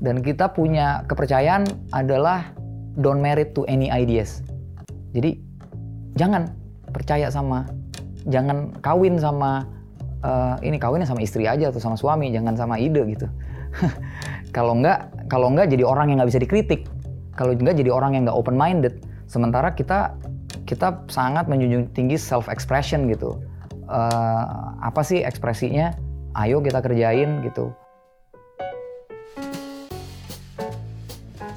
Dan kita punya kepercayaan adalah don't married to any ideas. Jadi jangan percaya sama, jangan kawin sama uh, ini kawinnya sama istri aja atau sama suami, jangan sama ide gitu. kalau enggak, kalau enggak jadi orang yang nggak bisa dikritik. Kalau enggak jadi orang yang nggak open minded. Sementara kita kita sangat menjunjung tinggi self expression gitu. Uh, apa sih ekspresinya? Ayo kita kerjain gitu.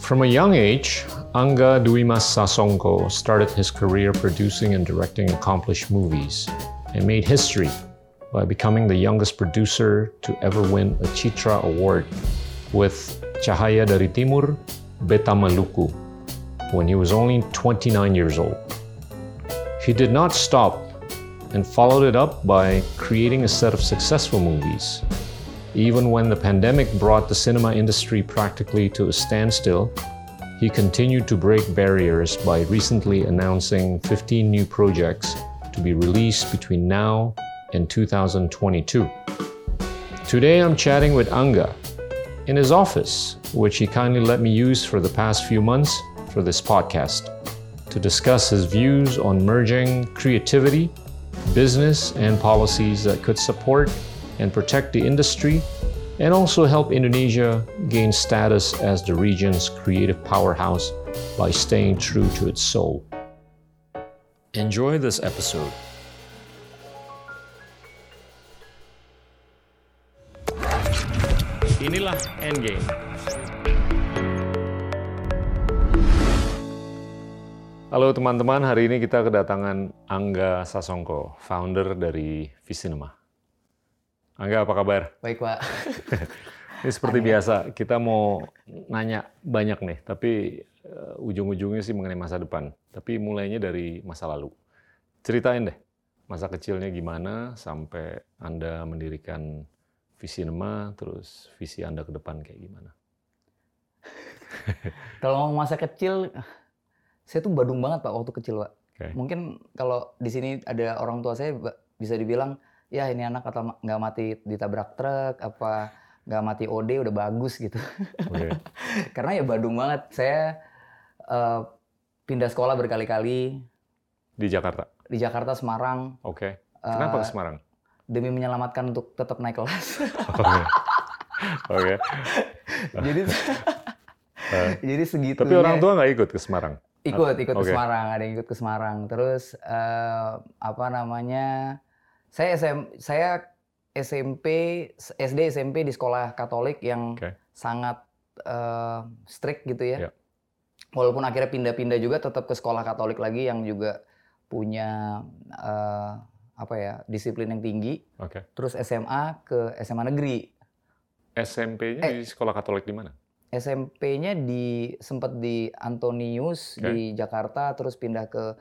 From a young age, Anga Duimas Sasongko started his career producing and directing accomplished movies and made history by becoming the youngest producer to ever win a Chitra Award with Cahaya dari Timur, Beta Maluku, when he was only 29 years old. He did not stop and followed it up by creating a set of successful movies. Even when the pandemic brought the cinema industry practically to a standstill, he continued to break barriers by recently announcing 15 new projects to be released between now and 2022. Today I'm chatting with Anga in his office, which he kindly let me use for the past few months for this podcast, to discuss his views on merging creativity, business, and policies that could support and protect the industry and also help Indonesia gain status as the region's creative powerhouse by staying true to its soul. Enjoy this episode. Inilah Endgame. Halo teman-teman, hari ini kita kedatangan Angga Sasongko, founder dari Visinema. Angga, apa kabar? Baik, Pak. Ini seperti biasa, kita mau nanya banyak nih, tapi uh, ujung-ujungnya sih mengenai masa depan. Tapi mulainya dari masa lalu. Ceritain deh, masa kecilnya gimana sampai Anda mendirikan Visinema, terus visi Anda ke depan kayak gimana? kalau masa kecil, saya tuh badung banget Pak waktu kecil Pak. Okay. Mungkin kalau di sini ada orang tua saya bisa dibilang ya ini anak atau nggak mati ditabrak truk apa nggak mati OD udah bagus gitu. Okay. Karena ya Badung banget. Saya uh, pindah sekolah berkali-kali. Di Jakarta? Di Jakarta, Semarang. Oke. Okay. Kenapa uh, ke Semarang? Demi menyelamatkan untuk tetap naik kelas. Oke. Oke. jadi, uh, jadi segitu. Tapi orang tua nggak ikut ke Semarang? Ikut, ikut okay. ke Semarang. Ada yang ikut ke Semarang. Terus uh, apa namanya? Saya SM, saya SMP, SD, SMP di sekolah Katolik yang okay. sangat uh, strict gitu ya. Yeah. Walaupun akhirnya pindah-pindah juga, tetap ke sekolah Katolik lagi yang juga punya uh, apa ya disiplin yang tinggi. Okay. Terus SMA ke SMA negeri. SMP-nya eh, di sekolah Katolik di mana? SMP-nya di sempat di Antonius okay. di Jakarta, terus pindah ke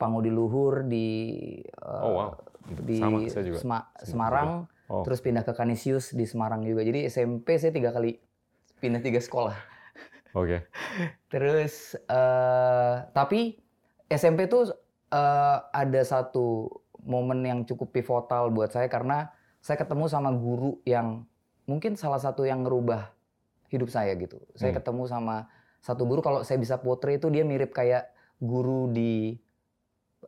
Pangudi Luhur di uh, oh, wow di Sama, saya juga. Sema Semarang, oh. terus pindah ke Kanisius di Semarang juga. Jadi SMP saya tiga kali pindah tiga sekolah. Oke. Okay. terus uh, tapi SMP tuh uh, ada satu momen yang cukup pivotal buat saya karena saya ketemu sama guru yang mungkin salah satu yang ngerubah hidup saya gitu. Saya hmm. ketemu sama satu guru kalau saya bisa potret itu dia mirip kayak guru di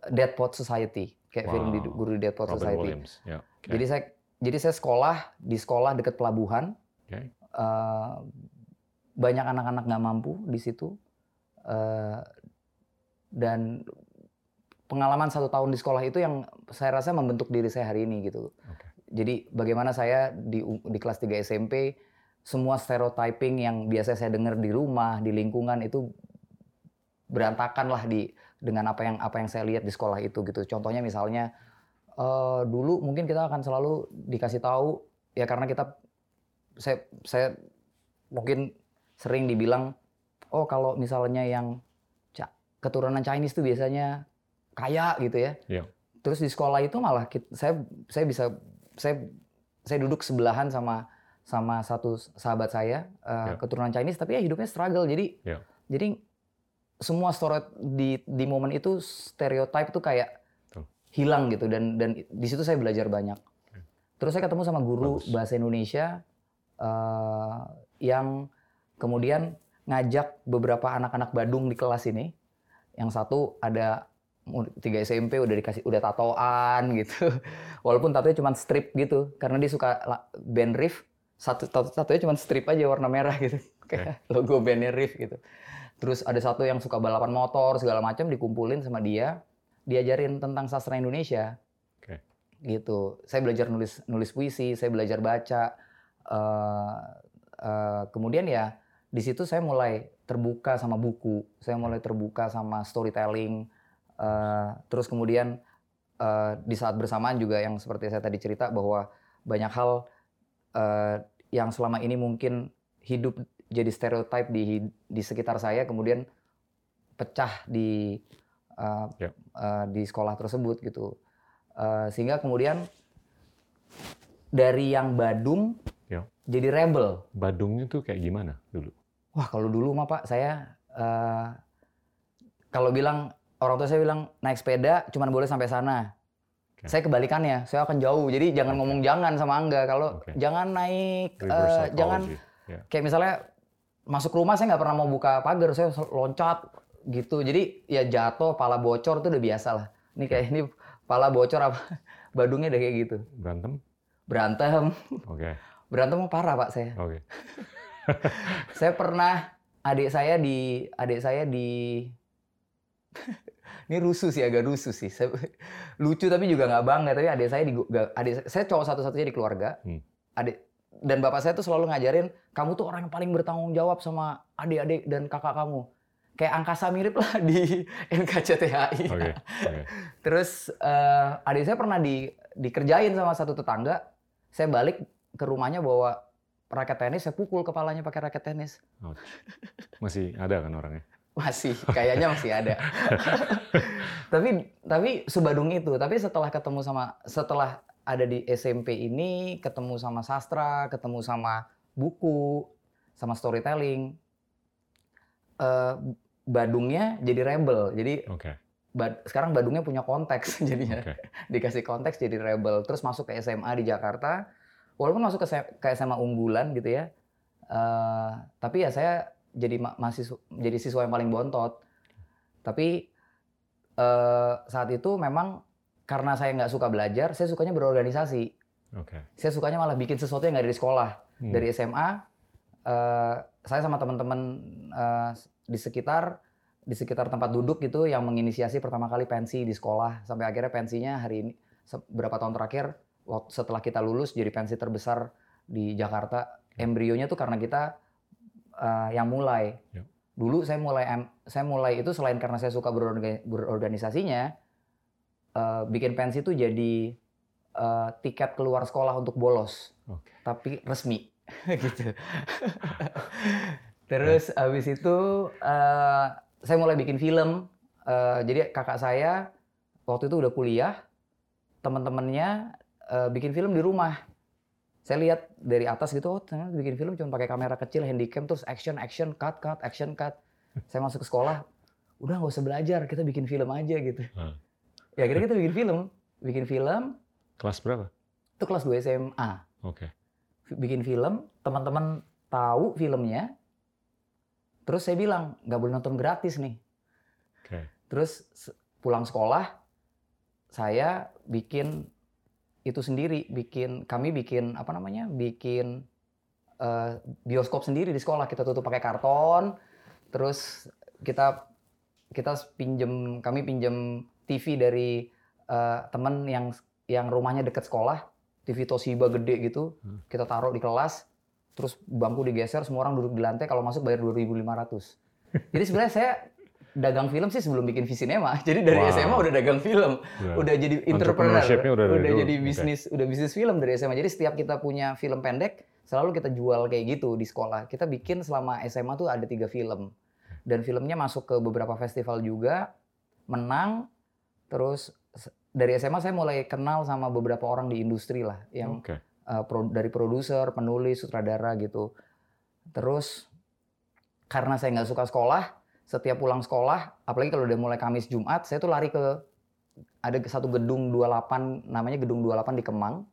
Dead Pot Society kayak wow. film di Guru di Dead Society. Yeah. Okay. Jadi saya jadi saya sekolah di sekolah dekat pelabuhan. Okay. Uh, banyak anak-anak nggak mampu di situ uh, dan pengalaman satu tahun di sekolah itu yang saya rasa membentuk diri saya hari ini gitu. Okay. Jadi bagaimana saya di di kelas 3 SMP semua stereotyping yang biasa saya dengar di rumah, di lingkungan itu berantakan lah di dengan apa yang apa yang saya lihat di sekolah itu gitu. Contohnya misalnya uh, dulu mungkin kita akan selalu dikasih tahu ya karena kita saya saya mungkin sering dibilang oh kalau misalnya yang keturunan Chinese itu biasanya kaya gitu ya. Yeah. Terus di sekolah itu malah kita, saya saya bisa saya saya duduk sebelahan sama sama satu sahabat saya uh, yeah. keturunan Chinese tapi ya hidupnya struggle jadi yeah. jadi semua story di di momen itu stereotip tuh kayak Tuh. hilang gitu dan dan di situ saya belajar banyak. Terus saya ketemu sama guru Bagus. bahasa Indonesia uh, yang kemudian ngajak beberapa anak-anak Badung di kelas ini. Yang satu ada tiga SMP udah dikasih udah tatoan gitu. Walaupun tatonya cuma strip gitu karena dia suka band Riff. Satu tato tatonya cuma strip aja warna merah gitu. Kayak logo bandnya Riff gitu. Terus ada satu yang suka balapan motor segala macam dikumpulin sama dia, diajarin tentang sastra Indonesia. Okay. Gitu. Saya belajar nulis nulis puisi, saya belajar baca. Uh, uh, kemudian ya di situ saya mulai terbuka sama buku, saya mulai terbuka sama storytelling Uh, terus kemudian uh, di saat bersamaan juga yang seperti saya tadi cerita bahwa banyak hal uh, yang selama ini mungkin hidup jadi stereotip di di sekitar saya kemudian pecah di uh, yeah. uh, di sekolah tersebut gitu uh, sehingga kemudian dari yang Badung yeah. jadi rebel. Badung itu kayak gimana dulu? Wah kalau dulu mah pak saya uh, kalau bilang orang tua saya bilang naik sepeda cuma boleh sampai sana. Okay. Saya kebalikannya, saya akan jauh. Jadi jangan ngomong jangan sama Angga. Kalau okay. jangan naik, uh, jangan yeah. kayak misalnya masuk rumah saya nggak pernah mau buka pagar, saya loncat gitu. Jadi ya jatuh, pala bocor itu udah biasa lah. Ini kayak ini pala bocor apa? Badungnya udah kayak gitu. Berantem? Berantem. Oke. Okay. Berantem parah pak saya. Oke. Okay. saya pernah adik saya di adik saya di ini rusuh sih agak rusuh sih saya, lucu tapi juga nggak bangga tapi adik saya di adik saya cowok satu-satunya di keluarga hmm. adik dan bapak saya tuh selalu ngajarin kamu tuh orang yang paling bertanggung jawab sama adik-adik dan kakak kamu kayak angkasa mirip lah di NKCTHI okay. Okay. terus uh, adik saya pernah di dikerjain sama satu tetangga saya balik ke rumahnya bawa raket tenis saya pukul kepalanya pakai raket tenis Ouch. masih ada kan orangnya masih, kayaknya masih ada. tapi tapi sebadung itu. Tapi setelah ketemu sama setelah ada di SMP ini, ketemu sama sastra, ketemu sama buku, sama storytelling, uh, Badungnya jadi rebel. Jadi okay. Bad, sekarang Badungnya punya konteks jadinya. Okay. Dikasih konteks jadi rebel. Terus masuk ke SMA di Jakarta. Walaupun masuk ke, SMA unggulan gitu ya. Uh, tapi ya saya jadi mahasiswa jadi siswa yang paling bontot. Tapi uh, saat itu memang karena saya nggak suka belajar, saya sukanya berorganisasi. Okay. Saya sukanya malah bikin sesuatu yang nggak dari sekolah. Hmm. Dari SMA, uh, eh, saya sama teman-teman uh, di sekitar di sekitar tempat duduk gitu yang menginisiasi pertama kali pensi di sekolah sampai akhirnya pensinya hari ini beberapa tahun terakhir setelah kita lulus jadi pensi terbesar di Jakarta embrionya tuh karena kita uh, yang mulai. Yep. Dulu saya mulai saya mulai itu selain karena saya suka berorganisasinya, uh, bikin pensi itu jadi uh, tiket keluar sekolah untuk bolos, okay. tapi resmi gitu. Terus yeah. habis itu uh, saya mulai bikin film. Uh, jadi kakak saya waktu itu udah kuliah, teman-temannya uh, bikin film di rumah saya lihat dari atas gitu, oh ternyata bikin film cuma pakai kamera kecil, handycam, terus action, action, cut, cut, action, cut. Saya masuk ke sekolah, udah nggak usah belajar, kita bikin film aja gitu. Hmm. Ya akhirnya kita bikin film, bikin film. Kelas berapa? Itu kelas 2 SMA. Oke. Okay. Bikin film, teman-teman tahu filmnya, terus saya bilang nggak boleh nonton gratis nih. Okay. Terus pulang sekolah, saya bikin itu sendiri bikin kami bikin apa namanya bikin uh, bioskop sendiri di sekolah kita tutup pakai karton terus kita kita pinjem kami pinjem TV dari uh, temen yang yang rumahnya dekat sekolah TV Toshiba gede gitu hmm. kita taruh di kelas terus bangku digeser semua orang duduk di lantai kalau masuk bayar 2.500 jadi sebenarnya saya dagang film sih sebelum bikin Visinema. Jadi dari wow. SMA udah dagang film, yeah. udah jadi entrepreneur, udah, udah jadi bisnis, okay. udah bisnis film dari SMA. Jadi setiap kita punya film pendek, selalu kita jual kayak gitu di sekolah. Kita bikin selama SMA tuh ada tiga film, dan filmnya masuk ke beberapa festival juga, menang. Terus dari SMA saya mulai kenal sama beberapa orang di industri lah, yang okay. uh, pro, dari produser, penulis, sutradara gitu. Terus karena saya nggak suka sekolah, setiap pulang sekolah, apalagi kalau udah mulai Kamis Jumat, saya tuh lari ke ada satu gedung 28 namanya gedung 28 di Kemang.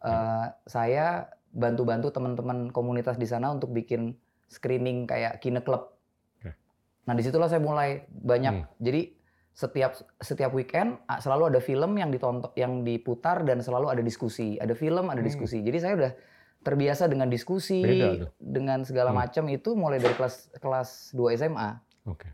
Uh, saya bantu-bantu teman-teman komunitas di sana untuk bikin screening kayak kine club. Nah di situlah saya mulai banyak. Hmm. Jadi setiap setiap weekend selalu ada film yang ditonton, yang diputar dan selalu ada diskusi. Ada film, ada Hmm. diskusi. Jadi saya udah terbiasa dengan diskusi, Beda tuh. dengan segala Hmm. macam itu mulai dari kelas kelas 2 SMA. Oke.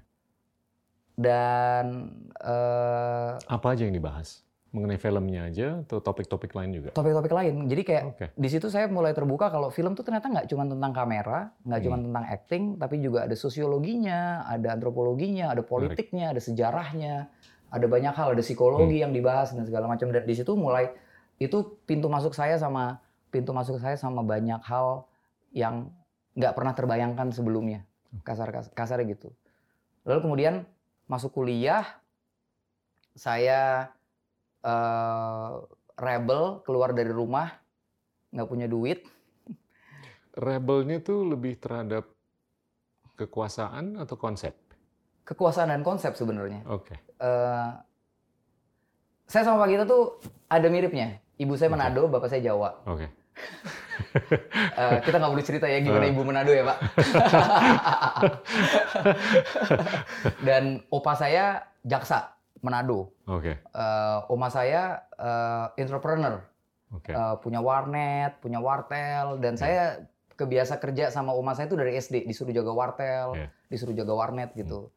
Dan eh, Apa aja yang dibahas? Mengenai filmnya aja atau topik-topik lain juga? topik-topik lain. Jadi kayak Oke. di situ saya mulai terbuka kalau film tuh ternyata nggak cuma tentang kamera, nggak cuma Hmm. tentang acting, tapi juga ada sosiologinya, ada antropologinya, ada politiknya, ada sejarahnya, ada banyak hal, ada psikologi Hmm. yang dibahas dan segala macam. Dan di situ mulai itu pintu masuk saya sama pintu masuk saya sama banyak hal yang nggak pernah terbayangkan sebelumnya, kasar kasarnya gitu. Lalu kemudian masuk kuliah, saya eh, rebel keluar dari rumah, nggak punya duit. Rebelnya tuh lebih terhadap kekuasaan atau konsep? kekuasaan dan konsep sebenarnya. Oke. Eh, saya sama Pak Gita tuh ada miripnya. Ibu saya. Manado, bapak saya Jawa. Oke. Eh, kita nggak boleh cerita ya gimana Eh. ibu Manado ya Pak. dan opa saya jaksa Manado. Oke. Eh, oma saya eh, entrepreneur, Oke. Eh, punya warnet, punya wartel, dan saya kebiasa kerja sama oma saya itu dari SD, disuruh jaga wartel, Iya. disuruh jaga warnet gitu.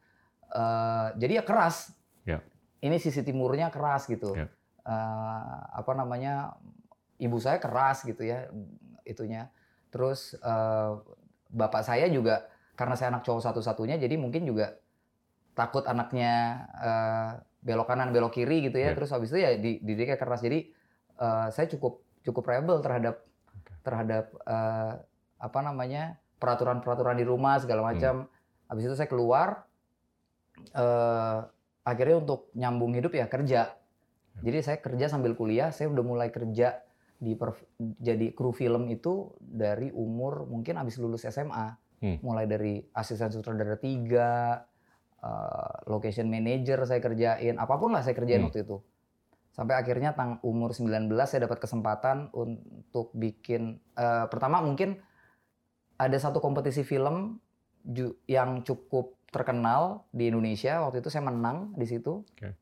Eh, jadi ya keras. Ya. Ini sisi timurnya keras gitu. Ya. Eh, apa namanya? Ibu saya keras gitu ya, itunya. Terus eh, bapak saya juga karena saya anak cowok satu-satunya, jadi mungkin juga takut anaknya belok kanan belok kiri gitu ya. Ya. Terus habis itu ya di- dididiknya keras. Jadi eh, saya cukup cukup rebel terhadap Oke. terhadap eh, apa namanya peraturan-peraturan di rumah segala Hmm. macam. Habis itu saya keluar eh akhirnya untuk nyambung hidup ya kerja. Jadi saya kerja sambil kuliah, saya udah mulai kerja di per- jadi kru film itu dari umur mungkin habis lulus SMA. Hmm. Mulai dari asisten sutradara tiga, eh, location manager saya kerjain, apa pun lah saya kerjain Hmm. waktu itu. Sampai akhirnya tang umur 19 saya dapat kesempatan untuk bikin eh, pertama mungkin ada satu kompetisi film yang cukup terkenal di Indonesia. Waktu itu saya menang di situ. Oke.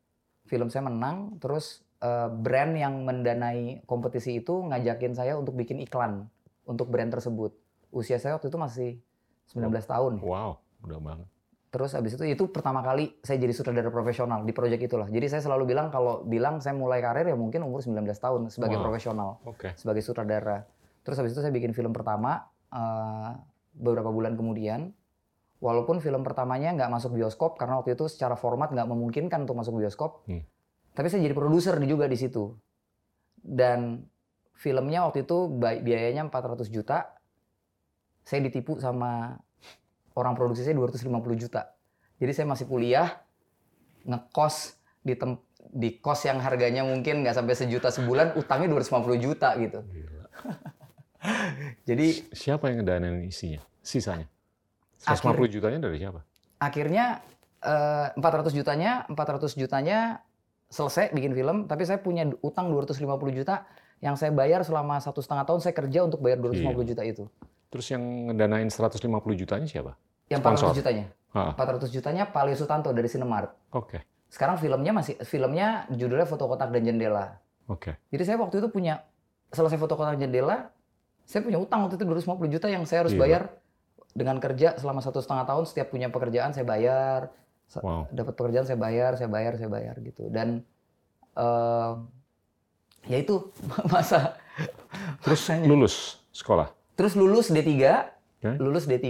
Film saya menang, terus eh, brand yang mendanai kompetisi itu ngajakin saya untuk bikin iklan untuk brand tersebut. Usia saya waktu itu masih 19 tahun. Wow, udah banget. Terus habis itu itu pertama kali saya jadi sutradara profesional di proyek itulah. Jadi saya selalu bilang kalau bilang saya mulai karir ya mungkin umur 19 tahun sebagai Wow. profesional, Oke. sebagai sutradara. Terus habis itu saya bikin film pertama eh, beberapa bulan kemudian. Walaupun film pertamanya nggak masuk bioskop karena waktu itu secara format nggak memungkinkan untuk masuk bioskop. Hmm. Tapi saya jadi produser juga di situ. Dan filmnya waktu itu biayanya 400 juta. Saya ditipu sama orang produksi saya 250 juta. Jadi saya masih kuliah, ngekos di tem di kos yang harganya mungkin nggak sampai sejuta sebulan, utangnya 250 juta gitu. Gila. Jadi Siapa yang ngedanain isinya? Sisanya? 150 jutanya dari siapa? akhirnya eh, 400 jutanya, 400 jutanya selesai bikin film, tapi saya punya utang 250 juta yang saya bayar selama satu setengah tahun saya kerja untuk bayar 250 juta itu. Terus yang ngedanain 150 jutanya siapa? Yang Sponsor. 400 jutanya. Ah, 400 jutanya Pali Sutanto dari Cinemark. Oke. Sekarang filmnya masih filmnya judulnya Foto Kotak dan Jendela. Oke. Jadi saya waktu itu punya selesai foto kotak jendela, saya punya utang waktu itu 250 juta yang saya harus Gila. bayar dengan kerja selama satu setengah tahun. Setiap punya pekerjaan saya bayar, Wow. dapat pekerjaan saya bayar, saya bayar, saya bayar gitu. Dan eh ya itu masa. Terus masanya. lulus sekolah? Terus lulus D3, Oke. lulus D3,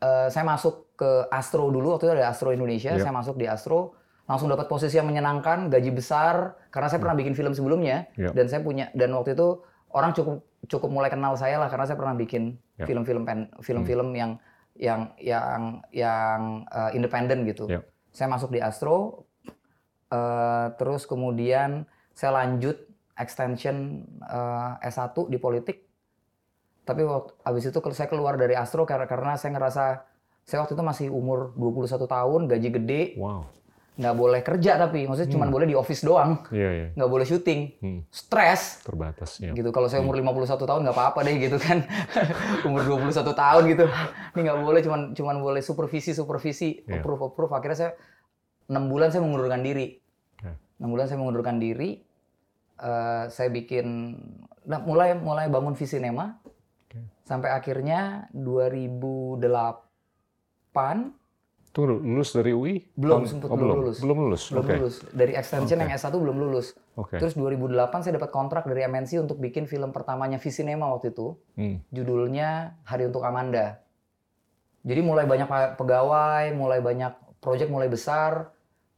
eh, saya masuk ke Astro dulu waktu itu ada Astro Indonesia, Iya. saya masuk di Astro, langsung dapat posisi yang menyenangkan, gaji besar karena saya pernah bikin film sebelumnya Iya. dan saya punya dan waktu itu orang cukup cukup mulai kenal saya lah karena saya pernah bikin Iya. film-film pen- film-film yang yang yang yang eh, independen gitu. Iya. Saya masuk di Astro, eh, terus kemudian saya lanjut extension eh, S1 di politik tapi waktu habis itu saya keluar dari Astro karena karena saya ngerasa saya waktu itu masih umur 21 tahun, gaji gede, Wow. nggak boleh kerja tapi maksudnya cuma boleh di office doang, Iya, iya. nggak boleh syuting, Hmm. stres Terbatas, ya. gitu. Kalau saya umur 51 tahun nggak apa-apa deh gitu kan. umur 21 tahun gitu. Ini nggak boleh cuman cuman boleh supervisi supervisi, Iya. approve approve. Akhirnya saya enam bulan saya mengundurkan diri. Oke. enam bulan saya mengundurkan diri. Eh, saya bikin nah, mulai mulai bangun Visinema Oke. sampai akhirnya 2008 Tunggu, lulus dari UI? Belum, Tahun- sempet oh, belum lulus. Belum lulus, belum oke. lulus dari extension Oke. yang S1 belum lulus. Oke. Terus 2008 saya dapat kontrak dari MNC untuk bikin film pertamanya Visinema waktu itu. Hmm. judulnya Hari untuk Amanda. Jadi mulai banyak pegawai, mulai banyak proyek mulai besar,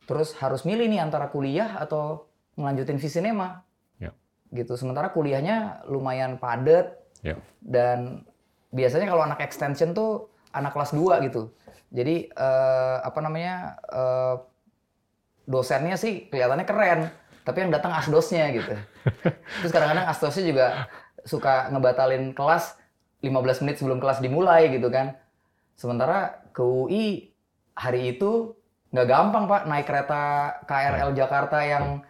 terus harus milih nih antara kuliah atau ngelanjutin Visinema. Ya. Gitu. Sementara kuliahnya lumayan padat Ya. dan biasanya kalau anak extension tuh anak kelas 2 gitu. Jadi eh, apa namanya eh, dosennya sih kelihatannya keren, tapi yang datang asdosnya gitu. Terus kadang-kadang asdosnya juga suka ngebatalin kelas 15 menit sebelum kelas dimulai gitu kan. Sementara ke UI hari itu nggak gampang pak naik kereta KRL Jakarta yang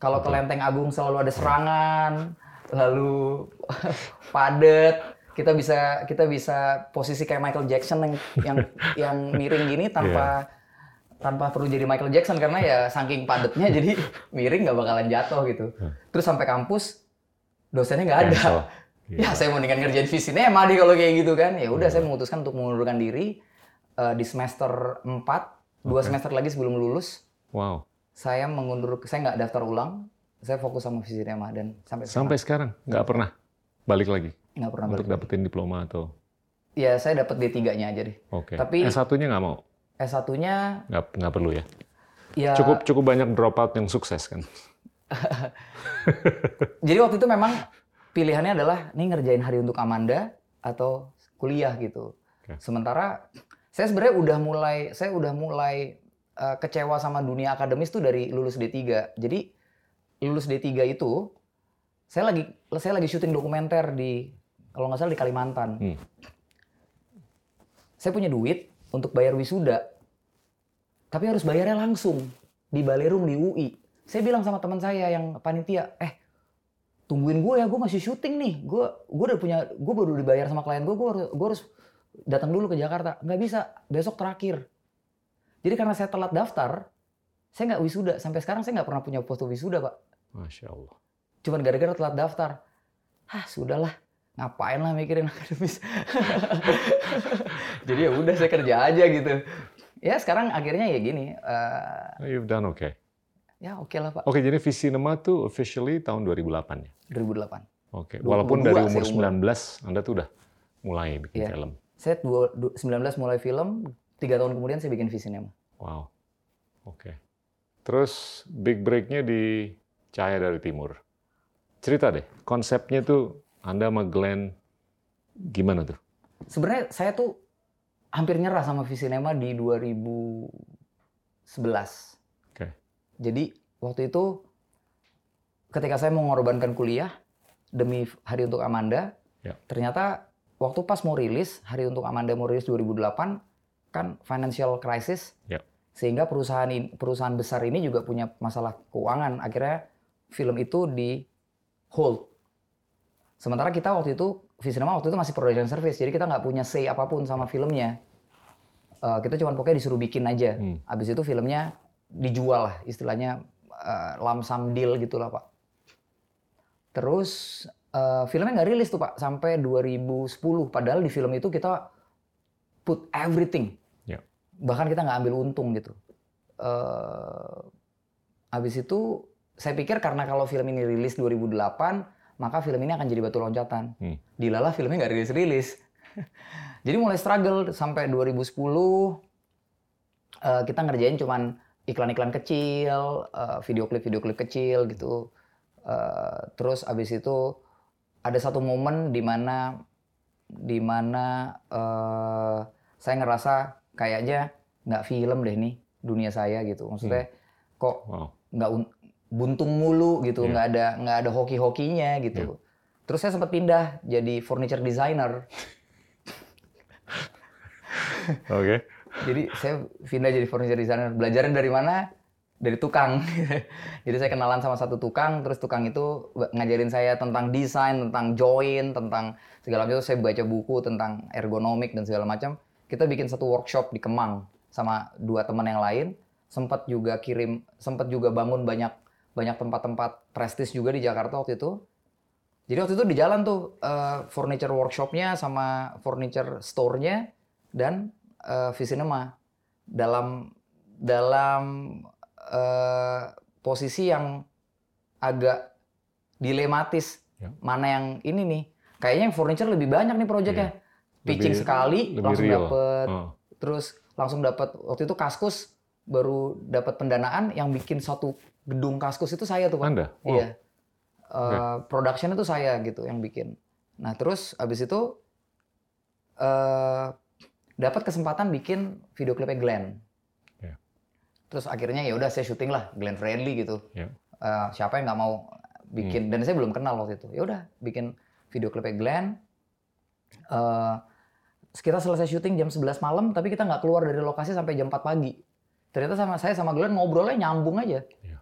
kalau ke Lenteng Agung selalu ada serangan, lalu padet. Kita bisa kita bisa posisi kayak Michael Jackson yang yang yang miring gini tanpa tanpa perlu jadi Michael Jackson karena ya saking padatnya jadi miring nggak bakalan jatuh gitu. Terus sampai kampus dosennya nggak ada. Cancel. Ya saya mendingan ngerjain Visinema deh kalau kayak gitu kan. Ya udah saya memutuskan untuk mengundurkan diri eh, di semester 4, dua semester lagi sebelum lulus Wow. saya mengundur saya nggak daftar ulang. Saya fokus sama Visinema dan sampai sekarang Sampai sekarang nggak pernah balik lagi nggak pernah untuk balik. dapetin diploma atau Ya saya dapat D3-nya aja deh. oke. Tapi- S1-nya nggak mau, S1-nya nggak nggak perlu ya. ya Cukup cukup banyak dropout yang sukses kan. jadi waktu itu memang pilihannya adalah nih ngerjain hari untuk Amanda atau kuliah gitu. Oke. Sementara saya sebenarnya udah mulai saya udah mulai eh, kecewa sama dunia akademis tuh dari lulus D3. Jadi lulus D3 itu saya lagi saya lagi syuting dokumenter di kalau nggak salah di Kalimantan. Hmm. Saya punya duit untuk bayar wisuda. Tapi harus bayarnya langsung di Balerung di UI. Saya bilang sama teman saya yang panitia, eh tungguin gue ya, gue masih syuting nih. Gue gue udah punya, gue baru dibayar sama klien gue, gue harus, gue harus datang dulu ke Jakarta. Nggak bisa, besok terakhir. Jadi karena saya telat daftar, saya nggak wisuda. Sampai sekarang saya nggak pernah punya foto wisuda, Pak. Masya Allah. Cuman gara-gara telat daftar. Ah, sudahlah. Ngapain lah mikirin akademis. Jadi ya udah saya kerja aja gitu. Ya sekarang akhirnya ya gini. Oh, You've done okay. ya oke lah, Pak. Oke, jadi Visinema tuh officially tahun 2008 ya. 2008. Oke. 22 Walaupun dari umur umur. 19 Anda tuh udah mulai bikin Iya. film. Saya dua- du- 19 mulai film, tiga tahun kemudian saya bikin Visinema. Wow. Oke. Terus big break-nya di Cahaya dari Timur. Cerita deh, konsepnya tuh Anda sama Glenn gimana tuh? Sebenarnya saya tuh hampir nyerah sama Visinema di 2011. Oke. Jadi waktu itu ketika saya mau mengorbankan kuliah demi Hari Untuk Amanda, Ya. ternyata waktu pas mau rilis Hari Untuk Amanda mau rilis 2008 kan financial crisis, Ya. Sehingga perusahaan perusahaan besar ini juga punya masalah keuangan. Akhirnya film itu di hold. Sementara kita waktu itu Visinema waktu itu masih production service, jadi kita nggak punya say apa pun sama filmnya. Eh, kita cuma pokoknya disuruh bikin aja. Hmm. Habis itu filmnya dijual lah, istilahnya eh, lump sum deal gitulah pak. Terus eh, filmnya nggak rilis tuh pak sampai 2010. Padahal di film itu kita put everything. Bahkan kita nggak ambil untung gitu. Eh, habis itu saya pikir karena kalau film ini rilis 2008, maka film ini akan jadi batu loncatan. Hmm. Dilalah filmnya nggak rilis-rilis. jadi mulai struggle sampai 2010 eh, kita ngerjain cuman iklan-iklan kecil, eh, video klip-video klip kecil gitu. Eh, terus abis itu ada satu momen di mana di mana eh, saya ngerasa kayaknya nggak film deh nih dunia saya gitu. Maksudnya kok Wow. nggak un- buntung mulu gitu, Iya. nggak ada nggak ada hoki-hokinya gitu. Terus saya sempat pindah jadi furniture designer. Oke. Jadi saya pindah jadi furniture designer. Belajarnya dari mana? dari tukang. Jadi saya kenalan sama satu tukang, terus tukang itu ngajarin saya tentang desain, tentang join, tentang segala macam. Saya baca buku tentang ergonomik dan segala macam. Kita bikin satu workshop di Kemang sama dua teman yang lain. Sempat juga kirim, sempat juga bangun banyak banyak tempat-tempat prestis juga di Jakarta waktu itu. Jadi waktu itu di jalan tuh uh, furniture workshopnya sama furniture store-nya dan uh, Visinema dalam dalam uh, posisi yang agak dilematis. Ya. Mana yang ini nih? Kayaknya yang furniture lebih banyak nih proyeknya. Ya. Pitching lebih, sekali lebih langsung dapat. Oh. Terus langsung dapat waktu itu Kaskus baru dapat pendanaan yang bikin satu gedung Kaskus itu saya tuh Pak. Anda? Wow. Iya. Uh, okay. Production itu saya gitu yang bikin. Nah, terus abis itu uh, dapat kesempatan bikin video klipnya Glenn. Terus akhirnya ya udah saya syuting lah Glenn Friendly gitu. Yeah. Ya. Uh, siapa yang nggak mau bikin hmm. dan saya belum kenal waktu itu. Ya udah bikin video klipnya Glenn. Uh, kita selesai syuting jam 11 malam tapi kita nggak keluar dari lokasi sampai jam 4 pagi. Ternyata sama saya sama Glenn ngobrolnya nyambung aja. Yeah.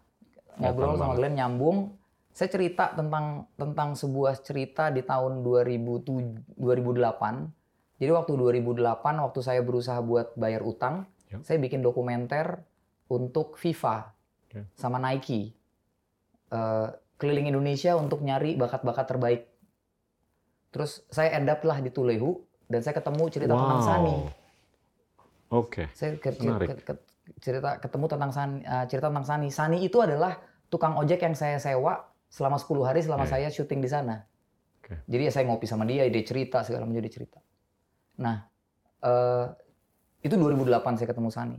Ngobrol sama Glenn nyambung. Saya cerita tentang tentang sebuah cerita di tahun 2007, 2008. Jadi waktu 2008 waktu saya berusaha buat bayar utang, yeah. saya bikin dokumenter untuk FIFA okay. sama Nike uh, keliling Indonesia untuk nyari bakat-bakat terbaik. Terus saya end up lah di Tulehu dan saya ketemu cerita wow. tentang Sani. Oke. Okay. Saya ke, ke, ke, cerita ketemu tentang Sani, uh, cerita tentang Sani. Sani itu adalah tukang ojek yang saya sewa selama 10 hari selama yeah. saya syuting di sana. Okay. Jadi ya saya ngopi sama dia, dia cerita segala macam dia cerita. Nah, uh, itu 2008 saya ketemu Sani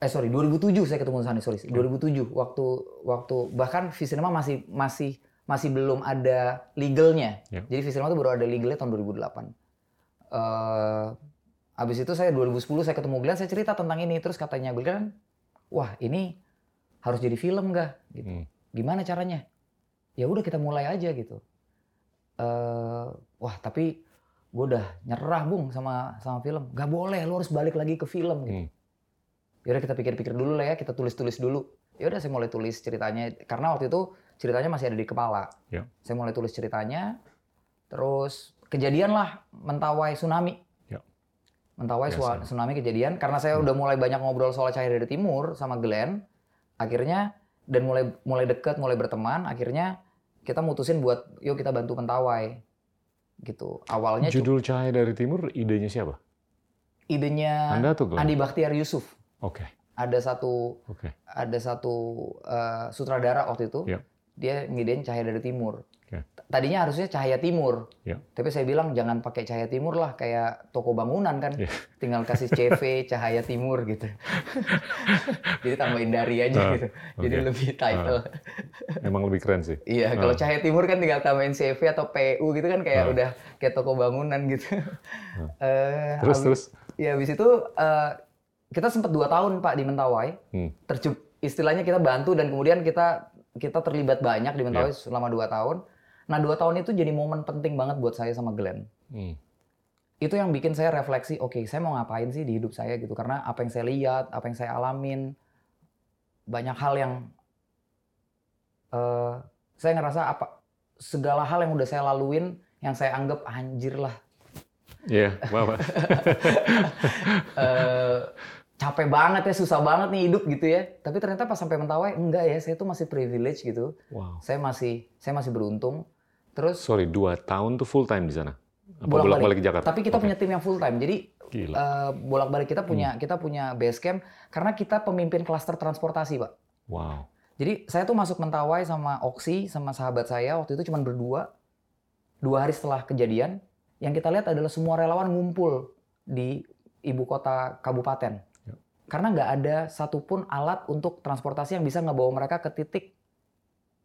eh sorry 2007 saya ketemu Sani sorry 2007 waktu waktu bahkan Visinema masih masih masih belum ada legalnya. Yeah. jadi Visinema itu baru ada legalnya tahun 2008 uh, eh, abis itu saya 2010 saya ketemu Glenn saya cerita tentang ini. Terus katanya Glenn wah ini harus jadi film gak gitu. Hmm. gimana caranya? Ya udah kita mulai aja gitu. Uh, wah tapi gue udah nyerah bung sama sama film. Gak boleh lu harus balik lagi ke film gitu. Hmm. Yaudah kita pikir-pikir dulu lah ya, kita tulis-tulis dulu. Ya udah saya mulai tulis ceritanya. Karena waktu itu ceritanya masih ada di kepala. Ya. Saya mulai tulis ceritanya, terus kejadian lah mentawai tsunami. Ya. Mentawai tsunami kejadian karena saya hmm. udah mulai banyak ngobrol soal cahaya dari timur sama Glenn, akhirnya dan mulai mulai deket, mulai berteman, akhirnya kita mutusin buat yuk kita bantu mentawai gitu. Awalnya judul Cahaya dari Timur idenya siapa? Idenya Anda Andi Bakhtiar Yusuf. Oke. Okay. Ada satu okay. ada satu uh, sutradara waktu itu. Yeah. Dia ngidein cahaya dari timur. Okay. Tadinya harusnya cahaya timur. Yeah. Tapi saya bilang jangan pakai cahaya timur lah kayak toko bangunan kan. Yeah. Tinggal kasih CV cahaya timur gitu. Jadi tambahin dari aja uh, gitu. Jadi okay. lebih title. Uh, emang lebih keren sih. iya, uh. kalau cahaya timur kan tinggal tambahin CV atau PU gitu kan kayak uh. udah kayak toko bangunan gitu. Uh. uh, terus terus. Ya habis itu uh, kita sempat dua tahun Pak di Mentawai. Hmm. Terjub, istilahnya kita bantu dan kemudian kita kita terlibat banyak di Mentawai yeah. selama dua tahun. Nah dua tahun itu jadi momen penting banget buat saya sama Glenn. Hmm. Itu yang bikin saya refleksi, oke okay, saya mau ngapain sih di hidup saya gitu. Karena apa yang saya lihat, apa yang saya alamin, banyak hal yang uh, saya ngerasa apa segala hal yang udah saya laluin yang saya anggap anjir lah. Iya, yeah, apa? uh, capek banget ya, susah banget nih hidup gitu ya. Tapi ternyata pas sampai Mentawai enggak ya, saya tuh masih privilege gitu. Wow. Saya masih saya masih beruntung. Terus Sorry, dua tahun tuh full time di sana. Apa bolak-balik ke Jakarta? Tapi kita okay. punya tim yang full time. Jadi uh, bolak-balik kita punya hmm. kita punya base camp karena kita pemimpin klaster transportasi, Pak. Wow. Jadi saya tuh masuk Mentawai sama Oksi sama sahabat saya waktu itu cuma berdua. Dua hari setelah kejadian, yang kita lihat adalah semua relawan ngumpul di ibu kota kabupaten karena nggak ada satupun alat untuk transportasi yang bisa ngebawa mereka ke titik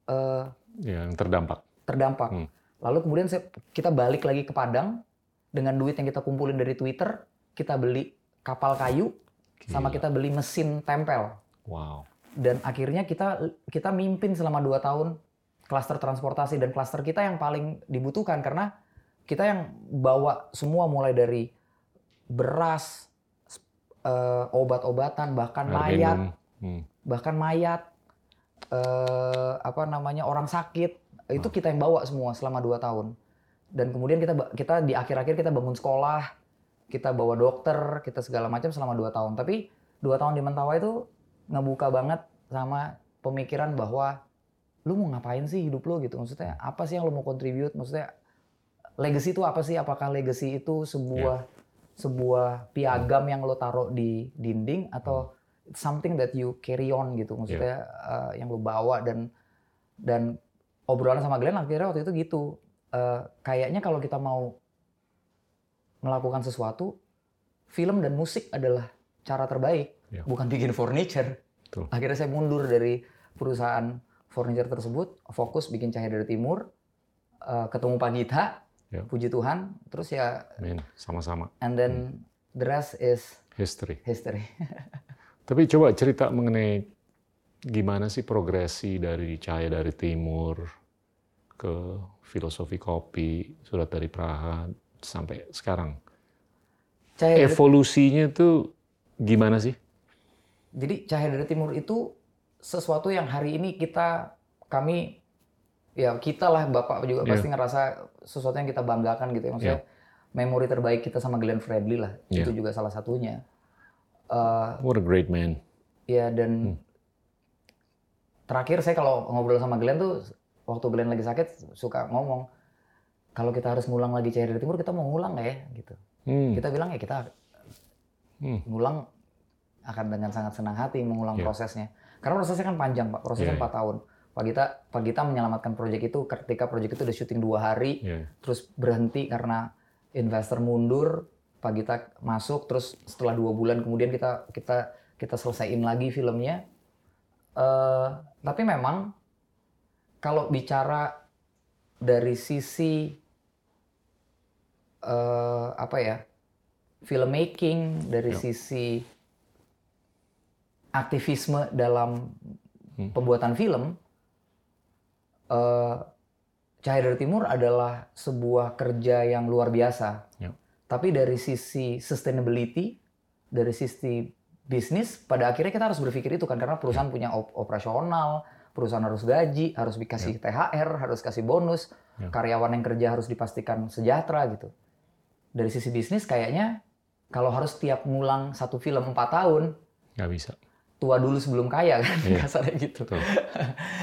uh, yang terdampak. Terdampak. Hmm. Lalu kemudian saya, kita balik lagi ke Padang dengan duit yang kita kumpulin dari Twitter, kita beli kapal kayu, Gila. sama kita beli mesin tempel. Wow. Dan akhirnya kita kita mimpin selama dua tahun klaster transportasi dan klaster kita yang paling dibutuhkan karena kita yang bawa semua mulai dari beras, uh, obat-obatan bahkan mayat Hmm. bahkan mayat, eh, apa namanya orang sakit itu kita yang bawa semua selama dua tahun. Dan kemudian kita kita di akhir-akhir kita bangun sekolah, kita bawa dokter, kita segala macam selama dua tahun. Tapi dua tahun di Mentawai itu ngebuka banget sama pemikiran bahwa lu mau ngapain sih hidup lu gitu. Maksudnya apa sih yang lu mau contribute? Maksudnya legacy itu apa sih? Apakah legacy itu sebuah sebuah piagam yang lo taruh di dinding atau something that you carry on gitu maksudnya uh, yang lo bawa dan dan obrolan sama Glenn akhirnya waktu itu gitu Uh, kayaknya kalau kita mau melakukan sesuatu film dan musik adalah cara terbaik Ya. bukan bikin furniture Betul. akhirnya saya mundur dari perusahaan furniture tersebut fokus bikin Cahaya dari Timur uh, ketemu Pak Ya. puji Tuhan terus ya Amin. Sama-sama. and then the rest is History. history. Tapi coba cerita mengenai gimana sih progresi dari Cahaya dari Timur ke filosofi kopi, surat dari Praha sampai sekarang. Cahaya dari, Evolusinya tuh gimana sih? jadi Cahaya dari Timur itu sesuatu yang hari ini kita kami ya kita lah Bapak juga Iya. pasti ngerasa sesuatu yang kita banggakan gitu ya maksudnya memori terbaik kita sama Glenn Fredly lah Iya. itu juga salah satunya. Eh, What a great man. ya Hmm. dan terakhir saya kalau ngobrol sama Glenn tuh waktu Glenn lagi sakit suka ngomong kalau kita harus ngulang lagi Cahaya dari Timur kita mau ngulang nggak ya gitu. Hmm. kita bilang ya kita Hmm. ngulang akan dengan sangat senang hati mengulang Iya. prosesnya karena prosesnya kan panjang pak prosesnya Iya, empat tahun pak Gita pak Gita menyelamatkan proyek itu ketika proyek itu udah syuting dua hari Ya. terus berhenti karena investor mundur pak Gita masuk terus setelah dua bulan kemudian kita kita kita selesaiin lagi filmnya Eh, tapi memang kalau bicara dari sisi eh, apa ya filmmaking dari Ya. sisi aktivisme dalam Hmm. pembuatan film eh, Cahaya dari Timur adalah sebuah kerja yang luar biasa Ya. tapi dari sisi sustainability dari sisi bisnis pada akhirnya kita harus berpikir itu kan karena perusahaan punya op- operasional perusahaan harus gaji harus dikasih THR harus kasih bonus Ya. karyawan yang kerja harus dipastikan sejahtera gitu dari sisi bisnis kayaknya kalau harus tiap ngulang satu film empat tahun Nggak bisa. tua dulu sebelum kaya kan Iya. kasarnya gitu Betul.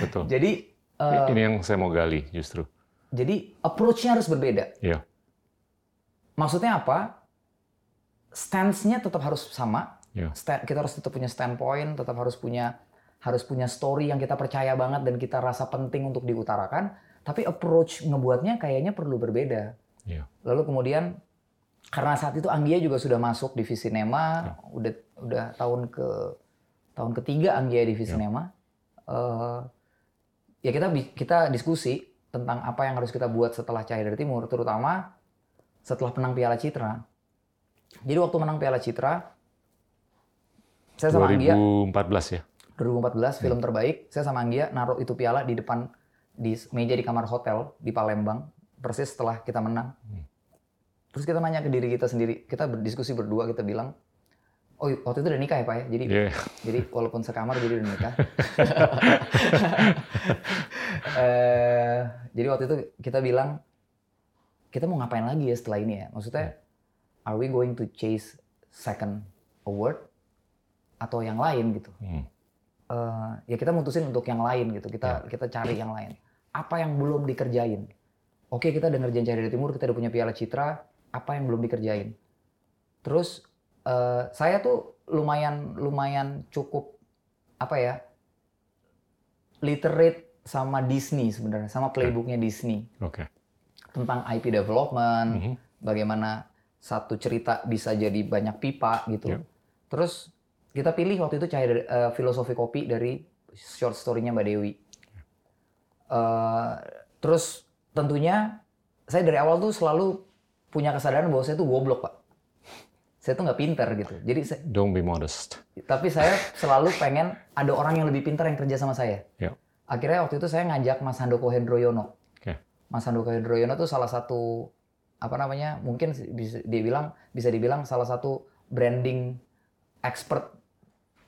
Betul. jadi eh, Ini yang saya mau gali justru. jadi approach-nya harus berbeda Iya. maksudnya apa stance-nya tetap harus sama Iya. Kita harus tetap punya standpoint tetap harus punya harus punya story yang kita percaya banget dan kita rasa penting untuk diutarakan tapi approach ngebuatnya kayaknya perlu berbeda Iya. lalu kemudian karena saat itu Anggia juga sudah masuk di Visinema udah udah tahun ke tahun ketiga Anggia di Visinema Eh, ya kita kita diskusi tentang apa yang harus kita buat setelah Cahaya dari Timur terutama setelah menang Piala Citra. Jadi waktu menang Piala Citra saya sama Anggia 2014 ya. 2014 film terbaik saya sama Anggia naruh itu piala di depan di meja di kamar hotel di Palembang persis setelah kita menang. Terus kita nanya ke diri kita sendiri kita berdiskusi berdua kita bilang oh waktu itu udah nikah ya pak ya jadi Iya. jadi walaupun sekamar jadi udah nikah Eh, jadi waktu itu kita bilang kita mau ngapain lagi ya setelah ini ya maksudnya are we going to chase second award atau yang lain gitu Hmm. eh, ya kita mutusin untuk yang lain gitu. Kita kita cari yang lain. Apa yang belum dikerjain? Oke, kita udah ngerjain dari Timur, kita udah punya Piala Citra. Apa yang belum dikerjain? Terus eh, saya tuh lumayan lumayan cukup apa ya? literate sama Disney sebenarnya, sama playbooknya Disney Oke. tentang IP development, Mhm. bagaimana satu cerita bisa jadi banyak pipa gitu. Ya. Terus kita pilih waktu itu cahaya eh, filosofi kopi dari short story-nya Mbak Dewi. Eh, terus tentunya saya dari awal tuh selalu punya kesadaran bahwa saya tuh goblok pak. Saya tuh nggak pinter gitu. Jadi saya- Don't be modest. tapi saya selalu pengen ada orang yang lebih pintar yang kerja sama saya. Ya. Akhirnya waktu itu saya ngajak Mas Handoko Hendroyono. Oke. Mas Handoko Hendroyono tuh salah satu apa namanya mungkin bisa dia bilang bisa dibilang salah satu branding expert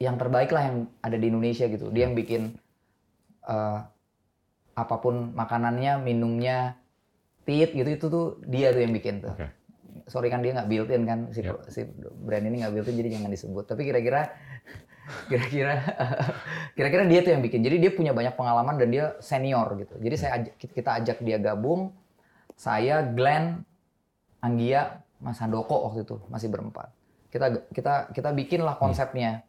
yang terbaik lah yang ada di Indonesia gitu. Dia yang bikin uh, apa pun makanannya, minumnya, tit gitu itu tuh dia tuh yang bikin tuh. Oke. Sorry kan dia nggak built-in kan si, Yep. si brand ini nggak built-in jadi jangan disebut. Tapi kira-kira kira-kira kira-kira dia tuh yang bikin. Jadi dia punya banyak pengalaman dan dia senior gitu. Jadi saya ajak, kita ajak dia gabung. Saya, Glenn, Anggia, Mas Handoko waktu itu masih berempat. Kita kita kita bikin lah konsepnya.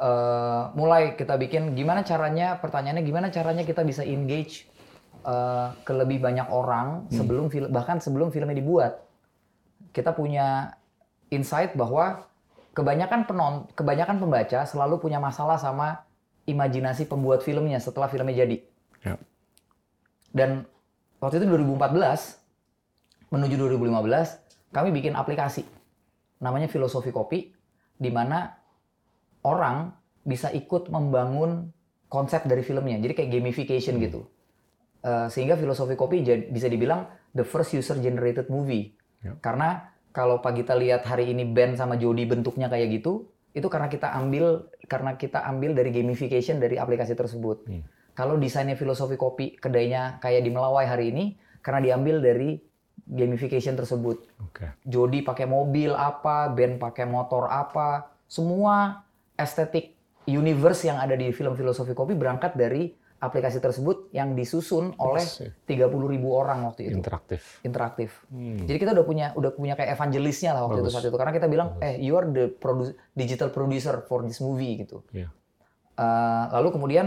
Eh, mulai kita bikin gimana caranya pertanyaannya gimana caranya kita bisa engage eh, ke lebih banyak orang sebelum film bahkan sebelum filmnya dibuat kita punya insight bahwa kebanyakan penon kebanyakan pembaca selalu punya masalah sama imajinasi pembuat filmnya setelah filmnya jadi. Ya. dan waktu itu 2014 menuju 2015 kami bikin aplikasi. Namanya filosofi kopi di mana orang bisa ikut membangun konsep dari filmnya. Jadi kayak gamification gitu. Eh, sehingga filosofi kopi bisa dibilang the first user generated movie Ya. karena kalau pak kita lihat hari ini Ben sama Jody bentuknya kayak gitu itu karena kita ambil karena kita ambil dari gamification dari aplikasi tersebut Hmm. kalau desainnya filosofi kopi kedainya kayak di Melawai hari ini karena diambil dari gamification tersebut Oke. Jody pakai mobil apa, Ben pakai motor apa, semua estetik universe yang ada di film filosofi kopi berangkat dari aplikasi tersebut yang disusun oleh Yes, 30.000 ribu orang waktu itu Interaktif. interaktif. Hmm. Jadi kita udah punya udah punya kayak evangelisnya lah waktu itu Bagus. saat itu karena kita bilang eh you are the produ- digital producer for this movie gitu. Iya. Eh, lalu kemudian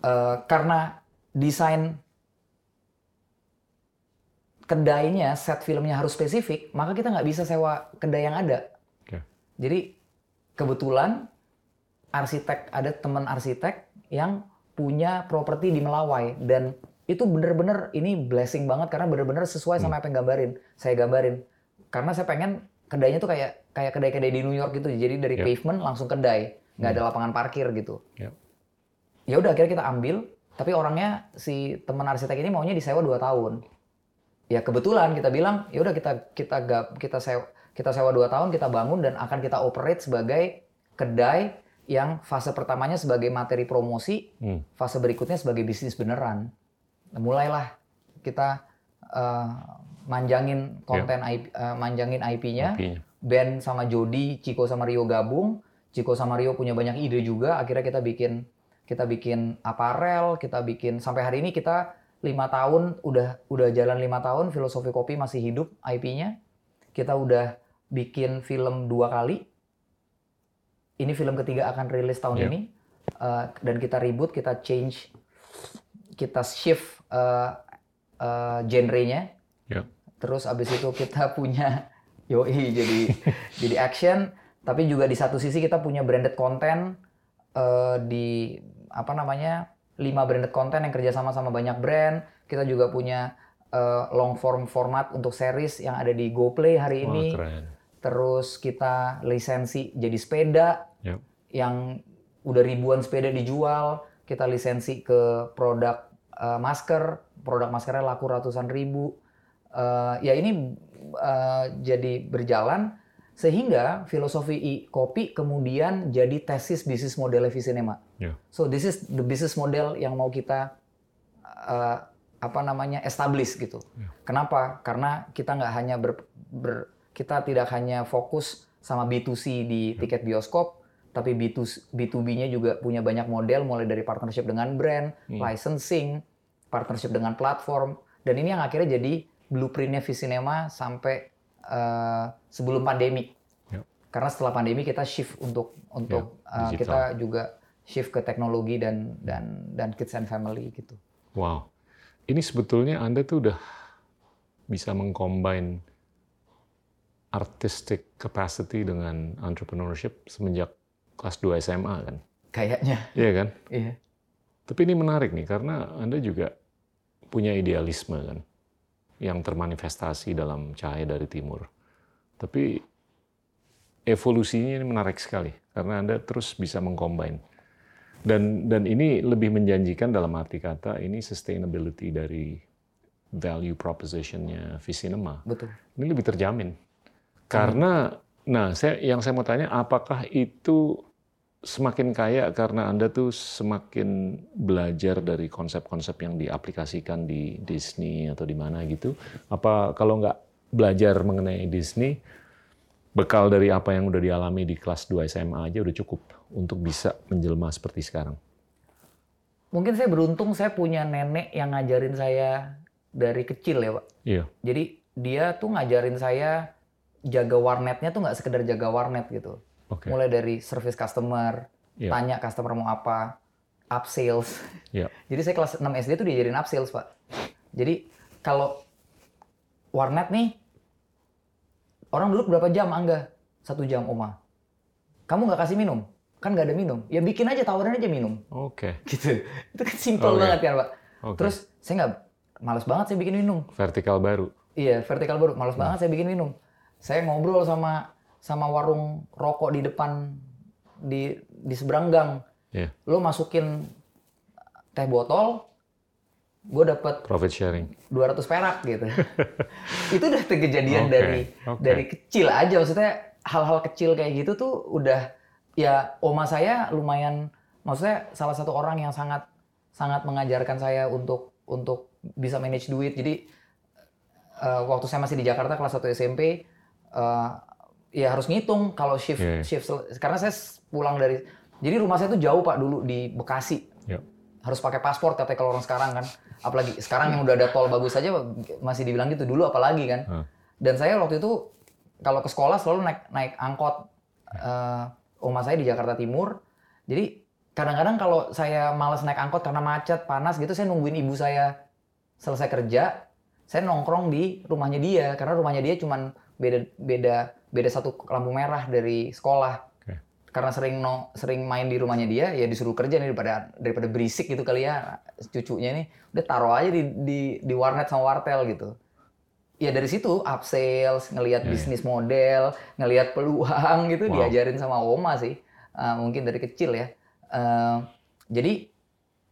eh, karena desain kedainya set filmnya harus spesifik maka kita nggak bisa sewa kedai yang ada. Oke. Jadi kebetulan arsitek ada teman arsitek yang punya properti di Melawai. Dan itu bener-bener ini blessing banget karena bener-bener sesuai sama apa yang gambarin. Saya gambarin. Karena saya pengen kedainya tuh kayak kayak kedai-kedai di New York gitu. Jadi dari Ya. pavement langsung kedai. Nggak ada lapangan parkir gitu. Ya. ya udah akhirnya kita ambil. Tapi orangnya si teman arsitek ini maunya disewa 2 tahun. Ya kebetulan kita bilang ya udah kita kita gap kita sewa kita sewa dua tahun kita bangun dan akan kita operate sebagai kedai yang fase pertamanya sebagai materi promosi Hmm. fase berikutnya sebagai bisnis beneran Nah, mulailah kita eh, manjangin konten IP, eh, manjangin IP-nya IP-nya. Ben sama Jody, Chico sama Rio gabung. Chico sama Rio punya banyak ide juga. Akhirnya kita bikin kita bikin aparel, kita bikin sampai hari ini kita lima tahun udah udah jalan lima tahun filosofi kopi masih hidup IP-nya. Kita udah bikin film dua kali. Ini film ketiga akan rilis tahun Iya. ini Eh, dan kita reboot, kita change, kita shift eh, eh, genrenya. Ya. Terus abis itu kita punya yoi jadi jadi action, tapi juga di satu sisi kita punya branded content eh, di apa namanya lima branded content yang kerjasama sama banyak brand. Kita juga punya eh, long form format untuk series yang ada di GoPlay hari Wah, ini. keren. Terus kita lisensi jadi sepeda Ya. yang udah ribuan sepeda dijual. Kita lisensi ke produk eh, masker, produk maskernya laku ratusan ribu. Eh, ya ini eh, jadi berjalan sehingga filosofi i- kopi kemudian jadi tesis bisnis model Visinema. Ya. So this is the business model yang mau kita eh, apa namanya establish gitu. Kenapa? Karena kita nggak hanya ber, ber- kita tidak hanya fokus sama B2C di tiket bioskop, tapi B2, B2B-nya juga punya banyak model mulai dari partnership dengan brand, licensing, partnership dengan platform, dan ini yang akhirnya jadi blueprintnya Visinema sampai eh, sebelum pandemi. Ya. Karena setelah pandemi kita shift untuk untuk Ya, digital. kita juga shift ke teknologi dan dan dan kids and family gitu. Wow. Ini sebetulnya Anda tuh udah bisa mengcombine artistic capacity dengan entrepreneurship semenjak kelas 2 SMA kan? Kayaknya. Iya kan? Iya. Tapi ini menarik nih karena Anda juga punya idealisme kan yang termanifestasi dalam cahaya dari timur. Tapi evolusinya ini menarik sekali karena Anda terus bisa mengcombine. Dan dan ini lebih menjanjikan dalam arti kata ini sustainability dari value propositionnya Visinema. Betul. Ini lebih terjamin. Karena Nah, saya yang saya mau tanya, apakah itu semakin kaya karena Anda tuh semakin belajar dari konsep-konsep yang diaplikasikan di Disney atau di mana gitu? Apa kalau nggak belajar mengenai Disney, bekal dari apa yang udah dialami di kelas 2 SMA aja udah cukup untuk bisa menjelma seperti sekarang? Mungkin saya beruntung saya punya nenek yang ngajarin saya dari kecil ya Pak. Iya. Jadi dia tuh ngajarin saya jaga warnetnya tuh nggak sekedar jaga warnet gitu. Oke. Mulai dari service customer, Iya. tanya customer mau apa, up sales. Iya. Jadi saya kelas 6 SD tuh diajarin up sales, Pak. Jadi kalau warnet nih, orang duduk berapa jam, Angga? Satu jam, Oma. Kamu nggak kasih minum? Kan nggak ada minum. Ya bikin aja, tawarin aja minum. Oke. Gitu. Itu kan simple Oke. banget kan, Pak. Oke. Terus saya nggak, males banget saya bikin minum. Vertikal baru. Iya, vertikal baru. Males Hmm. banget saya bikin minum. Saya ngobrol sama sama warung rokok di depan di di seberang gang. Iya. Lo masukin teh botol, gue dapet Profit sharing. 200 perak gitu. itu udah kejadian Oke, dari oke. dari kecil aja maksudnya hal-hal kecil kayak gitu tuh udah ya oma saya lumayan maksudnya salah satu orang yang sangat sangat mengajarkan saya untuk untuk bisa manage duit. Jadi eh, waktu saya masih di Jakarta kelas 1 SMP eh, ya harus ngitung kalau shift Iya, iya. shift karena saya pulang dari jadi rumah saya tuh jauh Pak dulu di Bekasi. Ya. harus pakai paspor katanya kalau orang sekarang kan. Apalagi sekarang yang udah ada tol bagus aja masih dibilang gitu dulu apalagi kan. Dan saya waktu itu kalau ke sekolah selalu naik naik angkot. Eh, oma saya di Jakarta Timur. Jadi kadang-kadang kalau saya males naik angkot karena macet panas gitu saya nungguin ibu saya selesai kerja saya nongkrong di rumahnya dia. Karena rumahnya dia cuman beda beda beda satu lampu merah dari sekolah karena sering no, sering main di rumahnya dia ya disuruh kerja nih daripada daripada berisik gitu kali ya cucunya nih udah taruh aja di di di warnet sama wartel gitu ya dari situ upsales ngelihat Ya, ya. bisnis model ngelihat peluang gitu Wow. diajarin sama oma sih Eh, mungkin dari kecil ya Eh, jadi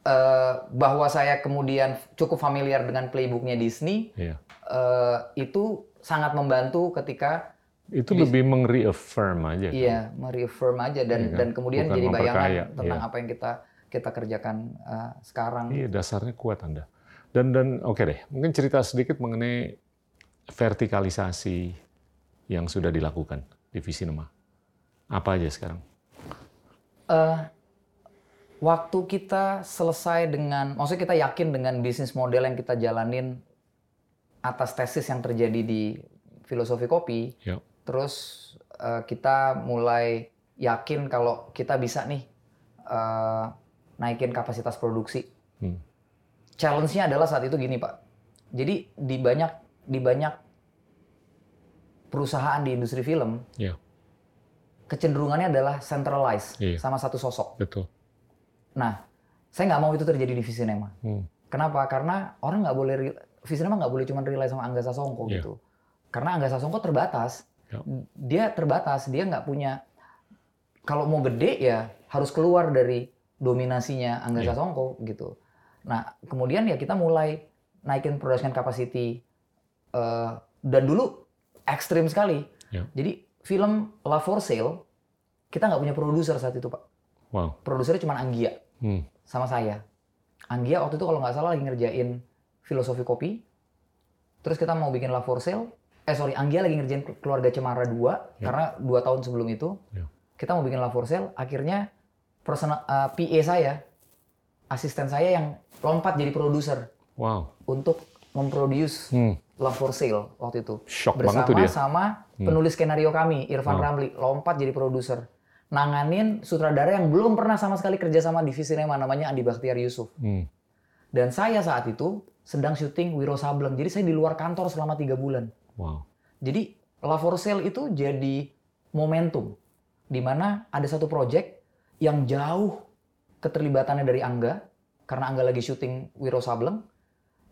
eh, bahwa saya kemudian cukup familiar dengan playbooknya Disney Iya. eh, itu sangat membantu ketika Itu Bis- lebih meng-reaffirm aja. kan? Iya, mereaffirm aja dan Iya kan? dan kemudian Bukan jadi bayangan tentang iya. apa yang kita kita kerjakan uh, sekarang. Iya, dasarnya kuat Anda. Dan dan oke deh, mungkin cerita sedikit mengenai vertikalisasi yang sudah dilakukan di Visinema. Apa aja sekarang? Eh, waktu kita selesai dengan, maksudnya kita yakin dengan bisnis model yang kita jalanin atas tesis yang terjadi di filosofi kopi, Ya. terus eh, kita mulai yakin kalau kita bisa nih eh, naikin kapasitas produksi. Hmm. Challenge-nya adalah saat itu gini Pak. Jadi di banyak di banyak perusahaan di industri film, Ya, kecenderungannya adalah centralized Iya. sama satu sosok. betul. Nah, saya nggak mau itu terjadi di Visinema. Hmm. Kenapa? Karena orang nggak boleh re- Visinema nggak boleh cuma rely sama Angga Sasongko Iya. gitu. Karena Angga Sasongko terbatas. Ya. Dia terbatas. Dia nggak punya. Kalau mau gede ya harus keluar dari dominasinya Angga Iya. Sasongko gitu. Nah, kemudian ya kita mulai naikin production capacity. Eh, dan dulu ekstrim sekali. Ya. Jadi film La For Sale kita nggak punya produser saat itu pak. Wow. Produsernya cuma Anggia Hmm. sama saya. Anggia waktu itu kalau nggak salah lagi ngerjain filosofi kopi. Terus kita mau bikin La For Sale. Eh sorry, Anggia lagi ngerjain Keluarga Cemara 2. Ya. Karena dua tahun sebelum itu. Ya. Kita mau bikin La For Sale. Akhirnya personal, eh, PA saya, asisten saya yang lompat jadi produser. Wow. Untuk memproduce Hmm. La For Sale waktu itu. Shock Bersama banget tuh dia. sama penulis skenario kami, Irfan Wow. Ramli. Lompat jadi produser. Nanganin sutradara yang belum pernah sama sekali kerja sama di Visinema namanya Andi Bakhtiar Yusuf. Hmm. Dan saya saat itu sedang syuting Wiro Sableng. Jadi saya di luar kantor selama tiga bulan. Wow. Jadi La For Sale itu jadi momentum. Di mana ada satu project yang jauh keterlibatannya dari Angga. Karena Angga lagi syuting Wiro Sableng.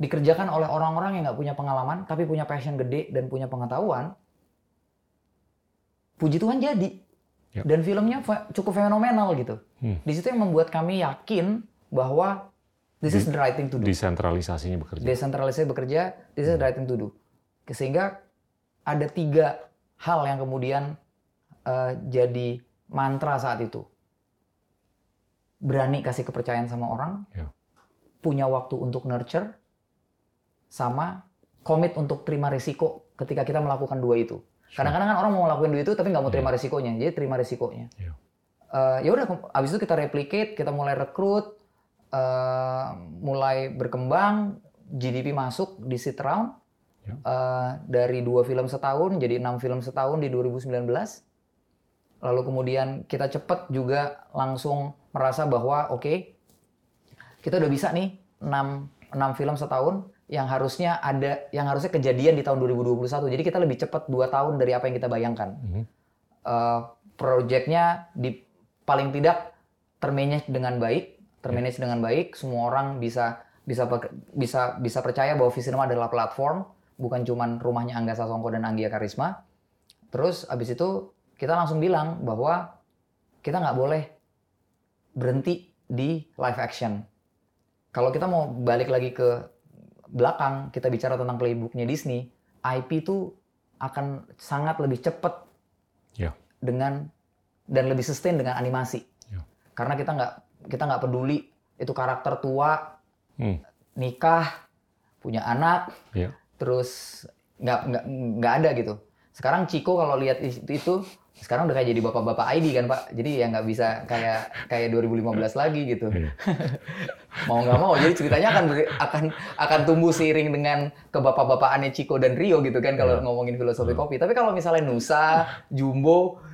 Dikerjakan oleh orang-orang yang nggak punya pengalaman, tapi punya passion gede dan punya pengetahuan. Puji Tuhan jadi. Ya. Dan filmnya cukup fenomenal gitu. Hmm. Di situ yang membuat kami yakin bahwa this is the right thing to do Desentralisasinya bekerja. desentralisasi bekerja, this is the right thing to do. Sehingga ada tiga hal yang kemudian uh, jadi mantra saat itu. Berani kasih kepercayaan sama orang, Ya. punya waktu untuk nurture, sama komit untuk terima risiko ketika kita melakukan dua itu. Kadang-kadang kan orang mau ngelakuin dua itu tapi nggak mau terima risikonya, jadi terima risikonya. Iya. Eh, ya udah, abis itu kita replicate, kita mulai rekrut, eh, mulai berkembang, GDP masuk di seed round Ya. Eh, dari dua film setahun jadi enam film setahun di 2019. Lalu kemudian kita cepet juga langsung merasa bahwa oke kita udah bisa nih 6 6 film setahun yang harusnya ada yang harusnya kejadian di tahun 2021. Jadi kita lebih cepat dua tahun dari apa yang kita bayangkan. Mhm. Eh, projectnya di paling tidak termanage dengan baik, termanage dengan baik. Semua orang bisa bisa bisa bisa percaya bahwa Visinema adalah platform, bukan cuman rumahnya Angga Sasongko dan Anggia Karisma. Terus abis itu kita langsung bilang bahwa kita nggak boleh berhenti di live action. Kalau kita mau balik lagi ke belakang, kita bicara tentang playbooknya Disney, IP itu akan sangat lebih cepat Ya. dengan dan lebih sustain dengan animasi. Ya. Karena kita nggak kita nggak peduli itu karakter tua, Hmm. nikah, punya anak, Ya. terus nggak nggak nggak ada gitu. Sekarang Ciko kalau lihat itu, itu sekarang udah kayak jadi bapak-bapak ID kan Pak. Jadi ya nggak bisa kayak kayak 2015 lagi gitu. Iya. mau nggak mau. Jadi ceritanya akan akan akan tumbuh seiring dengan kebapak-bapakannya Ciko dan Rio gitu kan kalau Iya. ngomongin filosofi Hmm. kopi. Tapi kalau misalnya Nusa, Jumbo,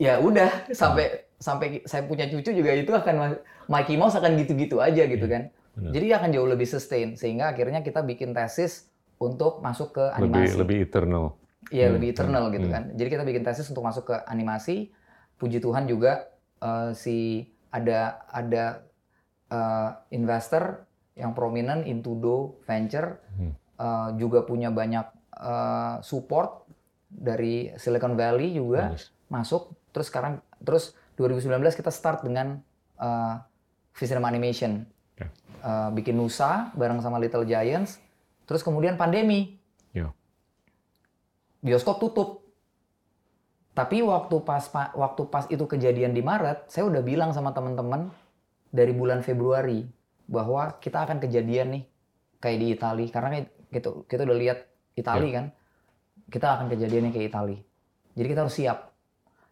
ya udah sampai sampai saya punya cucu juga itu akan Mikey Mouse akan gitu-gitu aja gitu Iya, kan. benar. Jadi akan jauh lebih sustain sehingga akhirnya kita bikin tesis untuk masuk ke Lebih animasi. lebih eternal. Iya, Hmm, lebih eternal hmm, gitu hmm. kan. Jadi kita bikin tesis untuk masuk ke animasi. Puji Tuhan juga eh, si ada ada eh, investor yang prominent Intudo Venture Hmm. eh, juga punya banyak eh, support dari Silicon Valley juga masuk. Terus sekarang terus 2019 kita start dengan uh, Visinema Animation. Ya. Uh, bikin Nusa bareng sama Little Giants. Terus kemudian pandemi. Ya. Bioskop tutup. Tapi waktu pas pa- waktu pas itu kejadian di Maret, saya udah bilang sama teman-teman dari bulan Februari bahwa kita akan kejadian nih kayak di Italia karena gitu kita udah lihat Italia kan. Kita akan kejadiannya kayak Italia. Jadi kita harus siap.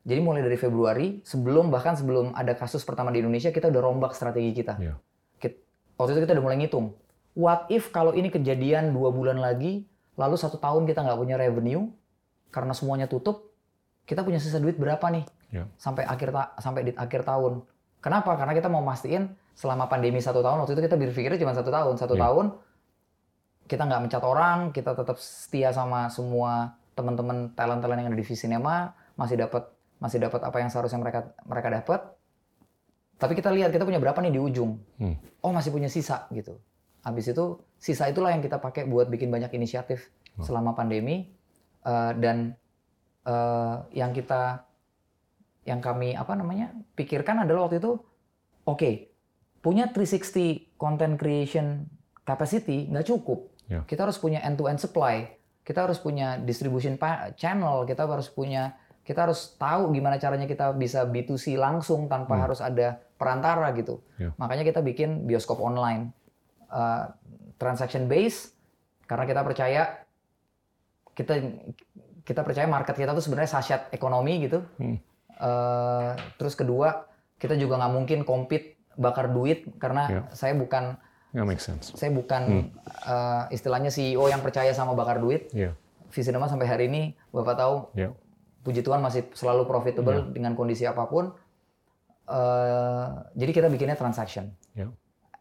Jadi mulai dari Februari, sebelum bahkan sebelum ada kasus pertama di Indonesia, kita udah rombak strategi kita. Kit- Waktu itu kita udah mulai ngitung. What if kalau ini kejadian dua bulan lagi, lalu satu tahun kita nggak punya revenue, karena semuanya tutup, kita punya sisa duit berapa nih? Iya. Sampai akhir ta- sampai di akhir tahun. Kenapa? Karena kita mau mastiin selama pandemi satu tahun, waktu itu kita berpikirnya cuma satu tahun. Satu Iya. tahun, kita nggak mencat orang, kita tetap setia sama semua teman-teman talent-talent yang ada di Visinema, masih dapat masih dapat apa yang seharusnya mereka mereka dapat. Tapi kita lihat kita punya berapa nih di ujung. Hmm. Oh masih punya sisa gitu. Habis itu sisa itulah yang kita pakai buat bikin banyak inisiatif Oh. selama pandemi Eh, dan eh, yang kita yang kami apa namanya pikirkan adalah waktu itu oke punya 360 content creation capacity nggak cukup. Ya. Kita harus punya end to end supply. Kita harus punya distribution channel. Kita harus punya kita harus tahu gimana caranya kita bisa B2C langsung tanpa Hmm. harus ada perantara gitu. Ya. Makanya kita bikin bioskop online, uh, transaction base, karena kita percaya kita kita percaya market kita tuh sebenarnya sasyat ekonomi gitu. Hmm. Uh, terus kedua kita juga nggak mungkin compete bakar duit karena Ya. saya bukan makes sense. saya bukan uh, istilahnya CEO yang percaya sama bakar duit. Yeah. Visinema sampai hari ini bapak tahu Yeah. Puji Tuhan masih selalu profitable Iya. dengan kondisi apa pun. Eh, jadi kita bikinnya transaction Ya.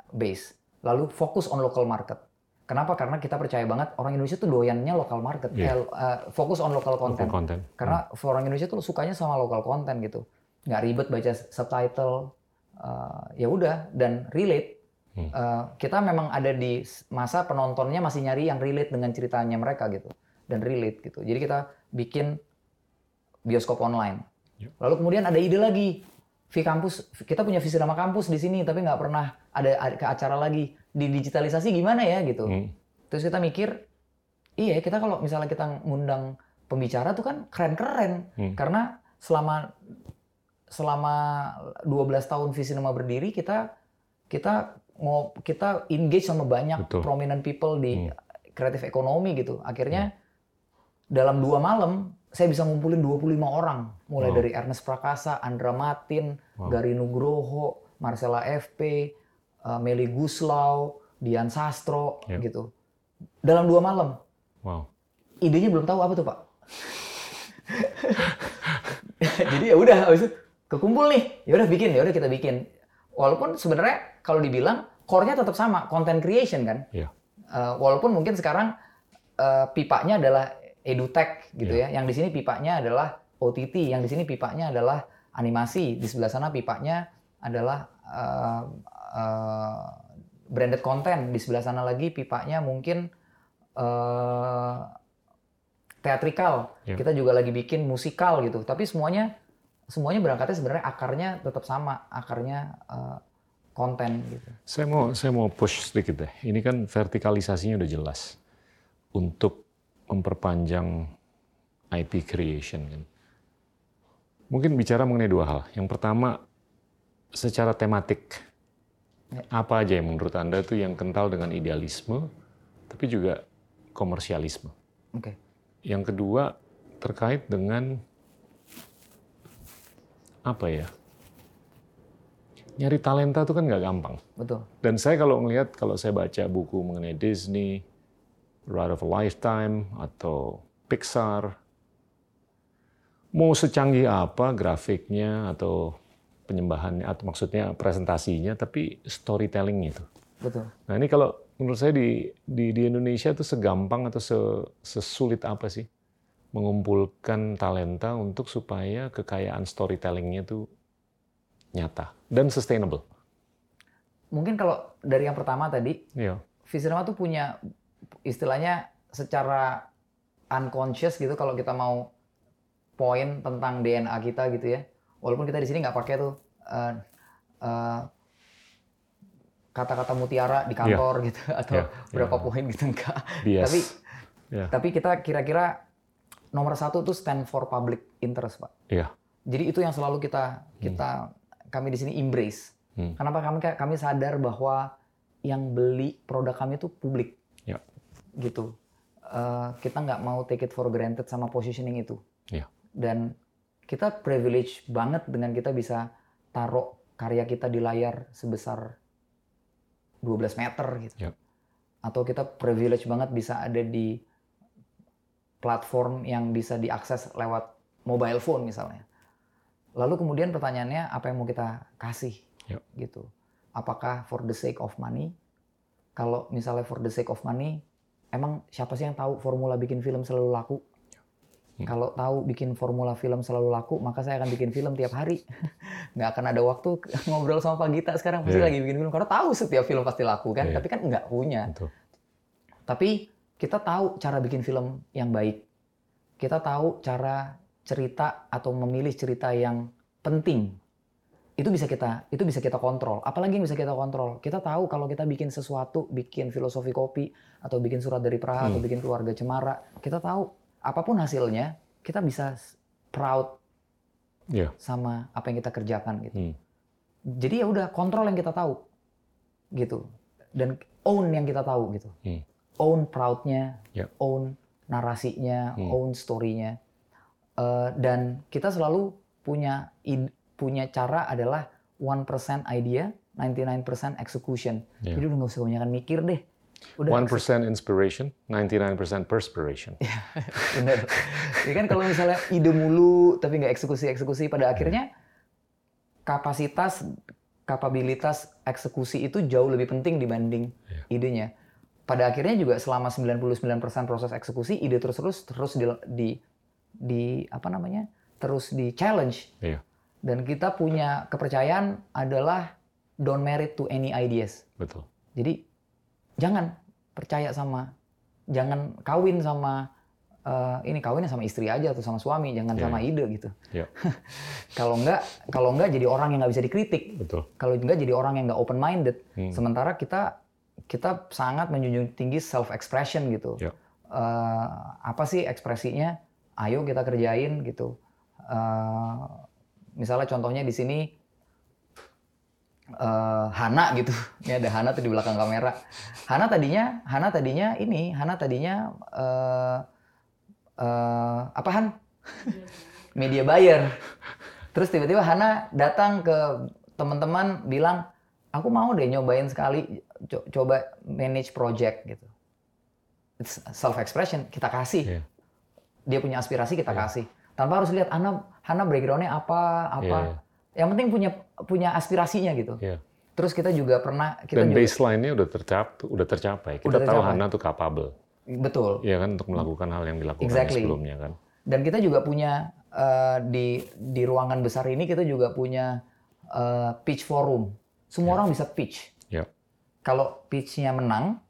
base. Lalu fokus on local market. Kenapa? Karena kita percaya banget orang Indonesia tuh doyannya local market. Iya. Eh, eh, fokus on local Local content. content. Karena orang Indonesia tuh sukanya sama local content gitu. Nggak ribet baca subtitle. Eh, ya udah dan relate. Hmm. Eh, kita memang ada di masa penontonnya masih nyari yang relate dengan ceritanya mereka gitu dan relate gitu. Jadi kita bikin bioskop online. Lalu kemudian ada ide lagi. V kampus, kita punya visi nama kampus di sini, tapi nggak pernah ada, ke acara lagi di digitalisasi gimana ya gitu. Hmm. Terus kita mikir, iya kita kalau misalnya kita ngundang pembicara tuh kan keren-keren, Hmm. karena selama selama 12 tahun Visinema berdiri kita kita mau kita engage sama banyak Betul. prominent people di Hmm. kreatif ekonomi gitu. Akhirnya dalam dua malam saya bisa ngumpulin 25 orang, mulai Wow. dari Ernest Prakasa, Andra Matin, Wow. Gari Nugroho, Marcella FP, uh, Meli Guslau, Dian Sastro Ya. gitu. Dalam dua malam. Wow. Idenya belum tahu apa tuh, Pak. Jadi ya udah habis itu kekumpul nih. Ya udah bikin, ya udah kita bikin. Walaupun sebenarnya kalau dibilang core-nya tetap sama, content creation kan. Iya. Eh, walaupun mungkin sekarang eh, pipanya adalah edutech gitu Iya. ya. Yang di sini pipanya adalah OTT, yang di sini pipanya adalah animasi, di sebelah sana pipanya adalah eh, eh, branded content, di sebelah sana lagi pipanya mungkin eh, teatrikal. Iya. Kita juga lagi bikin musikal gitu. Tapi semuanya semuanya berangkatnya sebenarnya akarnya tetap sama, akarnya eh, konten gitu. Saya mau saya mau push sedikit deh. Ini kan vertikalisasinya udah jelas untuk memperpanjang IP creation kan. Mungkin bicara mengenai dua hal. Yang pertama secara tematik. Apa aja yang menurut Anda itu yang kental dengan idealisme tapi juga komersialisme. Oke. Yang kedua terkait dengan apa ya? Nyari talenta itu kan nggak gampang. Betul. Dan saya kalau melihat, kalau saya baca buku mengenai Disney, Ride of a Lifetime, atau Pixar, mau secanggih apa grafiknya, atau penyembahannya, atau maksudnya presentasinya, tapi storytelling itu. Betul. Nah ini kalau menurut saya di, di, di Indonesia itu segampang atau se, sesulit apa sih mengumpulkan talenta untuk supaya kekayaan storytellingnya itu nyata dan sustainable. Mungkin kalau dari yang pertama tadi, Iya. Visinema tuh punya istilahnya secara unconscious gitu kalau kita mau poin tentang DNA kita gitu ya. Walaupun kita di sini nggak pakai tuh eh, eh, kata-kata mutiara di kantor gitu atau Iya, berapa iya. poin gitu enggak. Bias. Tapi Ya. tapi kita kira-kira nomor satu tuh stand for public interest pak. Iya. Jadi itu yang selalu kita kita kami di sini embrace. Hmm. Kenapa kami kami sadar bahwa yang beli produk kami itu publik. Gitu. Eh, kita nggak mau take it for granted sama positioning itu. Ya. Dan kita privilege banget dengan kita bisa taruh karya kita di layar sebesar 12 meter gitu. Ya. Atau kita privilege banget bisa ada di platform yang bisa diakses lewat mobile phone misalnya. Lalu kemudian pertanyaannya apa yang mau kita kasih Ya. gitu. Apakah for the sake of money? Kalau misalnya for the sake of money, emang siapa sih yang tahu formula bikin film selalu laku? Hmm. Kalau tahu bikin formula film selalu laku, maka saya akan bikin film tiap hari. Nggak akan ada waktu ngobrol sama Pak Gita sekarang pasti Iya. lagi bikin film karena tahu setiap film pasti laku kan, Iya. tapi kan nggak punya. Betul. Tapi kita tahu cara bikin film yang baik. Kita tahu cara cerita atau memilih cerita yang penting. Itu bisa kita itu bisa kita kontrol. Apalagi yang bisa kita kontrol? Kita tahu kalau kita bikin sesuatu, bikin filosofi kopi atau bikin surat dari Praha atau Hmm. bikin keluarga Cemara, kita tahu apa pun hasilnya, kita bisa proud Iya. sama apa yang kita kerjakan gitu. Hmm. Jadi ya udah kontrol yang kita tahu gitu dan own yang kita tahu gitu. Hmm. Own proudnya, Ya. own narasinya, Hmm. own storynya. Eh, dan kita selalu punya punya cara adalah 1% idea, 99% execution. Ya. Jadi udah nggak usah kebanyakan mikir deh. Udah 1% inspiration, 99% perspiration. Bener. Jadi kan kalau misalnya ide mulu tapi nggak eksekusi-eksekusi pada akhirnya kapasitas, kapabilitas eksekusi itu jauh lebih penting dibanding Iya. idenya. Pada akhirnya juga selama 99% proses eksekusi ide terus-terus terus di, di di apa namanya? terus di challenge. Iya. Dan kita punya kepercayaan adalah don't married to any ideas. Betul. Jadi jangan percaya sama, jangan kawin sama eh, ini kawinnya sama istri aja atau sama suami, jangan Iya, sama ide gitu. Iya. kalau enggak, kalau enggak jadi orang yang nggak bisa dikritik. Betul. Kalau enggak jadi orang yang nggak open minded. Hmm. Sementara kita kita sangat menjunjung tinggi self expression gitu. Iya. Eh, apa sih ekspresinya? Ayo kita kerjain gitu. uh, misalnya contohnya di sini uh, Hana gitu. Ini ada Hana tuh di belakang kamera. Hana tadinya, Hana tadinya ini, Hana tadinya uh, uh, apa Han? Media buyer. Terus tiba-tiba Hana datang ke teman-teman bilang, aku mau deh nyobain sekali co coba manage project gitu. It's self expression, kita kasih. Yeah. Dia punya aspirasi kita yeah. kasih. Tanpa harus lihat Hana Hana backgroundnya apa apa. Yeah, yeah yang penting punya punya aspirasinya gitu. Yeah. Terus kita juga pernah kita dan baseline-nya udah tercapai, udah tercapai. Kita udah tercapai. tahu Hana tuh capable. Betul. Iya kan untuk melakukan hal yang dilakukan exactly. sebelumnya kan. Dan kita juga punya uh, di di ruangan besar ini kita juga punya uh, pitch forum. Semua yeah. orang bisa pitch. Yeah. Kalau pitch-nya menang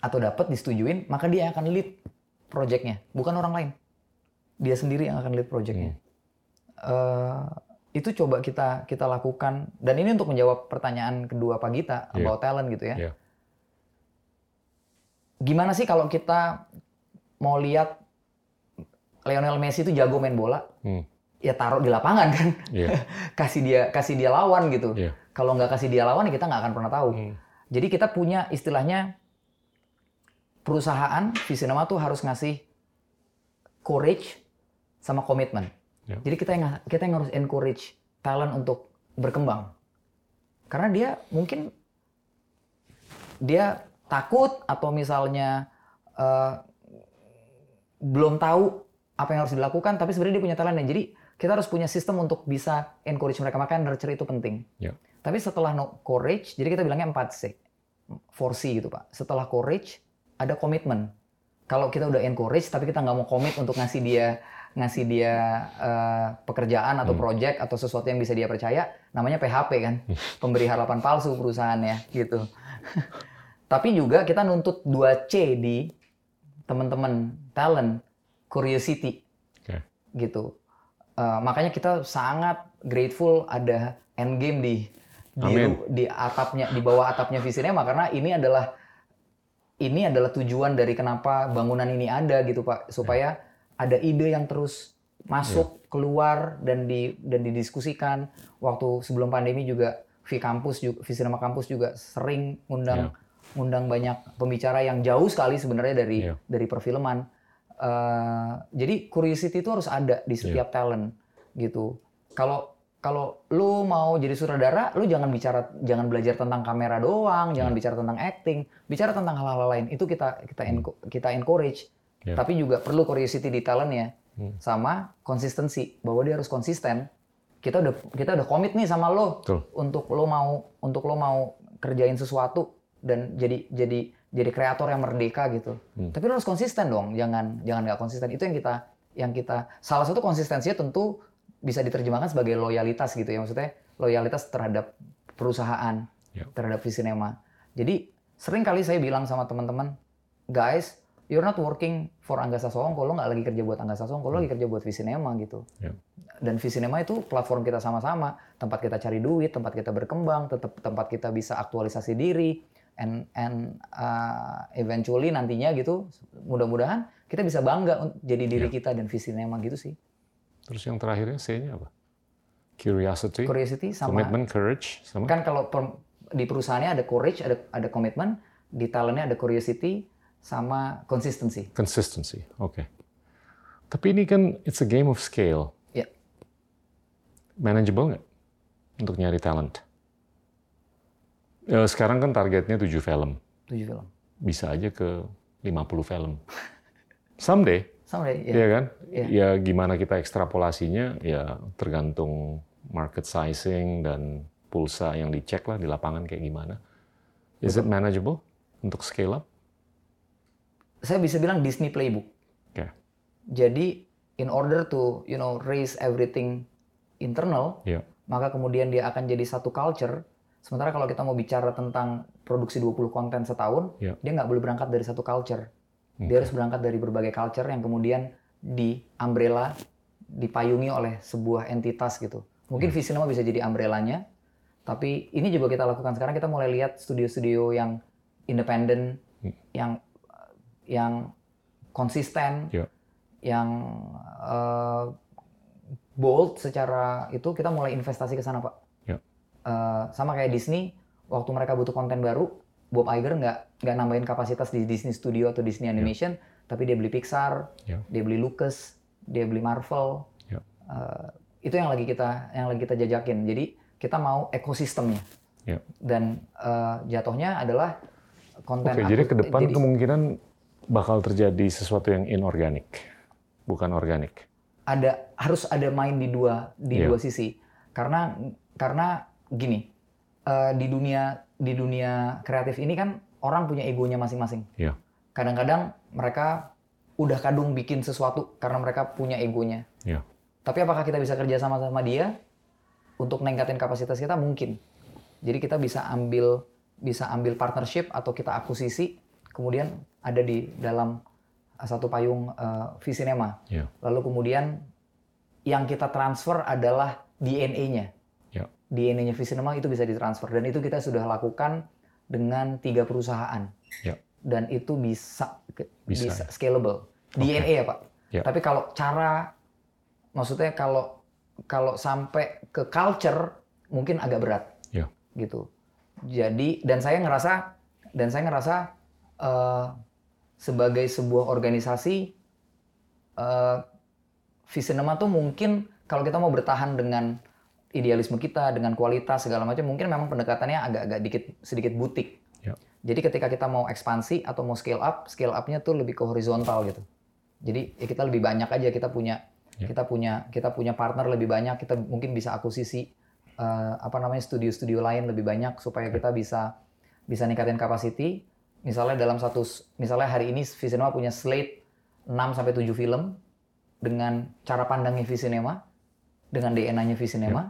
atau dapat disetujuin, maka dia akan lead project-nya, bukan orang lain. Dia sendiri yang akan lead project-nya. Hmm. Uh, itu coba kita kita lakukan dan ini untuk menjawab pertanyaan kedua Pak Gita yeah. about talent gitu ya. Yeah. Gimana sih kalau kita mau lihat Lionel Messi itu jago main bola? Hmm. Ya taruh di lapangan kan. Yeah. kasih dia kasih dia lawan gitu. Yeah. Kalau nggak kasih dia lawan kita nggak akan pernah tahu. Hmm. Jadi kita punya istilahnya perusahaan Visinema tuh harus ngasih courage sama komitmen. Yeah. Jadi kita yang kita yang harus encourage talent untuk berkembang. Karena dia mungkin dia takut atau misalnya uh, belum tahu apa yang harus dilakukan, tapi sebenarnya dia punya talent. Jadi kita harus punya sistem untuk bisa encourage mereka. Makanya nurture itu penting. Yeah. Tapi setelah no courage, jadi kita bilangnya 4C. 4C gitu Pak. Setelah courage, ada komitmen. Kalau kita udah encourage, tapi kita nggak mau komit untuk ngasih dia ngasih dia uh, pekerjaan atau hmm. project atau sesuatu yang bisa dia percaya, namanya PHP kan, pemberi harapan palsu perusahaannya gitu. Tapi juga kita nuntut 2C di teman-teman talent, curiosity, okay. gitu. Uh, makanya kita sangat grateful ada endgame di di, di atapnya di bawah atapnya Visinema karena ini adalah ini adalah tujuan dari kenapa bangunan ini ada gitu Pak supaya yeah ada ide yang terus masuk yeah. keluar dan di dan didiskusikan waktu sebelum pandemi juga V kampus juga V Cinema kampus juga sering ngundang yeah. ngundang banyak pembicara yang jauh sekali sebenarnya dari yeah. dari perfilman uh, jadi curiosity itu harus ada di setiap yeah. talent gitu kalau kalau lu mau jadi sutradara, lu jangan bicara, jangan belajar tentang kamera doang, jangan yeah. bicara tentang acting, bicara tentang hal-hal lain. Itu kita kita hmm. kita encourage Yeah. Tapi juga perlu curiosity di talentnya hmm. sama konsistensi bahwa dia harus konsisten. Kita udah kita udah komit nih sama lo Betul. untuk lo mau untuk lo mau kerjain sesuatu dan jadi jadi jadi kreator yang merdeka gitu. Hmm. Tapi lo harus konsisten dong, jangan jangan nggak konsisten. Itu yang kita yang kita salah satu konsistensinya tentu bisa diterjemahkan sebagai loyalitas gitu ya maksudnya loyalitas terhadap perusahaan yeah. terhadap Visinema. Jadi sering kali saya bilang sama teman-teman, guys, you're not working for Angga Sasongko, lo nggak lagi kerja buat Angga Sasongko, lo lagi hmm. kerja buat Visinema gitu. Yeah. Dan Visinema itu platform kita sama-sama, tempat kita cari duit, tempat kita berkembang, tetap tempat kita bisa aktualisasi diri, and and uh, eventually nantinya gitu, mudah-mudahan kita bisa bangga jadi diri yeah. kita dan Visinema gitu sih. Terus yang terakhirnya C-nya apa? Curiosity, Curiosity sama commitment, courage, sama. Kan kalau per, di perusahaannya ada courage, ada ada komitmen, di talentnya ada curiosity, sama konsistensi. Consistency, oke. Okay. Tapi ini kan it's a game of scale. Ya. Yeah. Manageable nggak untuk nyari talent? Sekarang kan targetnya 7 film. 7 film. Bisa aja ke 50 film. Someday. Someday, ya. Iya kan? Yeah. Ya gimana kita ekstrapolasinya ya tergantung market sizing dan pulsa yang dicek lah di lapangan kayak gimana. Is Betul. it manageable untuk scale up? Saya bisa bilang Disney playbook. Okay. Jadi in order to you know raise everything internal, yeah. maka kemudian dia akan jadi satu culture. Sementara kalau kita mau bicara tentang produksi 20 konten setahun, yeah. dia nggak boleh berangkat dari satu culture. Okay. Dia harus berangkat dari berbagai culture yang kemudian di umbrella, dipayungi oleh sebuah entitas gitu. Mungkin hmm. Visinema bisa jadi umbrellanya, tapi ini juga kita lakukan sekarang. Kita mulai lihat studio-studio yang independen, hmm. yang yang konsisten, yeah. yang uh, bold secara itu kita mulai investasi ke sana pak. Ya. Eh, sama kayak Disney, waktu mereka butuh konten baru, Bob Iger nggak nggak nambahin kapasitas di Disney Studio atau Disney Animation, tapi dia beli Pixar, Ya. dia beli Lucas, dia beli Marvel. Ya. Eh, itu yang lagi kita yang lagi kita jajakin. Jadi kita mau ekosistemnya. Ya. Dan eh, jatuhnya adalah konten. Oke, aku- jadi ke depan jadi kemungkinan bakal terjadi sesuatu yang inorganik, bukan organik. ada harus ada main di dua di Iya. dua sisi. Karena karena gini eh, di dunia di dunia kreatif ini kan orang punya egonya masing-masing. Iya. Kadang-kadang mereka udah kadung bikin sesuatu karena mereka punya egonya. Iya. Tapi apakah kita bisa kerja sama sama dia untuk ningkatin kapasitas kita? Mungkin. Jadi kita bisa ambil bisa ambil partnership atau kita akuisisi, kemudian ada di dalam satu payung eh, Visinema. Iya. Lalu kemudian yang kita transfer adalah DNA-nya. Ya. DNA-nya Visinema itu bisa ditransfer dan itu kita sudah lakukan dengan tiga perusahaan. Ya. Dan itu bisa Bisa, bisa, scalable. DNA ya pak. Ya. Tapi kalau cara, maksudnya kalau kalau sampai ke culture mungkin agak berat. Ya. Gitu. Jadi dan saya ngerasa dan saya ngerasa eh, sebagai sebuah organisasi eh Visinema tuh mungkin kalau kita mau bertahan dengan idealisme kita, dengan kualitas segala macam, mungkin memang pendekatannya agak-agak dikit sedikit butik. Ya. Jadi ketika kita mau ekspansi atau mau scale up, scale up-nya tuh lebih ke horizontal gitu. Jadi ya kita lebih banyak aja kita punya Ya. kita punya kita punya partner lebih banyak, kita mungkin bisa akuisisi eh, apa namanya studio-studio lain lebih banyak supaya kita bisa bisa ningkatin capacity. Misalnya dalam satu misalnya hari ini Visinema punya slate 6 sampai 7 film dengan cara pandangnya Visinema, dengan DNA-nya Visinema,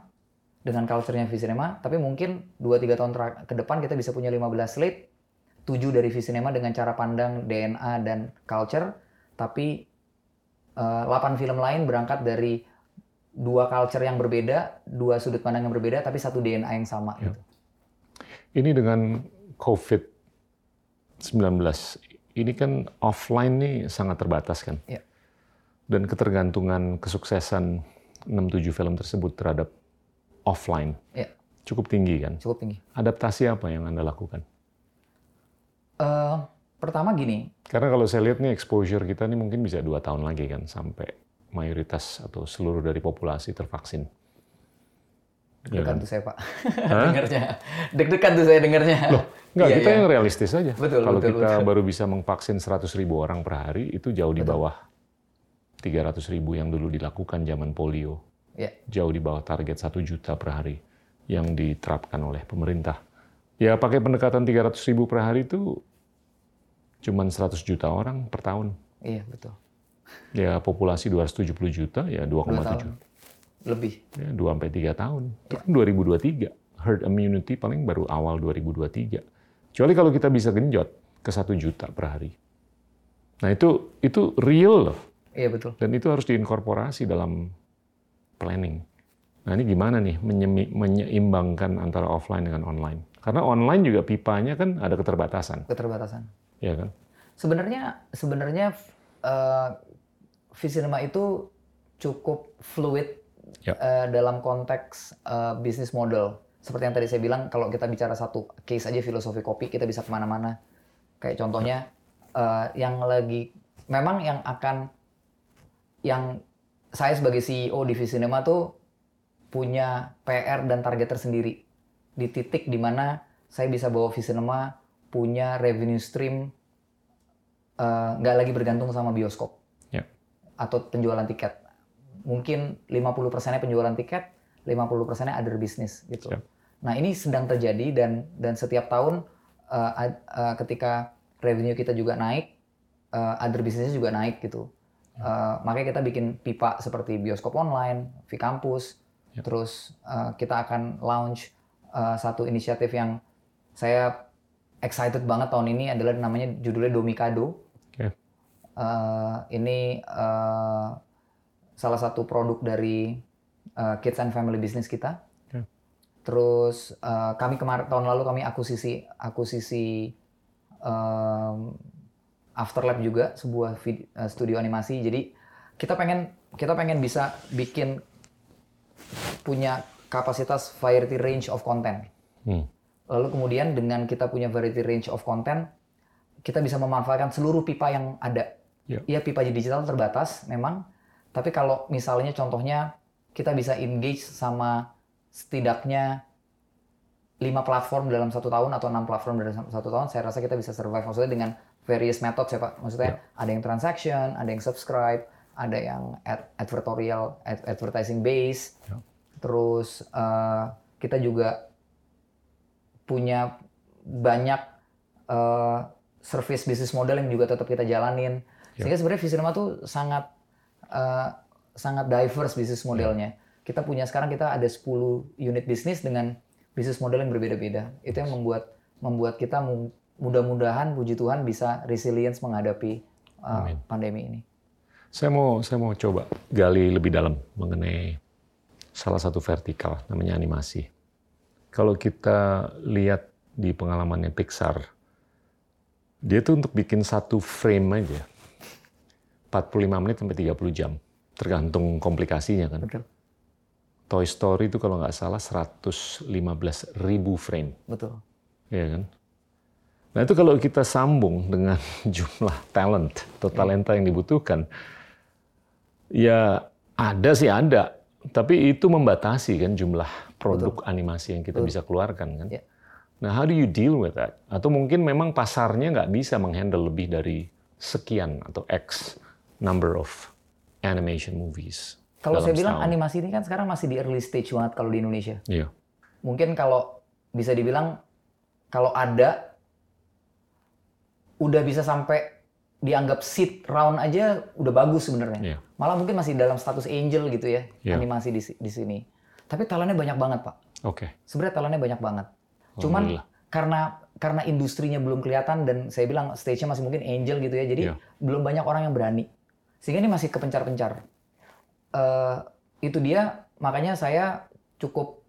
dengan culture-nya Visinema, tapi mungkin 2-3 tahun terak- ke depan kita bisa punya 15 slate, 7 dari Visinema dengan cara pandang DNA dan culture, tapi eh, 8 film lain berangkat dari dua culture yang berbeda, dua sudut pandang yang berbeda, tapi satu DNA yang sama. Ya. Gitu. Ini dengan COVID-19, ini kan offline nih sangat terbatas kan? Ya. Dan ketergantungan kesuksesan 6-7 film tersebut terhadap offline Ya. cukup tinggi kan? Cukup tinggi. Adaptasi apa yang Anda lakukan? Eh, pertama gini, Karena kalau saya lihat nih exposure kita nih mungkin bisa dua tahun lagi kan sampai mayoritas atau seluruh dari populasi tervaksin. Ya deg-degan kan? tuh saya pak, Hah? dengarnya. Deg-degan tuh saya dengarnya. Loh, Enggak, Iya, kita iya. yang realistis aja. Betul, Kalau betul, kita betul. baru bisa mengvaksin 100 ribu orang per hari, itu jauh di Betul. bawah 300 ribu yang dulu dilakukan zaman polio. Ya. Jauh di bawah target 1 juta per hari yang diterapkan oleh pemerintah. Ya pakai pendekatan 300 ribu per hari itu cuman 100 juta orang per tahun. Iya betul. Ya populasi 270 juta, ya Dua 2,7. Lebih. Ya, 2 sampai 3 tahun. Itu kan 2023. Herd immunity paling baru awal 2023. Kecuali kalau kita bisa genjot ke 1 juta per hari. Nah, itu itu real loh. Iya betul. Dan itu harus diinkorporasi dalam planning. Nah, ini gimana nih menyemi- menyeimbangkan antara offline dengan online? Karena online juga pipanya kan ada keterbatasan, Keterbatasan. ya kan? Sebenarnya sebenarnya eh, Visinema itu cukup fluid Ya. eh, dalam konteks eh, bisnis model. Seperti yang tadi saya bilang, kalau kita bicara satu case aja filosofi kopi, kita bisa ke mana-mana. Kayak contohnya eh, yang lagi, memang yang akan, yang saya sebagai CEO di Visinema tuh punya PR dan target tersendiri di titik di mana saya bisa bawa Visinema punya revenue stream eh, nggak lagi bergantung sama bioskop Ya. atau penjualan tiket. Mungkin 50%-nya penjualan tiket, 50%-nya other business gitu. Siap. Nah, ini sedang terjadi dan dan setiap tahun ad- eh, ketika revenue kita juga naik, eh, other business juga naik gitu. Eh, makanya kita bikin pipa seperti bioskop online, Vkampus, Ya. terus eh, kita akan launch eh, satu inisiatif yang saya excited banget tahun ini adalah namanya judulnya Domikado. Oke. Eh, ini salah satu produk dari eh, Kids and Family Business kita. Oke. Terus eh, kami kemarin tahun lalu kami akuisisi akuisisi em, Afterlab juga sebuah vid- eh, studio animasi. Jadi kita pengen kita pengen bisa bikin punya kapasitas variety range of content. Hmm. Lalu kemudian dengan kita punya variety range of content, kita bisa memanfaatkan seluruh pipa yang ada. Ya. Iya pipa digital terbatas memang, tapi kalau misalnya contohnya kita bisa engage sama setidaknya lima platform dalam satu tahun atau enam platform dalam satu tahun, saya rasa kita bisa survive. Maksudnya dengan various methods ya Pak. Maksudnya ada yang transaction, ada yang subscribe, ada yang ad advertorial, ad advertising base. Ya. Terus eh, kita juga punya banyak eh, service business model yang juga tetap kita jalanin. Ya. Sehingga sebenarnya Visinema tuh sangat eh, sangat diverse bisnis modelnya. Kita punya sekarang kita ada 10 unit bisnis dengan bisnis model yang berbeda-beda. Itu yang membuat membuat kita mu- mudah-mudahan puji Tuhan bisa resilience menghadapi uh, Amin. pandemi ini. Saya mau saya mau coba gali lebih dalam mengenai salah satu vertikal namanya animasi. Kalau kita lihat di pengalamannya Pixar, dia tuh untuk bikin satu frame aja 45 menit sampai 30 jam, tergantung komplikasinya kan. Betul. Toy Story itu kalau nggak salah 115 ribu frame, Betul. ya kan? Nah itu kalau kita sambung dengan jumlah talent atau talenta yang dibutuhkan, ya ada sih ada, tapi itu membatasi kan jumlah produk animasi yang kita bisa keluarkan kan. Ya. Nah how do you deal with that? Atau mungkin memang pasarnya nggak bisa menghandle lebih dari sekian atau X number of animation movies. Kalau saya bilang setahun. animasi ini kan sekarang masih di early stage banget kalau di Indonesia. Iya, Mungkin kalau bisa dibilang kalau ada udah bisa sampai dianggap seed round aja udah bagus sebenarnya. iya, Malah mungkin masih dalam status angel gitu ya Iya. animasi di, di sini. Tapi talentnya banyak banget pak. oke. Sebenarnya talentnya banyak banget. Cuman karena karena industrinya belum kelihatan dan saya bilang stage-nya masih mungkin angel gitu ya. Jadi Iya. belum banyak orang yang berani. Sehingga ini masih kepencar-pencar. Eh, itu dia makanya saya cukup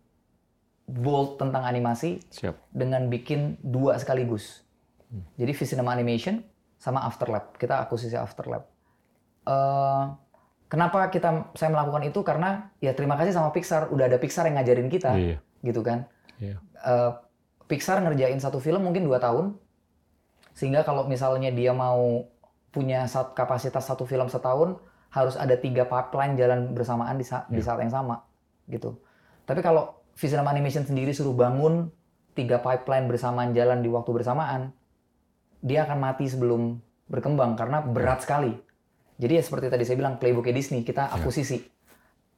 bold tentang animasi Siap. dengan bikin dua sekaligus. Jadi Visinema Animation sama Afterlab. Kita akuisisi Afterlab. Eh, kenapa kita saya melakukan itu karena ya terima kasih sama Pixar udah ada Pixar yang ngajarin kita Iya, gitu kan. iya. Eh, Pixar ngerjain satu film mungkin dua tahun, sehingga kalau misalnya dia mau punya sat- kapasitas satu film setahun, harus ada tiga pipeline jalan bersamaan di, sa- di Ya. saat yang sama, gitu. Tapi kalau Visinema Animation sendiri suruh bangun tiga pipeline bersamaan jalan di waktu bersamaan, dia akan mati sebelum berkembang karena berat sekali. Jadi ya seperti tadi saya bilang playbooknya Disney kita akuisisi.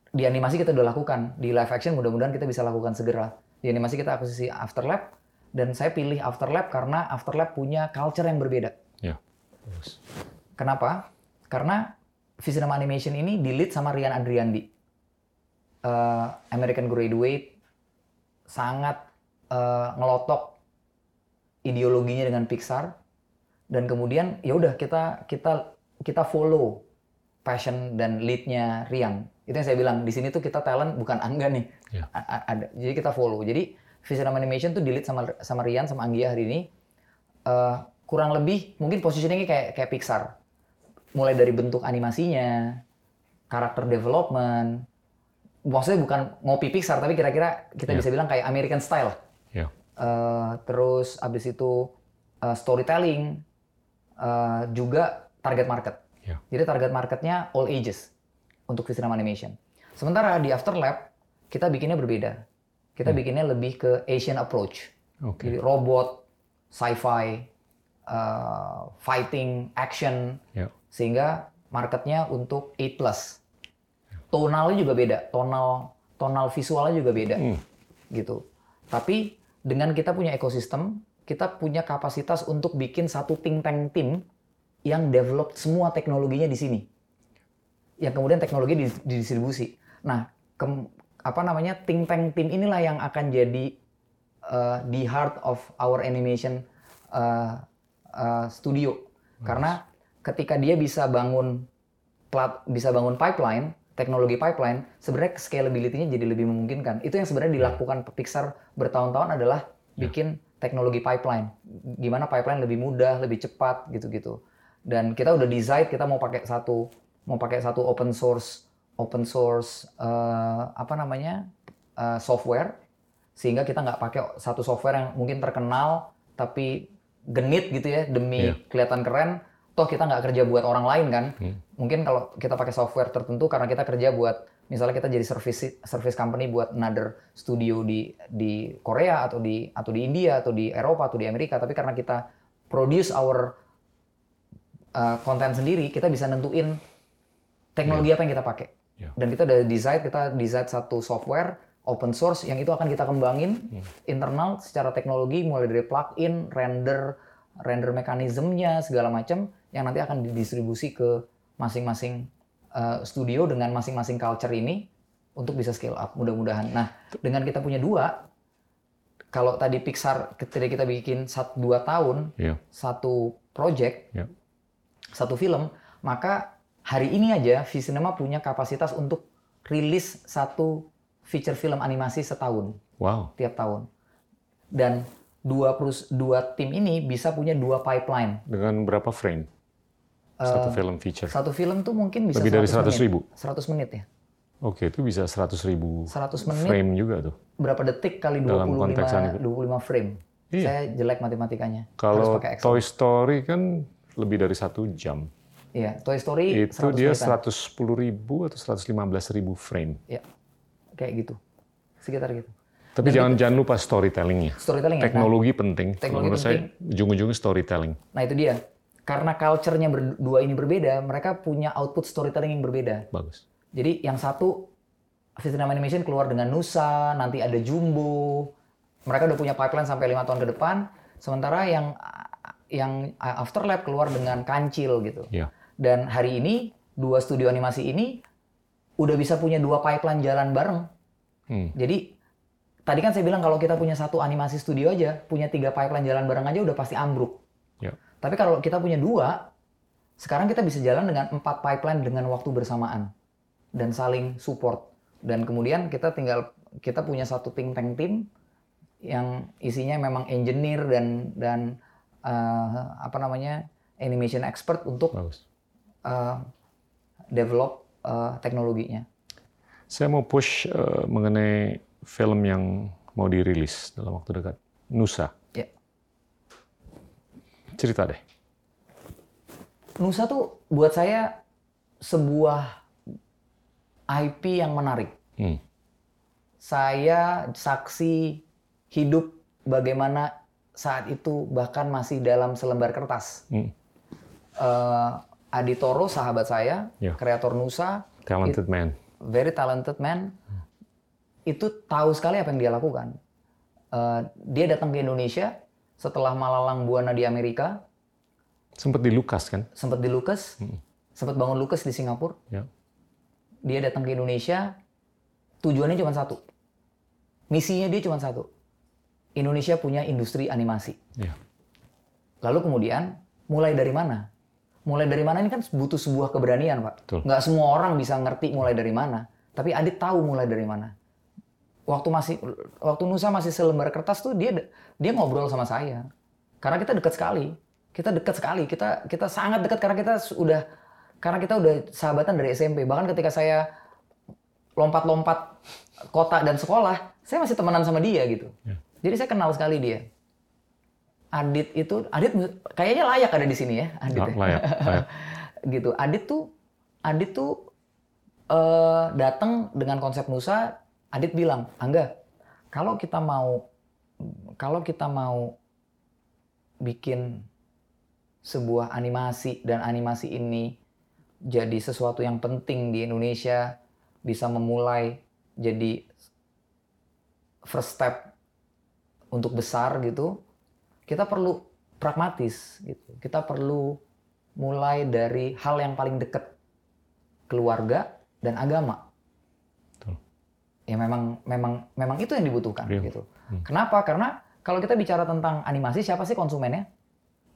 Di animasi kita udah lakukan, di live action mudah-mudahan kita bisa lakukan segera. Di animasi kita akuisisi Afterlab dan saya pilih Afterlab karena Afterlab punya culture yang berbeda. Ya. Bagus. Kenapa? Karena Visinema Animation ini di lead sama Rian Adriandi. Eh, American Graduate sangat eh, ngelotok ideologinya dengan Pixar dan kemudian ya udah kita kita kita follow passion dan leadnya Rian. Itu yang saya bilang di sini tuh kita talent bukan Angga nih. A- ada. Jadi kita follow. Jadi Visinema Animation tuh di lead sama sama Rian sama Anggia hari ini. Eh, kurang lebih mungkin positioningnya kayak kayak Pixar. Mulai dari bentuk animasinya, karakter development. Maksudnya bukan ngopi Pixar, tapi kira-kira kita Ya. bisa bilang kayak American style. Ya. Eh, terus abis itu eh, storytelling, eh, juga target market. Ya. Jadi target marketnya all ages untuk Visinema Animation. Sementara di Afterlab kita bikinnya berbeda. Kita bikinnya lebih ke Asian approach. Oke. Jadi robot, sci-fi, eh, fighting, action, Ya. sehingga marketnya untuk 8 plus. Tonalnya juga beda, tonal tonal visualnya juga beda, Hmm. gitu. Tapi dengan kita punya ekosistem, kita punya kapasitas untuk bikin satu think tank team yang develop semua teknologinya di sini. Yang kemudian teknologi di- didistribusi. Nah, kem- apa namanya think tank team inilah yang akan jadi uh, the heart of our animation uh, uh, studio. Karena ketika dia bisa bangun plat, bisa bangun pipeline, teknologi pipeline, sebenarnya scalability-nya jadi lebih memungkinkan. Itu yang sebenarnya dilakukan Pixar bertahun-tahun adalah bikin teknologi pipeline. Gimana pipeline lebih mudah, lebih cepat gitu-gitu. Dan kita udah design kita mau pakai satu mau pakai satu open source open source eh, apa namanya uh, software sehingga kita nggak pakai satu software yang mungkin terkenal tapi genit gitu ya demi Iya. kelihatan keren. Toh kita nggak kerja buat orang lain kan. Hmm. Mungkin kalau kita pakai software tertentu karena kita kerja buat misalnya kita jadi service service company buat another studio di di Korea atau di atau di India atau di Eropa atau di Amerika tapi karena kita produce our uh, konten sendiri kita bisa nentuin teknologi apa yang kita pakai Iya. dan kita udah design kita design satu software open source yang itu akan kita kembangin internal secara teknologi mulai dari plugin render render mekanismenya segala macam yang nanti akan didistribusi ke masing-masing uh, studio dengan masing-masing culture ini untuk bisa scale up mudah-mudahan. Nah dengan kita punya dua, kalau tadi Pixar ketika kita bikin satu dua tahun Iya. satu project, Iya. satu film, maka hari ini aja Visinema punya kapasitas untuk rilis satu feature film animasi setahun Wow. tiap tahun. Dan dua perus dua tim ini bisa punya dua pipeline. Dengan berapa frame? Satu film feature. Satu film tuh mungkin bisa Lebih dari 100 100 ribu? menit. 100 menit ya. Oke, itu bisa 100 ribu 100 menit frame juga tuh. berapa detik kali Dalam konteks 25 anime. 25 frame. Iya. Saya jelek matematikanya. Kalau. Toy Story kan lebih dari satu jam. Iya, Toy Story Itu 100 dia menitan. 110 ribu atau 115 ribu frame. Ya, kayak gitu. Sekitar gitu. Tapi jangan jangan lupa storytellingnya. Storytelling ya. Nah, Teknologi penting. Kalau teknologi menurut saya ujung-ujungnya storytelling. Nah itu dia. Karena culture-nya berdua ini berbeda, mereka punya output storytelling yang berbeda. Bagus. Jadi yang satu Vietnam Animation keluar dengan Nusa, nanti ada Jumbo. Mereka udah punya pipeline sampai lima tahun ke depan. Sementara yang yang Afterlab keluar dengan Kancil gitu. Iya. Dan hari ini dua studio animasi ini udah bisa punya dua pipeline jalan bareng. Hmm. Jadi tadi kan saya bilang kalau kita punya satu animasi studio aja, punya tiga pipeline jalan bareng aja udah pasti ambruk. Ya. Tapi kalau kita punya dua, sekarang kita bisa jalan dengan empat pipeline dengan waktu bersamaan dan saling support. Dan kemudian kita tinggal kita punya satu think tank team yang isinya memang engineer dan dan eh, apa namanya animation expert untuk Bagus. eh, develop eh, teknologinya. Saya mau push eh, mengenai film yang mau dirilis dalam waktu dekat. Nusa. Ya. Cerita deh. Nusa tuh buat saya sebuah IP yang menarik. Hmm. Saya saksi hidup bagaimana saat itu bahkan masih dalam selembar kertas. Hmm. Eh, Adi Toro, sahabat saya, Ya. kreator Nusa, Talented man. very talented man, itu tahu sekali apa yang dia lakukan. Eh, dia datang ke Indonesia setelah Malalang Buana di Amerika, Sempat di Lukas kan? sempat di Lucas, sempat bangun Lucas di Singapura. Ya. Dia datang ke Indonesia, tujuannya cuma satu. Misinya dia cuma satu. Indonesia punya industri animasi. Ya. Lalu kemudian, mulai dari mana? Mulai dari mana ini kan butuh sebuah keberanian, Pak. Betul. Nggak semua orang bisa ngerti mulai dari mana. Tapi Adit tahu mulai dari mana. Waktu masih waktu Nusa masih selembar kertas tuh dia dia ngobrol sama saya. Karena kita dekat sekali. Kita dekat sekali. Kita kita sangat dekat karena kita sudah karena kita udah sahabatan dari SMP. Bahkan ketika saya lompat-lompat kota dan sekolah, saya masih temenan sama dia gitu. Ya. Jadi saya kenal sekali dia. Adit itu, Adit kayaknya layak ada di sini ya, Adit. ya. Ah, layak, layak. gitu. Adit tuh, Adit tuh eh, datang dengan konsep Nusa. Adit bilang, Angga, kalau kita mau, kalau kita mau bikin sebuah animasi dan animasi ini jadi sesuatu yang penting di Indonesia, bisa memulai jadi first step untuk besar gitu, kita perlu pragmatis gitu. Kita perlu mulai dari hal yang paling dekat keluarga dan agama. Betul. Ya memang memang memang itu yang dibutuhkan Real. gitu. Kenapa? Karena kalau kita bicara tentang animasi siapa sih konsumennya?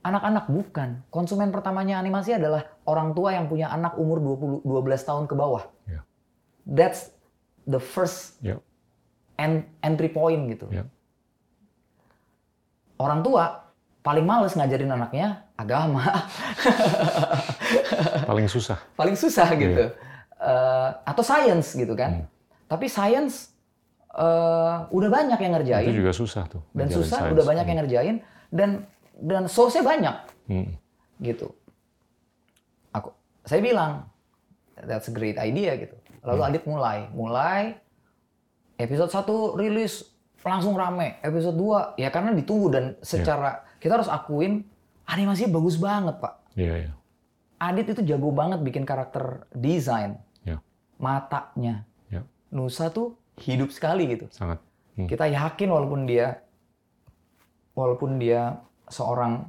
Anak-anak bukan. Konsumen pertamanya animasi adalah orang tua yang punya anak umur 20 12 tahun ke bawah. Ya. That's the first Ya. en- entry point gitu. Ya. Orang tua paling males ngajarin anaknya agama, Paling susah. paling susah gitu. Eh, atau science gitu kan. Hmm. Tapi science eh, udah banyak yang ngerjain Itu juga susah tuh. dan susah science. udah banyak yang ngerjain dan dan source-nya banyak Hmm. gitu. Aku saya bilang that's a great idea gitu. Lalu Hmm. Adit mulai, mulai episode 1 rilis langsung rame, episode 2 ya karena ditunggu dan secara kita harus akuin animasinya bagus banget, Pak. Iya, iya. Adit itu jago banget bikin karakter desain. Ya. Matanya. Ya. Nusa tuh hidup sekali gitu. Sangat. Hmm. Kita yakin walaupun dia walaupun dia seorang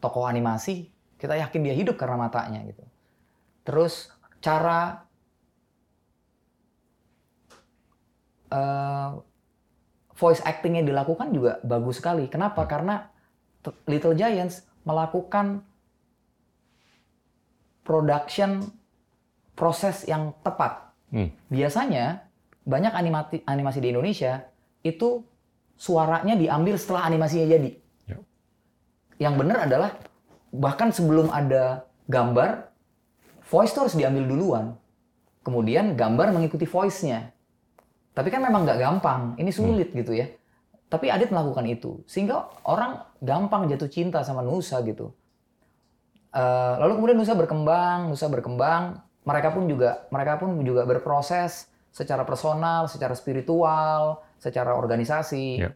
tokoh animasi, kita yakin dia hidup karena matanya gitu. Terus cara eh, voice acting yang dilakukan juga bagus sekali. Kenapa? Karena T- Little Giants melakukan production proses yang tepat. Hmm. Biasanya banyak animasi animasi di Indonesia itu suaranya diambil setelah animasinya jadi. Ya. Yang benar adalah bahkan sebelum ada gambar, voice itu harus diambil duluan. Kemudian gambar mengikuti voice-nya. Tapi kan memang nggak gampang, ini sulit gitu ya. Tapi Adit melakukan itu, sehingga orang gampang jatuh cinta sama Nusa gitu. Eh, lalu kemudian Nusa berkembang, Nusa berkembang. Mereka pun juga mereka pun juga berproses secara personal, secara spiritual, secara organisasi. Ya.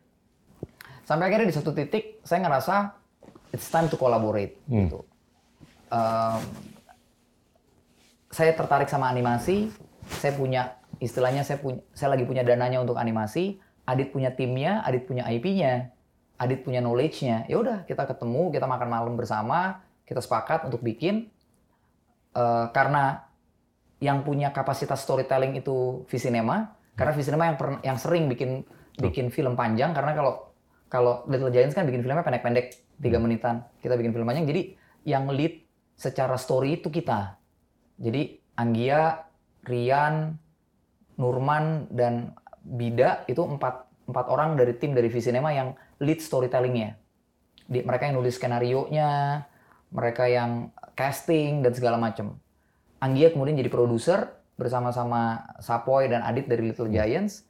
Sampai akhirnya di satu titik saya ngerasa it's time to collaborate Hmm. gitu. Em, saya tertarik sama animasi, saya punya istilahnya saya punya saya lagi punya dananya untuk animasi, Adit punya timnya, Adit punya IP-nya, Adit punya knowledge-nya. Ya udah kita ketemu, kita makan malam bersama, kita sepakat untuk bikin Eh, karena yang punya kapasitas storytelling itu Visinema, karena Visinema yang per- yang sering bikin bikin film panjang karena kalau kalau Little Giants kan bikin filmnya pendek-pendek tiga menitan, kita bikin film panjang. Jadi yang lead secara story itu kita. Jadi Anggia, Rian, Nurman dan Bida itu empat empat orang dari tim dari Visinema yang lead storytellingnya. Di, mereka yang nulis skenario nya, mereka yang casting dan segala macam. Anggia kemudian jadi produser bersama-sama Sapoy dan Adit dari Little Giants.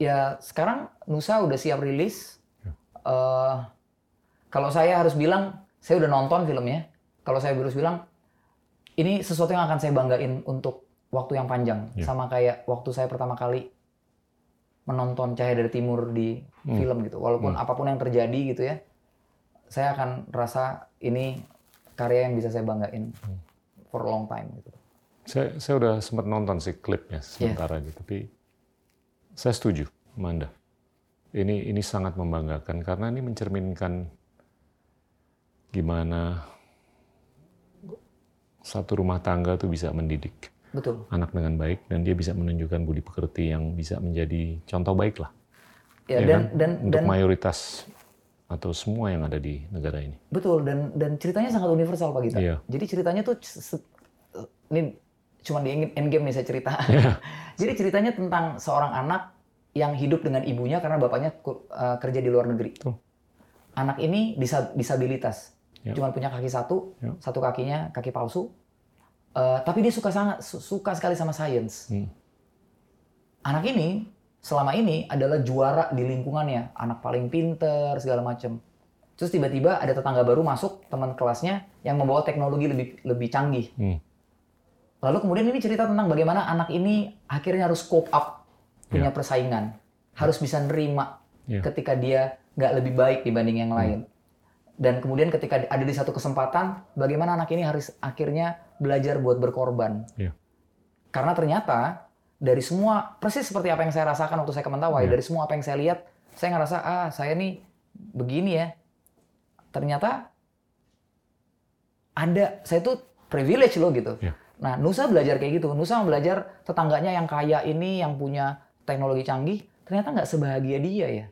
Ya sekarang Nusa udah siap rilis. Eh, kalau saya harus bilang, saya udah nonton filmnya. Kalau saya harus bilang, ini sesuatu yang akan saya banggain untuk waktu yang panjang. Ya. Sama kayak waktu saya pertama kali menonton Cahaya dari Timur di Hmm. film gitu. Walaupun Hmm. apa pun yang terjadi gitu ya, saya akan rasa ini karya yang bisa saya banggain Hmm. for a long time gitu. Saya, saya udah sempat nonton sih klipnya sementara gitu, tapi saya setuju, Amanda. Ini ini sangat membanggakan karena ini mencerminkan gimana satu rumah tangga tuh bisa mendidik Betul. anak dengan baik dan dia bisa menunjukkan budi pekerti yang bisa menjadi contoh baik lah Ya, ya dan kan? dan untuk dan mayoritas atau semua yang ada di negara ini. betul dan dan ceritanya sangat universal Pak Gita. Iya. Jadi ceritanya tuh ini cuma di end- endgame nih saya cerita. Iya. Jadi ceritanya tentang seorang anak yang hidup dengan ibunya karena bapaknya eh, kerja di luar negeri. Betul. Anak ini disa- disabilitas, Ya. cuma punya kaki satu, Ya. satu kakinya kaki palsu. Eh, tapi dia suka sangat su- suka sekali sama sains. Hmm. Anak ini selama ini adalah juara di lingkungannya, anak paling pinter segala macam. Terus tiba-tiba ada tetangga baru masuk teman kelasnya yang membawa teknologi lebih lebih canggih. Hmm. Lalu kemudian ini cerita tentang bagaimana anak ini akhirnya harus cope up, punya Ya. persaingan, harus bisa nerima Ya. ketika dia nggak lebih baik dibanding yang lain. Dan kemudian ketika ada di satu kesempatan, bagaimana anak ini harus akhirnya belajar buat berkorban. Ya. Karena ternyata dari semua persis seperti apa yang saya rasakan waktu saya ke Mentawai, Ya. dari semua apa yang saya lihat, saya ngerasa ah saya nih begini ya. Ternyata ada saya tuh privilege loh gitu. Ya. Nah, Nusa belajar kayak gitu. Nusa belajar tetangganya yang kaya ini, yang punya teknologi canggih, ternyata nggak sebahagia dia ya.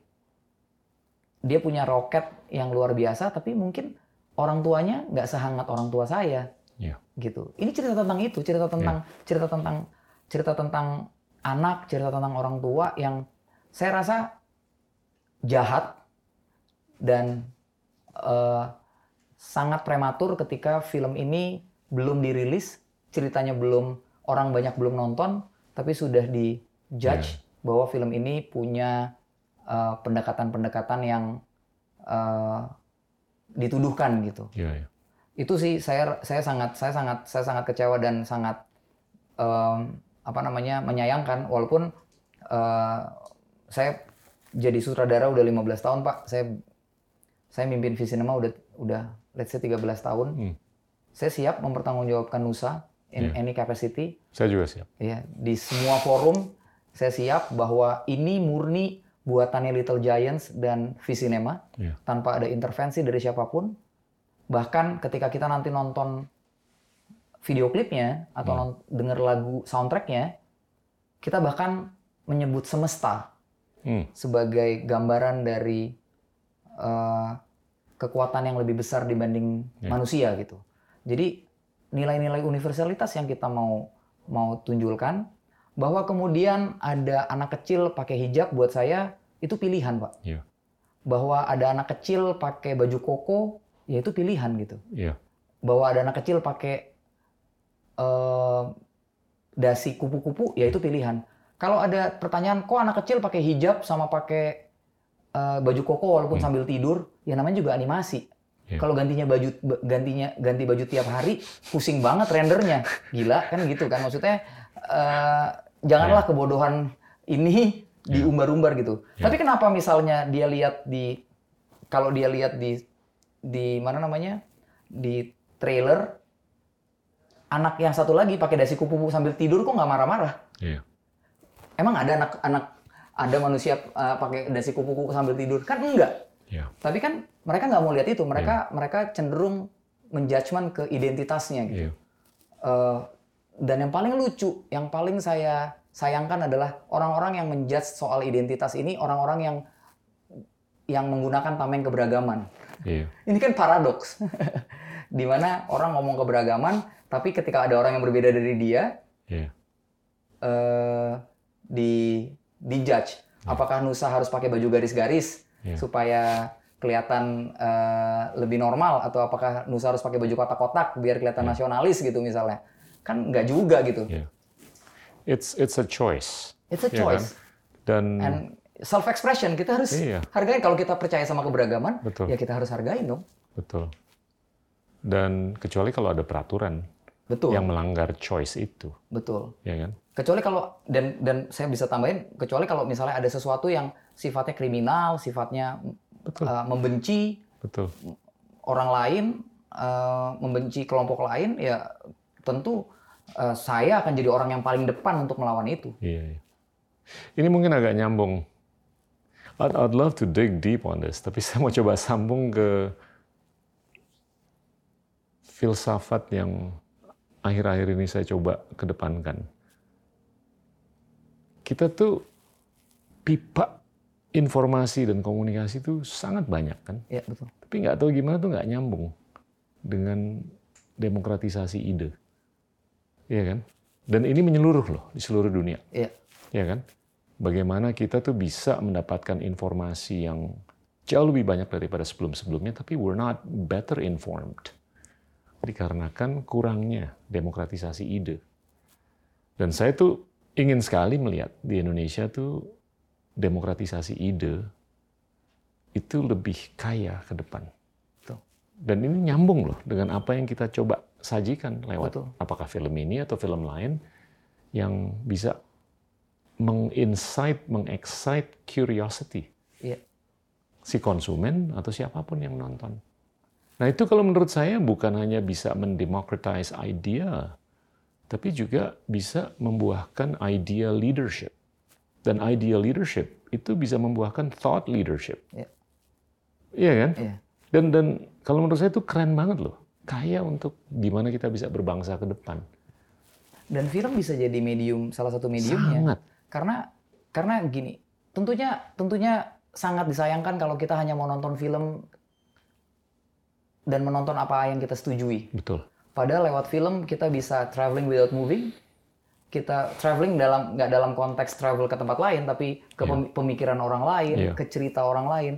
Dia punya roket yang luar biasa, tapi mungkin orang tuanya nggak sehangat orang tua saya. Ya. Gitu. Ini cerita tentang itu, cerita tentang cerita tentang cerita tentang anak, cerita tentang orang tua yang saya rasa jahat dan eh, sangat prematur ketika film ini belum dirilis, ceritanya belum orang banyak belum nonton, tapi sudah di judge bahwa film ini punya eh, pendekatan-pendekatan yang eh, dituduhkan gitu. Iya, iya. Itu sih saya saya sangat saya sangat saya sangat kecewa dan sangat em, apa namanya menyayangkan walaupun eh, saya jadi sutradara udah 15 tahun Pak. Saya saya mimpin Visinema udah udah let's say 13 tahun. Hmm. Saya siap mempertanggungjawabkan Nusa in Iya. any capacity. Saya juga siap. Ya, di semua forum saya siap bahwa ini murni buatannya Little Giants dan Visinema Iya. tanpa ada intervensi dari siapa pun. Bahkan ketika kita nanti nonton video klipnya atau Hmm. denger lagu soundtracknya, kita bahkan menyebut semesta Hmm. sebagai gambaran dari eh, kekuatan yang lebih besar dibanding Ya. manusia gitu. Jadi nilai-nilai universalitas yang kita mau mau tunjukkan bahwa kemudian ada anak kecil pakai hijab buat saya itu pilihan pak. Iya. Bahwa ada anak kecil pakai baju koko ya itu pilihan gitu. Iya. Bahwa ada anak kecil pakai eh, dasi kupu-kupu ya itu pilihan. Kalau ada pertanyaan kok anak kecil pakai hijab sama pakai eh, baju koko walaupun Hmm. sambil tidur, ya namanya juga animasi. Iya. Kalau gantinya baju gantinya ganti baju tiap hari, pusing banget rendernya. Gila kan gitu kan maksudnya eh, janganlah Iya. kebodohan ini diumbar-umbar gitu. Iya. Tapi kenapa misalnya dia lihat di kalau dia lihat di di mana namanya? di trailer anak yang satu lagi pakai dasi kupu-kupu sambil tidur kok nggak marah-marah? Iya. Emang ada anak-anak ada manusia uh, pakai dasi kupu-kupu sambil tidur? Kan enggak. Iya. Tapi kan mereka nggak mau lihat itu. Mereka mereka cenderung menjudgment ke identitasnya gitu. Iya. Eh, dan yang paling lucu, yang paling saya sayangkan adalah orang-orang yang menjudge soal identitas ini orang-orang yang yang menggunakan tameng keberagaman. Iya. Ini kan paradoks. Di mana orang ngomong keberagaman, tapi ketika ada orang yang berbeda dari dia, Iya. eh di dijudge. Apakah Nusa harus pakai baju garis-garis Iya. supaya kelihatan eh, lebih normal atau apakah Nusa harus pakai baju kotak-kotak biar kelihatan Iya. nasionalis gitu misalnya? Kan nggak juga gitu. Iya. It's it's a choice. It's a Iya kan? choice. Dan And self expression kita harus Iya. hargain kalau kita percaya sama keberagaman, Betul. ya kita harus hargain dong. betul. Dan kecuali kalau ada peraturan Betul. yang melanggar choice itu, Betul. ya kan? Kecuali kalau dan dan saya bisa tambahin kecuali kalau misalnya ada sesuatu yang sifatnya kriminal, sifatnya Betul. uh, membenci Betul. orang lain, uh, membenci kelompok lain, ya tentu uh, saya akan jadi orang yang paling depan untuk melawan itu. Iya. iya. Ini mungkin agak nyambung. I'd, I'd love to dig deep on this, tapi saya mau coba sambung ke filsafat yang akhir-akhir ini saya coba kedepankan. Kita tuh pipa informasi dan komunikasi itu sangat banyak kan, Ya betul. tapi nggak tahu gimana tuh nggak nyambung dengan demokratisasi ide, Iya kan? Dan ini menyeluruh loh di seluruh dunia Ya ya kan? Bagaimana kita tuh bisa mendapatkan informasi yang jauh lebih banyak daripada sebelum-sebelumnya, tapi we're not better informed. Dikarenakan kurangnya demokratisasi ide. Dan saya tuh ingin sekali melihat di Indonesia tuh demokratisasi ide itu lebih kaya ke depan. Dan ini nyambung loh dengan apa yang kita coba sajikan lewat Betul. apakah film ini atau film lain yang bisa menginsight, mengexcite curiosity Iya. si konsumen atau siapa pun yang nonton. Nah itu kalau menurut saya bukan hanya bisa mendemocratize idea, tapi juga bisa membuahkan idea leadership. Dan idea leadership itu bisa membuahkan thought leadership. Iya. Iya kan? Iya. Dan dan kalau menurut saya itu keren banget loh. Kaya untuk gimana kita bisa berbangsa ke depan. Dan film bisa jadi medium salah satu mediumnya. Sangat. Karena karena gini, tentunya tentunya sangat disayangkan kalau kita hanya mau nonton film dan menonton apa yang kita setujui. Betul. Padahal lewat film kita bisa traveling without moving. Kita traveling dalam nggak dalam konteks travel ke tempat lain, tapi ke Iya. pem- pemikiran orang lain, Iya. ke cerita orang lain.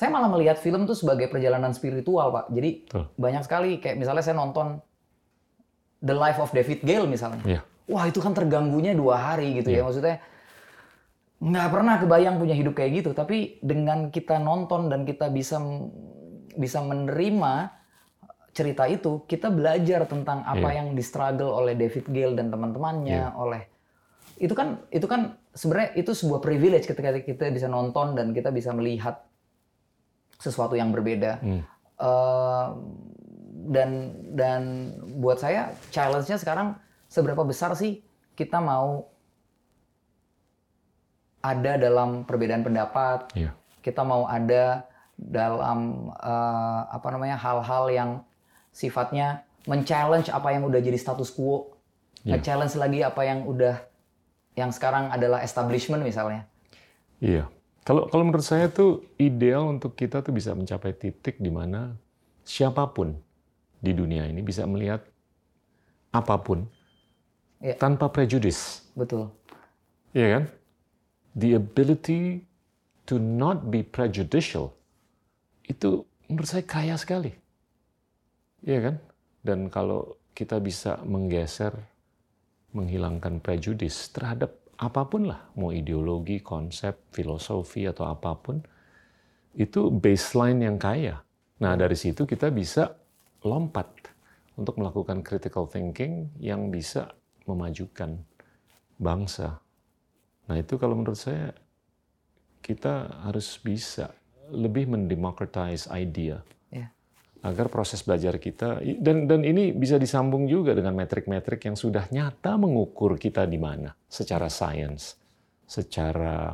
Saya malah melihat film tuh sebagai perjalanan spiritual, Pak. Jadi Betul. banyak sekali kayak misalnya saya nonton The Life of David Gale misalnya. Iya. Wah itu kan terganggunya dua hari gitu ya Iya. maksudnya. nggak pernah kebayang punya hidup kayak gitu tapi dengan kita nonton dan kita bisa bisa menerima cerita itu kita belajar tentang apa Iya. yang di struggle oleh David Gale dan teman-temannya Iya. oleh itu kan itu kan sebenarnya itu sebuah privilege ketika kita bisa nonton dan kita bisa melihat sesuatu yang berbeda Hmm. Eh, dan dan buat saya challenge-nya sekarang seberapa besar sih kita mau ada dalam perbedaan pendapat Iya. kita mau ada dalam eh, apa namanya hal-hal yang sifatnya men-challenge apa yang udah jadi status quo, Iya. nge-challenge lagi apa yang udah yang sekarang adalah establishment misalnya. Iya. Kalau kalau menurut saya tuh ideal untuk kita tuh bisa mencapai titik di mana siapa pun di dunia ini bisa melihat apa pun Iya. tanpa prejudis. Betul. Iya kan? The ability to not be prejudicial itu menurut saya kaya sekali. Iya kan? Dan kalau kita bisa menggeser, menghilangkan prejudis terhadap apa pun lah, mau ideologi, konsep, filosofi atau apa pun, itu baseline yang kaya. Nah dari situ kita bisa lompat untuk melakukan critical thinking yang bisa memajukan bangsa. Nah itu kalau menurut saya kita harus bisa lebih mendemocratize idea. Agar proses belajar kita dan dan ini bisa disambung juga dengan metrik-metrik yang sudah nyata mengukur kita di mana secara sains, secara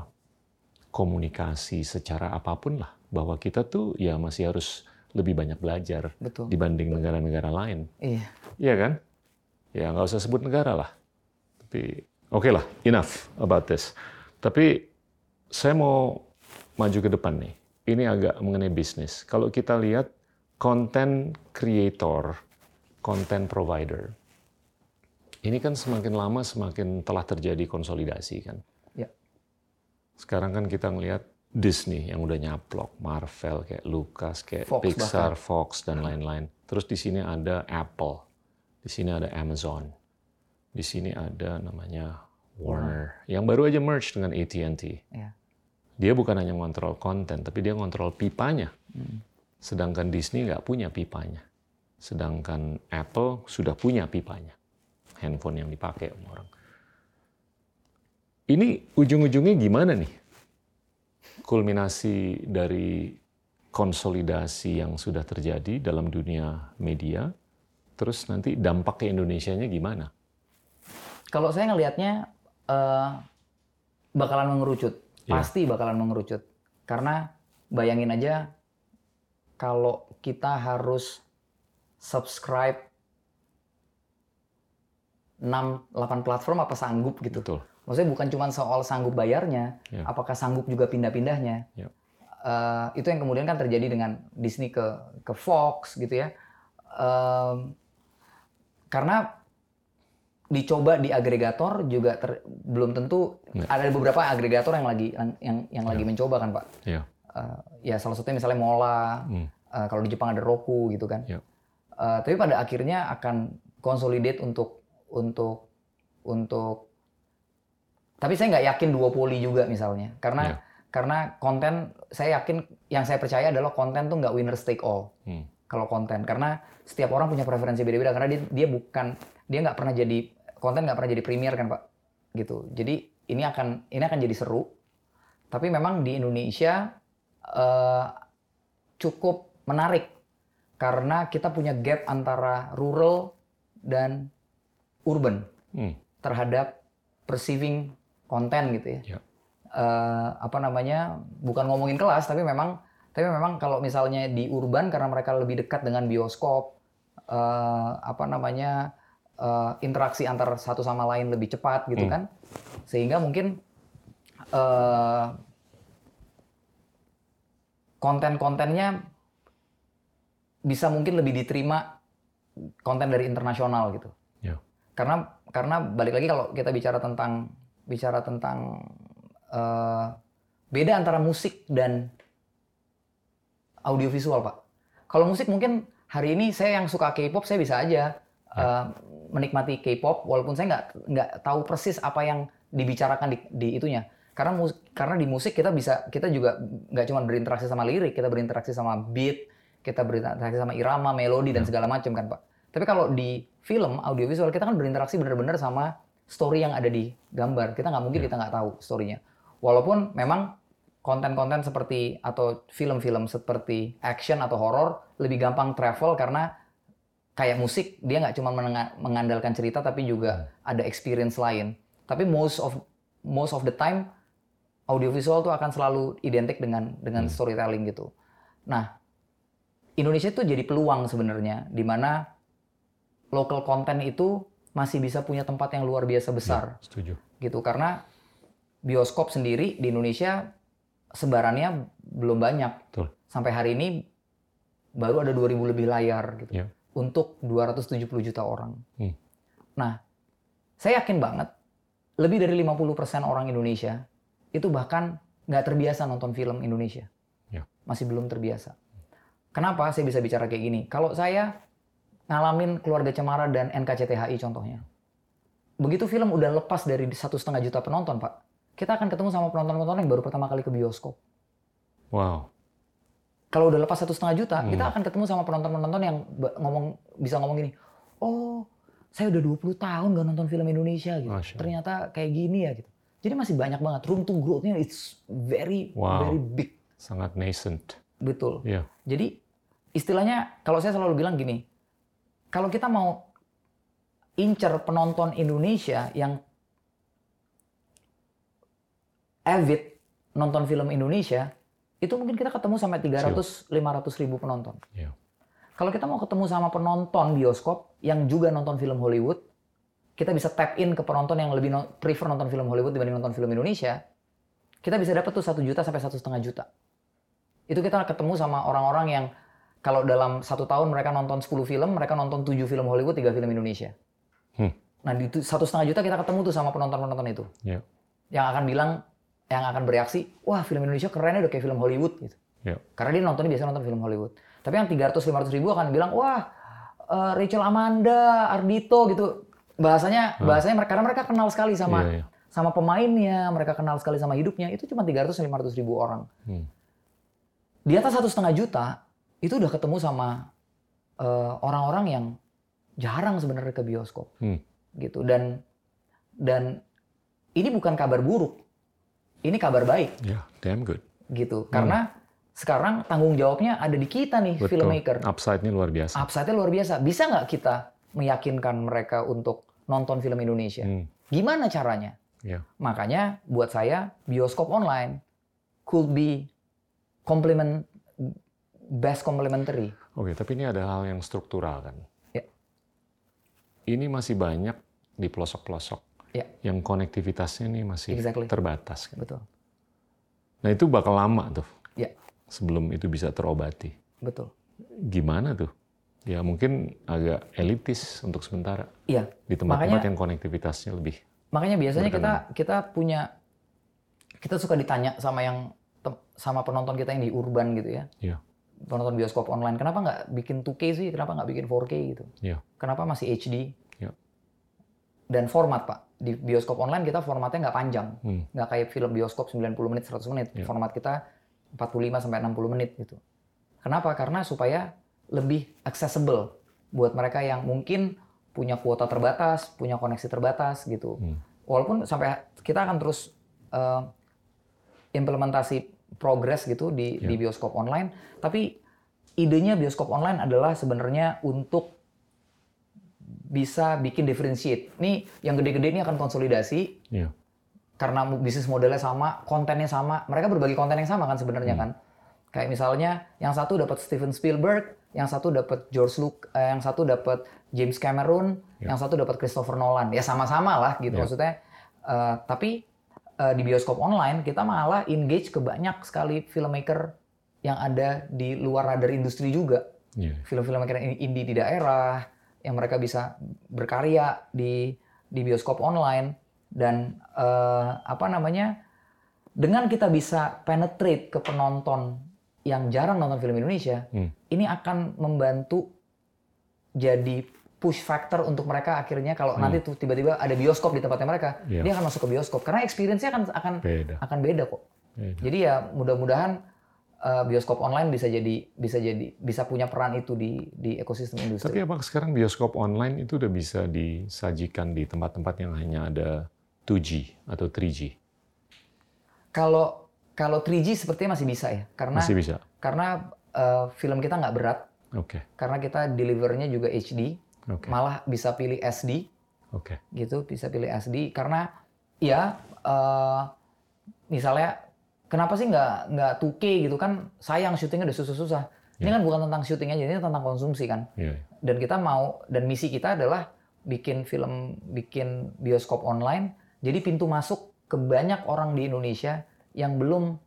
komunikasi, secara apa pun lah bahwa kita tuh ya masih harus lebih banyak belajar Betul. dibanding negara-negara lain. Iya. Iya kan? Ya nggak usah sebut negara lah. Tapi oke lah, enough about this. Tapi saya mau maju ke depan nih. Ini agak mengenai bisnis. Kalau kita lihat content creator, content provider, ini kan semakin lama semakin telah terjadi konsolidasi kan. Ya. Sekarang kan kita ngelihat Disney yang udah nyaplok, Marvel kayak Lucas, kayak Fox Pixar, Fox dan lain-lain. Terus di sini ada Apple, di sini ada Amazon, di sini ada namanya Warner, yang baru aja merge dengan AT&T. Iya. Dia bukan hanya ngontrol konten, tapi dia ngontrol pipanya. Hmm. Sedangkan Disney nggak punya pipanya. Sedangkan Apple sudah punya pipanya. Handphone yang dipakai orang. Ini ujung-ujungnya gimana nih? Kulminasi dari konsolidasi yang sudah terjadi dalam dunia media, terus nanti dampak ke Indonesia-nya gimana? Kalau saya ngelihatnya eh, bakalan mengerucut, Iya. pasti bakalan mengerucut. Karena bayangin aja kalau kita harus subscribe 6 8 platform apa sanggup gitu. Betul. Maksudnya bukan cuma soal sanggup bayarnya, Iya. apakah sanggup juga pindah-pindahnya. Iya. Eh, itu yang kemudian kan terjadi dengan Disney ke ke Fox gitu ya. Em, karena dicoba di agregator juga ter- belum tentu Iya. ada beberapa agregator yang lagi yang yang, yang lagi mencoba kan pak. Iya. Eh, ya salah satunya misalnya Mola, Hmm. eh, kalau di Jepang ada Roku gitu kan. Iya. Eh, tapi pada akhirnya akan consolidate untuk untuk untuk tapi saya nggak yakin duopoli juga misalnya karena Iya. karena konten saya yakin yang saya percaya adalah konten tuh nggak winner take all Hmm. kalau konten karena setiap orang punya preferensi beda-beda karena dia dia bukan dia nggak pernah jadi konten nggak pernah jadi premier kan pak gitu jadi ini akan ini akan jadi seru tapi memang di Indonesia eh, cukup menarik karena kita punya gap antara rural dan urban Hmm. terhadap perceiving konten gitu ya. Ya. Eh, apa namanya? Bukan ngomongin kelas, tapi memang tapi memang kalau misalnya di urban karena mereka lebih dekat dengan bioskop, eh, apa namanya? eh, interaksi antar satu sama lain lebih cepat gitu Hmm. kan, sehingga mungkin eh, konten-kontennya bisa mungkin lebih diterima konten dari internasional gitu. Ya. karena karena balik lagi kalau kita bicara tentang bicara tentang eh, beda antara musik dan audiovisual pak. Kalau musik mungkin hari ini saya yang suka K-pop saya bisa aja eh, menikmati K-pop walaupun saya nggak nggak tahu persis apa yang dibicarakan di, di itunya Karena mus- karena di musik kita bisa kita juga nggak cuma berinteraksi sama lirik, kita berinteraksi sama beat, kita berinteraksi sama irama, melodi dan segala macam kan Pak. Tapi kalau di film audiovisual kita kan berinteraksi benar-benar sama story yang ada di gambar. Kita nggak mungkin kita nggak tahu storynya. Walaupun memang konten-konten seperti atau film-film seperti action atau horror lebih gampang travel karena kayak musik dia nggak cuma mengandalkan cerita tapi juga ada experience lain. Tapi most of most of the time audiovisual tuh akan selalu identik dengan dengan storytelling gitu. Nah, Indonesia itu jadi peluang sebenarnya di mana local content itu masih bisa punya tempat yang luar biasa besar Setuju. gitu karena bioskop sendiri di Indonesia sebarannya belum banyak. Betul. Sampai hari ini baru ada 2000 lebih layar gitu. Ya. Untuk 270 juta orang. Hmm. Nah, saya yakin banget lebih dari 50% orang Indonesia itu bahkan nggak terbiasa nonton film Indonesia. Ya. Masih belum terbiasa. Kenapa saya bisa bicara kayak gini? Kalau saya ngalamin keluarga Cemara dan NKCTHI contohnya. Begitu film udah lepas dari satu setengah juta penonton, Pak, kita akan ketemu sama penonton-penonton yang baru pertama kali ke bioskop. Wow. Kalau udah lepas satu setengah juta, Hmm. kita akan ketemu sama penonton-penonton yang ngomong bisa ngomong gini, oh saya udah 20 tahun gak nonton film Indonesia gitu. Ternyata kayak gini ya gitu. Jadi masih banyak banget room to growth-nya it's very Wow. very big. Sangat nascent. Betul. Iya. Jadi istilahnya kalau saya selalu bilang gini, kalau kita mau incer penonton Indonesia yang avid nonton film Indonesia, itu mungkin kita ketemu sampai 300 500 ribu penonton. Iya. Kalau kita mau ketemu sama penonton bioskop yang juga nonton film Hollywood, kita bisa tap in ke penonton yang lebih prefer nonton film Hollywood dibanding nonton film Indonesia, kita bisa dapat tuh satu juta sampai satu setengah juta. Itu kita ketemu sama orang-orang yang kalau dalam satu tahun mereka nonton 10 film, mereka nonton 7 film Hollywood, 3 film Indonesia. Hmm. Nah di tu- satu setengah juta kita ketemu tuh sama penonton-penonton itu. Iya. Yang akan bilang, yang akan bereaksi, wah film Indonesia kerennya udah kayak film Hollywood gitu. Iya. Karena dia nontonnya biasa nonton film Hollywood. Tapi yang 300-500 ribu akan bilang, wah eh, Rachel Amanda, Ardito gitu. Bahasanya, bahasanya mereka, karena mereka kenal sekali sama Iya, iya. sama pemainnya, mereka kenal sekali sama hidupnya. Itu cuma 300-500 ribu orang. Hmm. Di atas satu setengah juta, itu udah ketemu sama eh, orang-orang yang jarang sebenarnya ke bioskop. Hmm. Gitu. Dan dan ini bukan kabar buruk. Ini kabar baik Yeah, damn good. gitu. Karena sekarang tanggung jawabnya ada di kita nih, Betul. filmmaker. Upside-nya luar biasa. Upside-nya luar biasa. Bisa nggak kita meyakinkan mereka untuk nonton film Indonesia? Hmm. Gimana caranya? Iya. Makanya buat saya bioskop online could be complement best complementary. Oke, tapi ini ada hal yang struktural kan. Ya. Ini masih banyak di pelosok-pelosok Ya. yang konektivitasnya ini masih Exactly. terbatas. Kan? Betul. Nah itu bakal lama tuh Ya, sebelum itu bisa terobati. betul. Gimana tuh? Ya mungkin agak elitis untuk sementara Iya. di tempat-tempat yang konektivitasnya lebih. Makanya biasanya kita Berkenan. kita punya kita suka ditanya sama yang sama penonton kita yang di urban gitu ya. Iya. Penonton bioskop online, kenapa nggak bikin 2K sih? Kenapa nggak bikin 4K gitu? Iya. Kenapa masih HD? Iya. Dan format pak di bioskop online kita formatnya nggak panjang, Hmm. nggak kayak film bioskop 90 menit 100 menit. Iya. Format kita 45 sampai 60 menit gitu. Kenapa? Karena supaya lebih accessible buat mereka yang mungkin punya kuota terbatas, punya koneksi terbatas gitu. Hmm. Walaupun sampai kita akan terus eh, implementasi progres gitu di, Ya. di bioskop online, tapi idenya bioskop online adalah sebenarnya untuk bisa bikin differentiate. Nih yang gede-gede ini akan konsolidasi Iya. karena bisnis modelnya sama, kontennya sama, mereka berbagi konten yang sama kan sebenarnya Hmm. kan. Kayak misalnya yang satu dapat Steven Spielberg, yang satu dapat George Lucas, eh, yang satu dapat James Cameron, Ya. yang satu dapat Christopher Nolan. Ya sama-sama lah gitu Ya. maksudnya. Eh, tapi eh, di bioskop online kita malah engage ke banyak sekali filmmaker yang ada di luar radar industri juga Iya. film-filmmaker indie di daerah yang mereka bisa berkarya di di bioskop online dan eh, apa namanya dengan kita bisa penetrate ke penonton yang jarang nonton film Indonesia Hmm. ini akan membantu jadi push factor untuk mereka akhirnya kalau nanti tuh tiba-tiba ada bioskop di tempatnya mereka, Iya. dia akan masuk ke bioskop karena experience-nya akan akan Beda. akan beda kok. Beda. Jadi ya mudah-mudahan uh, bioskop online bisa jadi bisa jadi bisa punya peran itu di di ekosistem industri. Tapi apakah sekarang bioskop online itu udah bisa disajikan di tempat-tempat yang hanya ada 2G atau 3G? Kalau kalau 3G sepertinya masih bisa ya, karena Masih bisa? karena uh, film kita nggak berat, Oke, karena kita delivernya juga HD, oke, malah bisa pilih SD oke. gitu, bisa pilih SD karena ya uh, misalnya kenapa sih nggak nggak 2K gitu kan sayang syutingnya udah susah-susah. Ini kan bukan tentang syuting aja, ini tentang konsumsi kan. Iya, Dan kita mau dan misi kita adalah bikin film, bikin bioskop online. Jadi pintu masuk ke banyak orang di Indonesia yang belum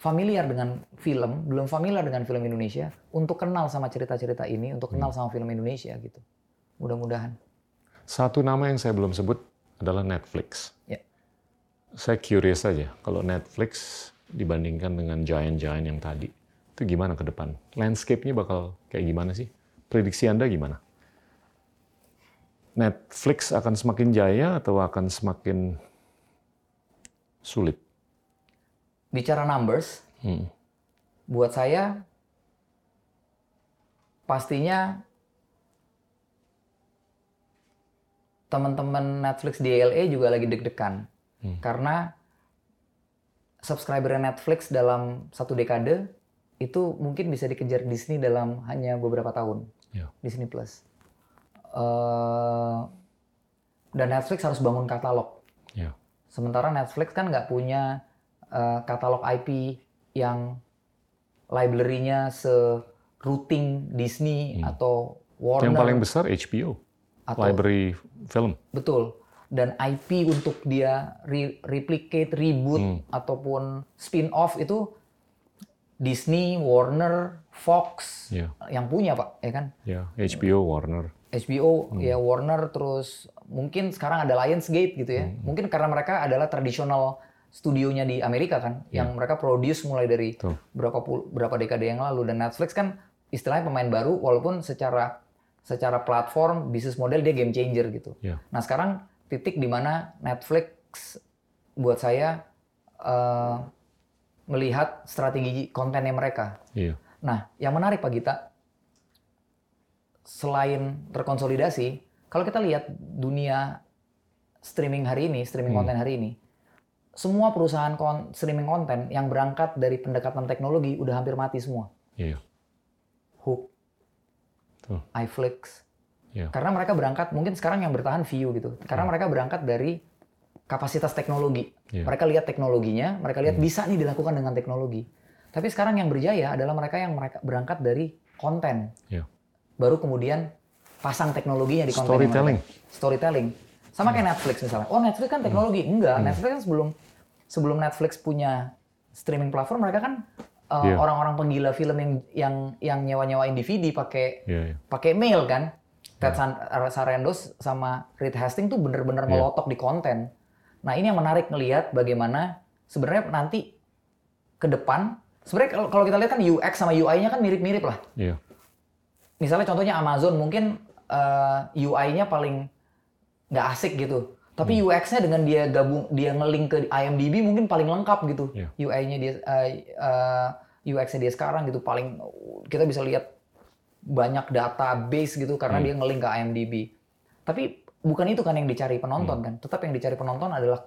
familiar dengan film, belum familiar dengan film Indonesia, untuk kenal sama cerita-cerita ini, untuk kenal sama film Indonesia gitu. Mudah-mudahan. Satu nama yang saya belum sebut adalah Netflix. Ya. Saya curious saja, kalau Netflix dibandingkan dengan giant-giant yang tadi, itu gimana ke depan? Landscape-nya bakal kayak gimana sih? Prediksi Anda gimana? Netflix akan semakin jaya atau akan semakin sulit? Bicara numbers, Hmm. buat saya pastinya teman-teman Netflix di LA juga lagi deg-degan karena subscriber Netflix dalam satu dekade itu mungkin bisa dikejar Disney dalam hanya beberapa tahun Ya. Disney Plus Eh, dan Netflix harus bangun katalog Ya. Sementara Netflix kan nggak punya eh, katalog IP yang library-nya se-routing Disney atau Warner. Yang paling besar HBO, Atau- library film. Betul. Dan IP untuk dia re- replicate, reboot, Hmm. ataupun spin-off itu Disney, Warner, Fox Ya, yang punya Pak, ya kan? ya HBO, Warner. HBO Hmm. ya Warner terus mungkin sekarang ada Lionsgate gitu ya. Hmm. Mungkin karena mereka adalah tradisional studionya di Amerika kan yang mereka produce mulai dari Betul. berapa pul- berapa dekade yang lalu dan Netflix kan istilahnya pemain baru walaupun secara secara platform bisnis model dia game changer gitu. Ya. Nah, sekarang titik di mana Netflix buat saya eh, melihat strategi kontennya mereka. Iya. Nah, yang menarik Pak Gita, selain terkonsolidasi, kalau kita lihat dunia streaming hari ini, streaming konten hari ini, semua perusahaan kon- streaming konten yang berangkat dari pendekatan teknologi udah hampir mati semua. Iya. Hook, Betul. iFlix. Iya. Karena mereka berangkat, mungkin sekarang yang bertahan View gitu. Karena mereka berangkat dari kapasitas teknologi. Iya. Mereka lihat teknologinya, mereka lihat bisa nih dilakukan dengan teknologi. Tapi sekarang yang berjaya adalah mereka yang mereka berangkat dari konten. Iya. Baru kemudian pasang teknologinya di konten. Storytelling. Storytelling. Sama kayak Netflix misalnya. Oh Netflix kan teknologi. Enggak, Netflix kan sebelum sebelum Netflix punya streaming platform mereka kan uh, Iya. orang-orang penggila film yang yang yang nyewa-nyewain DVD pakai Iya, iya. pakai mail kan. Ted San- Sarandos sama Reed Hastings tuh bener-bener Iya. ngelotok di konten. Nah ini yang menarik ngelihat bagaimana sebenarnya nanti ke depan sebenarnya kalau- kita lihat kan UX sama UI-nya kan mirip-mirip lah. Iya. Misalnya contohnya Amazon mungkin uh, UI-nya paling nggak asik gitu. Tapi Hmm. UX-nya dengan dia gabung dia ngelink ke IMDb mungkin paling lengkap gitu. Iya. UI-nya dia uh, uh, UX-nya dia sekarang gitu paling kita bisa lihat banyak database gitu karena Hmm. dia ngelink ke IMDb. Tapi bukan itu kan yang dicari penonton Hmm. kan. Tetap yang dicari penonton adalah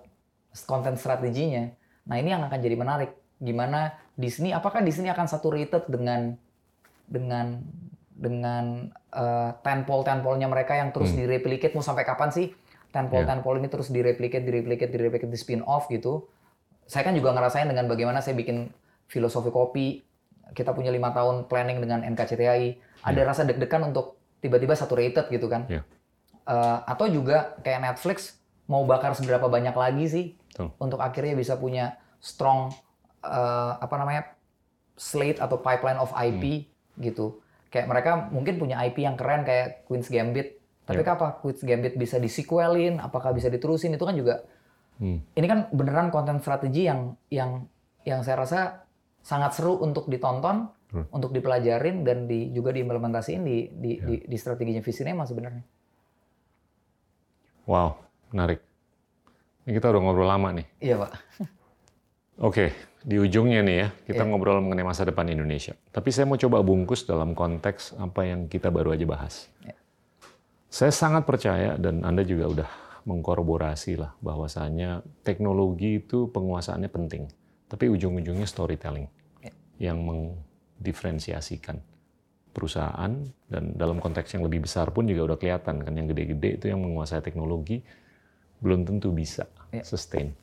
konten strateginya. Nah, ini yang akan jadi menarik. Gimana Disney apakah Disney akan saturated dengan dengan dengan uh, tentpole tentpole-nya mereka yang terus Hmm. direplicate mau sampai kapan sih tentpole Iya. tentpole ini terus direplicate direplicate direplicate di spin off gitu saya kan juga ngerasain dengan bagaimana saya bikin filosofi kopi kita punya lima tahun planning dengan NKCTHI ada rasa deg-degan untuk tiba-tiba saturated gitu kan Iya. Eh, atau juga kayak Netflix mau bakar seberapa banyak lagi sih Betul. untuk akhirnya bisa punya strong eh, apa namanya slate atau pipeline of IP gitu. Kayak mereka mungkin punya IP yang keren kayak Queen's Gambit. Tapi Ya. apa Queen's Gambit bisa disequelin, apakah bisa diterusin itu kan juga Hmm. ini kan beneran konten strategi yang yang yang saya rasa sangat seru untuk ditonton, Hmm. untuk dipelajarin dan di, juga diimplementasiin di di, Ya. di, di strateginya Visinema sebenarnya. Wow, menarik. Ini kita udah ngobrol lama nih. Iya pak. Oke, di ujungnya nih ya, kita Iya. ngobrol mengenai masa depan Indonesia. Tapi saya mau coba bungkus dalam konteks apa yang kita baru aja bahas. Iya. Saya sangat percaya dan Anda juga udah mengkorporasi lah bahwasanya teknologi itu penguasaannya penting. Tapi ujung-ujungnya storytelling Iya. yang mendifferensiasikan perusahaan dan dalam konteks yang lebih besar pun juga udah kelihatan kan yang gede-gede itu yang menguasai teknologi belum tentu bisa Iya. sustain.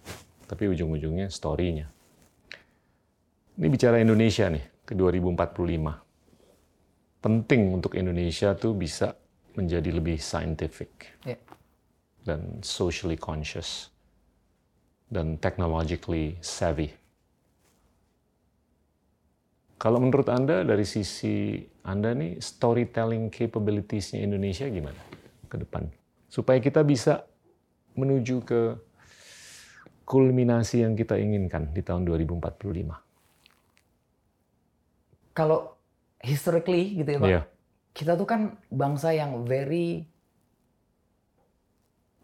Tapi ujung-ujungnya story-nya. Ini bicara Indonesia nih, ke 2045. Penting untuk Indonesia tuh bisa menjadi lebih scientific Iya. dan socially conscious dan technologically savvy. Kalau menurut Anda dari sisi Anda nih storytelling capabilities-nya Indonesia gimana ke depan? Supaya kita bisa menuju ke kulminasi yang kita inginkan di tahun 2045. Kalau historically gitu ya pak, Iya, kita tuh kan bangsa yang very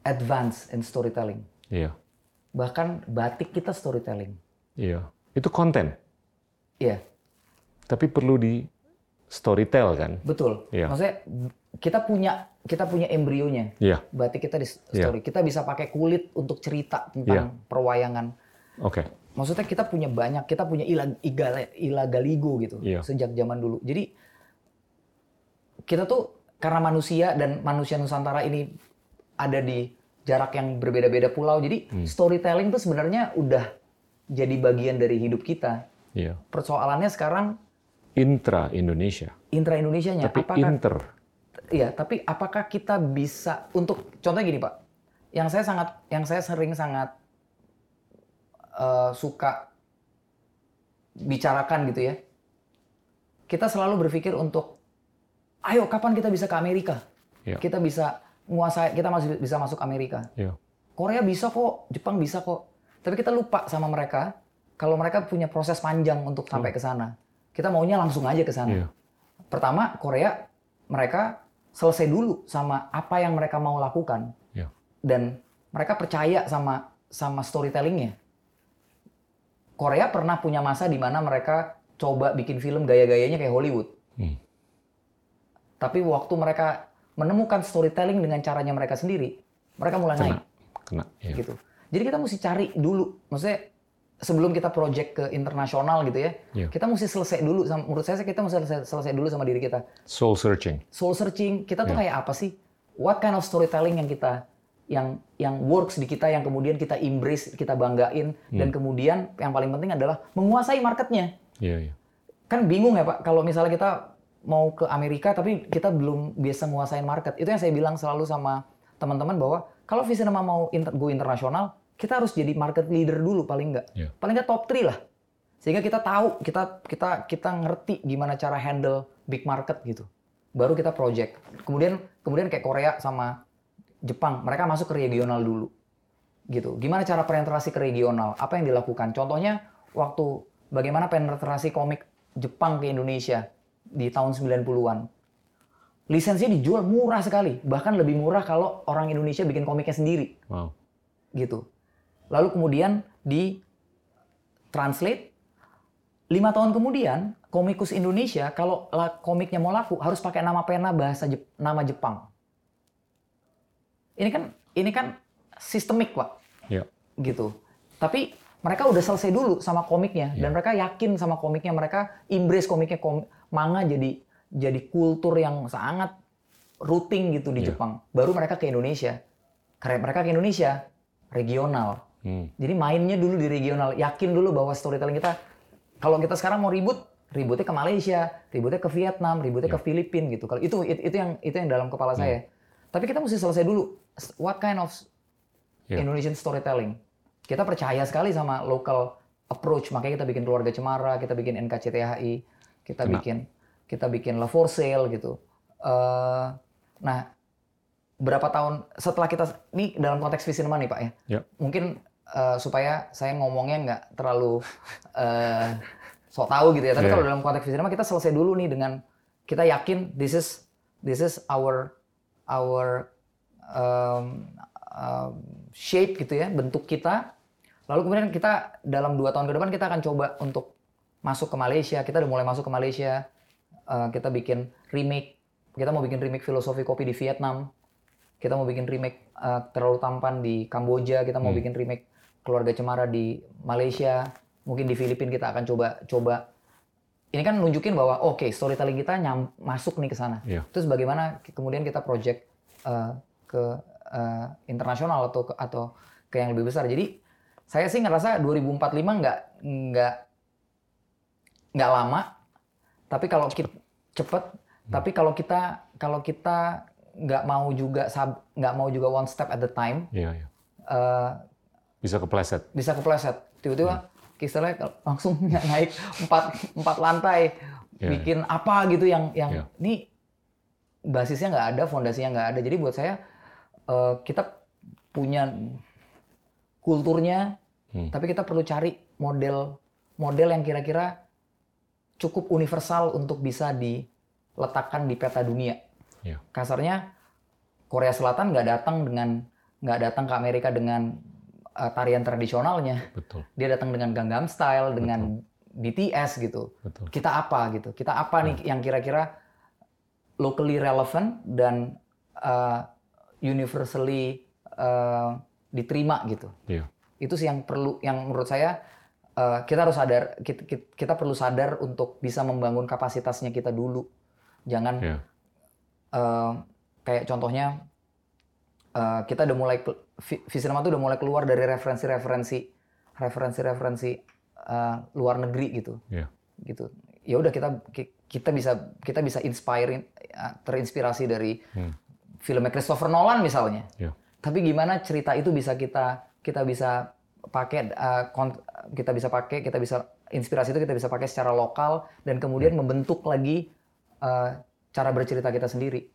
advanced in storytelling. iya, Bahkan batik kita storytelling. iya. Itu konten, Iya, tapi perlu di storytell kan? betul. Iya. Maksudnya kita punya kita punya embrionya. Iya, Batik kita di Iya. story. Kita bisa pakai kulit untuk cerita tentang perwayangan. oke. Maksudnya kita punya banyak, kita punya ila, igale- ilagaligo gitu Iya. sejak zaman dulu. Jadi kita tuh karena manusia dan manusia Nusantara ini ada di jarak yang berbeda-beda pulau. Jadi Hmm. storytelling tuh sebenarnya udah jadi bagian dari hidup kita. Iya. Persoalannya sekarang Intra Indonesia, intra Indonesianya tapi apakah inter. Iya, tapi apakah kita bisa untuk contohnya gini Pak, yang saya sangat, yang saya sering sangat eh, suka bicarakan gitu ya, kita selalu berpikir untuk, ayo kapan kita bisa ke Amerika, Iya. kita bisa menguasai, kita masih bisa masuk Amerika, Iya. Korea bisa kok, Jepang bisa kok, tapi kita lupa sama mereka kalau mereka punya proses panjang untuk sampai ke sana, kita maunya langsung aja ke sana. Iya. Pertama, Korea mereka selesai dulu sama apa yang mereka mau lakukan. Iya. Dan mereka percaya sama sama storytellingnya. Korea pernah punya masa di mana mereka coba bikin film gaya-gayanya kayak Hollywood. Hmm. Tapi waktu mereka menemukan storytelling dengan caranya mereka sendiri, mereka mulai naik Kena, kena. Iya. gitu. Jadi kita mesti cari dulu, maksudnya sebelum kita project ke internasional gitu ya, Iya. kita mesti selesai dulu. Sama, menurut saya kita mesti selesai, selesai dulu sama diri kita. Soul searching. Soul searching, kita tuh Iya. kayak apa sih? What kind of storytelling yang kita yang yang works di kita, yang kemudian kita embrace, kita banggain, Hmm. dan kemudian yang paling penting adalah menguasai marketnya. Iya, iya. Kan bingung ya Pak, kalau misalnya kita mau ke Amerika tapi kita belum biasa menguasai market. Itu yang saya bilang selalu sama teman-teman bahwa kalau Visinema mau inter, go internasional, kita harus jadi market leader dulu paling nggak. Iya. Paling nggak top 3 lah. Sehingga kita tahu, kita kita kita ngerti gimana cara handle big market gitu. Baru kita project. Kemudian kemudian kayak Korea sama Jepang, mereka masuk ke regional dulu. Gitu. Gimana cara penetrasi ke regional? Apa yang dilakukan? Contohnya waktu bagaimana penetrasi komik Jepang ke Indonesia di tahun 90-an. Lisensinya dijual murah sekali, bahkan lebih murah kalau orang Indonesia bikin komiknya sendiri Wow. gitu. Lalu kemudian di translate lima tahun kemudian komikus Indonesia kalau la- komiknya mau laku harus pakai nama pena bahasa Jep- nama Jepang. Ini kan ini kan sistemik pak, Iya. gitu. Tapi mereka udah selesai dulu sama komiknya dan mereka yakin sama komiknya mereka embrace komiknya kom manga jadi jadi kultur yang sangat routing gitu di Iya. Jepang. Baru mereka ke Indonesia. Karena mereka ke Indonesia regional. Hmm. Jadi mainnya dulu di regional. Yakin dulu bahwa storytelling kita kalau kita sekarang mau ribut, ributnya ke Malaysia, ributnya ke Vietnam, ributnya ke Filipina gitu. Kalau itu it- itu yang itu yang dalam kepala saya. Tapi kita mesti selesai dulu. What kind of Yeah. Indonesian storytelling? Kita percaya sekali sama local approach. Makanya kita bikin keluarga Cemara, kita bikin NKCTHI, kita Kena. bikin kita bikin La For Sale gitu. Eh, nah, berapa tahun setelah kita ini dalam konteks Visinema nih Pak ya? Ya. Mungkin eh, supaya saya ngomongnya nggak terlalu eh, sok tahu gitu ya. Tapi Yeah. kalau dalam konteks cinema kita selesai dulu nih dengan kita yakin this is this is our our um, um, shape gitu ya, bentuk kita. Lalu kemudian kita dalam dua tahun ke depan kita akan coba untuk masuk ke Malaysia. Kita udah mulai masuk ke Malaysia. Uh, kita bikin remake. Kita mau bikin remake filosofi kopi di Vietnam. Kita mau bikin remake uh, terlalu tampan di Kamboja. Kita mau bikin remake keluarga cemara di Malaysia. Mungkin di Filipina kita akan coba coba. Ini kan nunjukin bahwa oke storytelling kita nyam, masuk nih ke sana. Iya. Terus bagaimana ke- kemudian kita project uh, ke uh, internasional atau ke, atau ke yang lebih besar. Jadi saya sih ngerasa 2045 nggak nggak nggak lama, tapi kalau kita cepet, tapi kalau kita kalau kita nggak mau juga nggak mau juga one step at the time, Iya, iya. eh, Bisa kepleset. bisa kepleset. Tiba-tiba istilahnya langsung naik empat empat lantai, Iya, bikin apa gitu yang yang Iya. ini basisnya nggak ada, fondasinya nggak ada. Jadi buat saya eh, kita punya kulturnya, Hmm. tapi kita perlu cari model model yang kira-kira cukup universal untuk bisa diletakkan di peta dunia. Iya. Kasarnya Korea Selatan nggak datang dengan nggak datang ke Amerika dengan eh, tarian tradisionalnya. Betul, Dia datang dengan Gangnam Style, dengan BTS gitu. betul. Kita apa gitu? Kita apa nih yang kira-kira locally relevant dan eh, universally eh, diterima gitu. Iya. Itu sih yang perlu, yang menurut saya eh, kita harus sadar, kita, kita- kita perlu sadar untuk bisa membangun kapasitasnya kita dulu. Jangan Iya. eh, kayak contohnya eh, kita udah mulai Visinema tuh udah mulai keluar dari referensi-referensi referensi-referensi eh, luar negeri gitu Iya. gitu ya udah kita ki- kita bisa kita bisa inspire eh, terinspirasi dari Hmm. filmnya Christopher Nolan misalnya Iya. Tapi gimana cerita itu bisa kita kita bisa pakai kon- kita bisa pakai kita bisa inspirasi itu kita bisa pakai secara lokal dan kemudian membentuk lagi eh, cara bercerita kita sendiri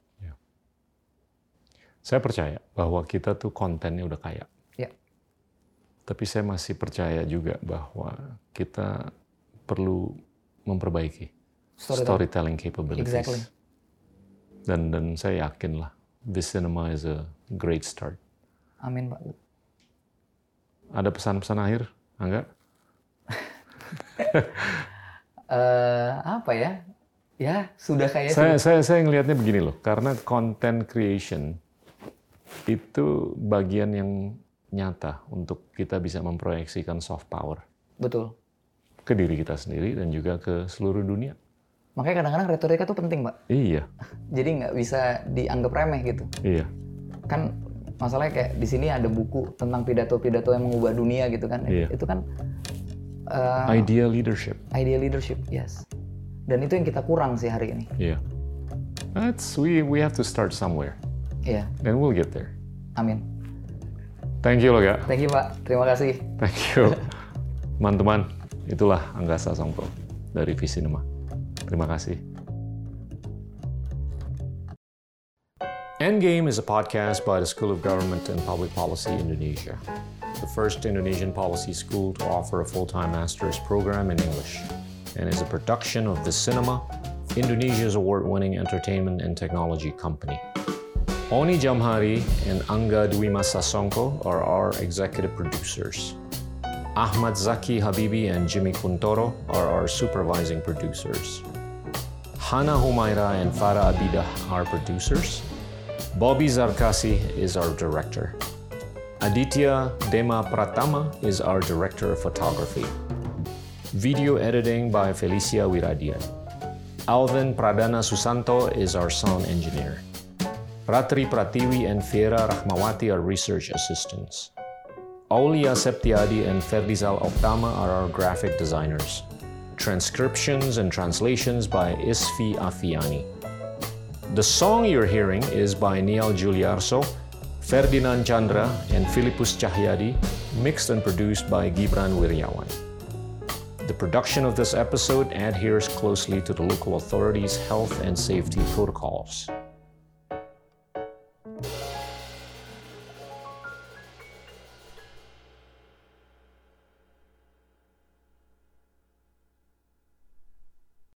Saya percaya bahwa kita tuh kontennya udah kaya. Ya. Tapi saya masih percaya juga bahwa kita perlu memperbaiki Storytelling. storytelling capabilities. Exactly. Dan dan saya yakin lah, this cinema is a great start. Amin, Pak. Ada pesan-pesan akhir, Angga? Eh, apa ya? Ya, sudah kayak Saya saya saya ngelihatnya begini loh, karena content creation itu bagian yang nyata untuk kita bisa memproyeksikan soft power betul. ke diri kita sendiri dan juga ke seluruh dunia. Makanya kadang-kadang retorika tuh penting, Pak. Iya, Jadi nggak bisa dianggap remeh gitu. iya, Kan masalahnya kayak di sini ada buku tentang pidato-pidato yang mengubah dunia gitu kan. Iya. Itu kan eh, idea leadership. idea leadership, yes. Dan itu yang kita kurang sih hari ini. Iya, that's we we have to start somewhere, Iya, and we'll get there. amin. Thank you loh, Kak. Thank you, Pak. Terima kasih. Thank you. Teman-teman, itulah Angga Sasongko dari Visinema. Terima kasih. Endgame is a podcast by the School of Government and Public Policy Indonesia, the first Indonesian policy school to offer a full-time master's program in English, and is a production of the Cinema, Indonesia's award-winning entertainment and technology company. Oni Jamhari and Angga Dwi Mas Sasongko are our executive producers. Ahmad Zaki Habibi and Jimmy Kuntoro are our supervising producers. Hana Humaira and Farah Abidah are producers. Bobby Zarkasi is our director. Aditya Dema Pratama is our director of photography. Video editing by Felicia Wiradian. Alvin Pradana Susanto is our sound engineer. Ratri Pratiwi and Fiera Rahmawati are research assistants. Aulia Septiadi and Ferdizal Oktama are our graphic designers. Transcriptions and translations by Isfi Afiani. The song you're hearing is by Niall Giuliarso, Ferdinand Chandra, and Philippus Cahyadi, mixed and produced by Gibran Wiryawan. The production of this episode adheres closely to the local authorities' health and safety protocols.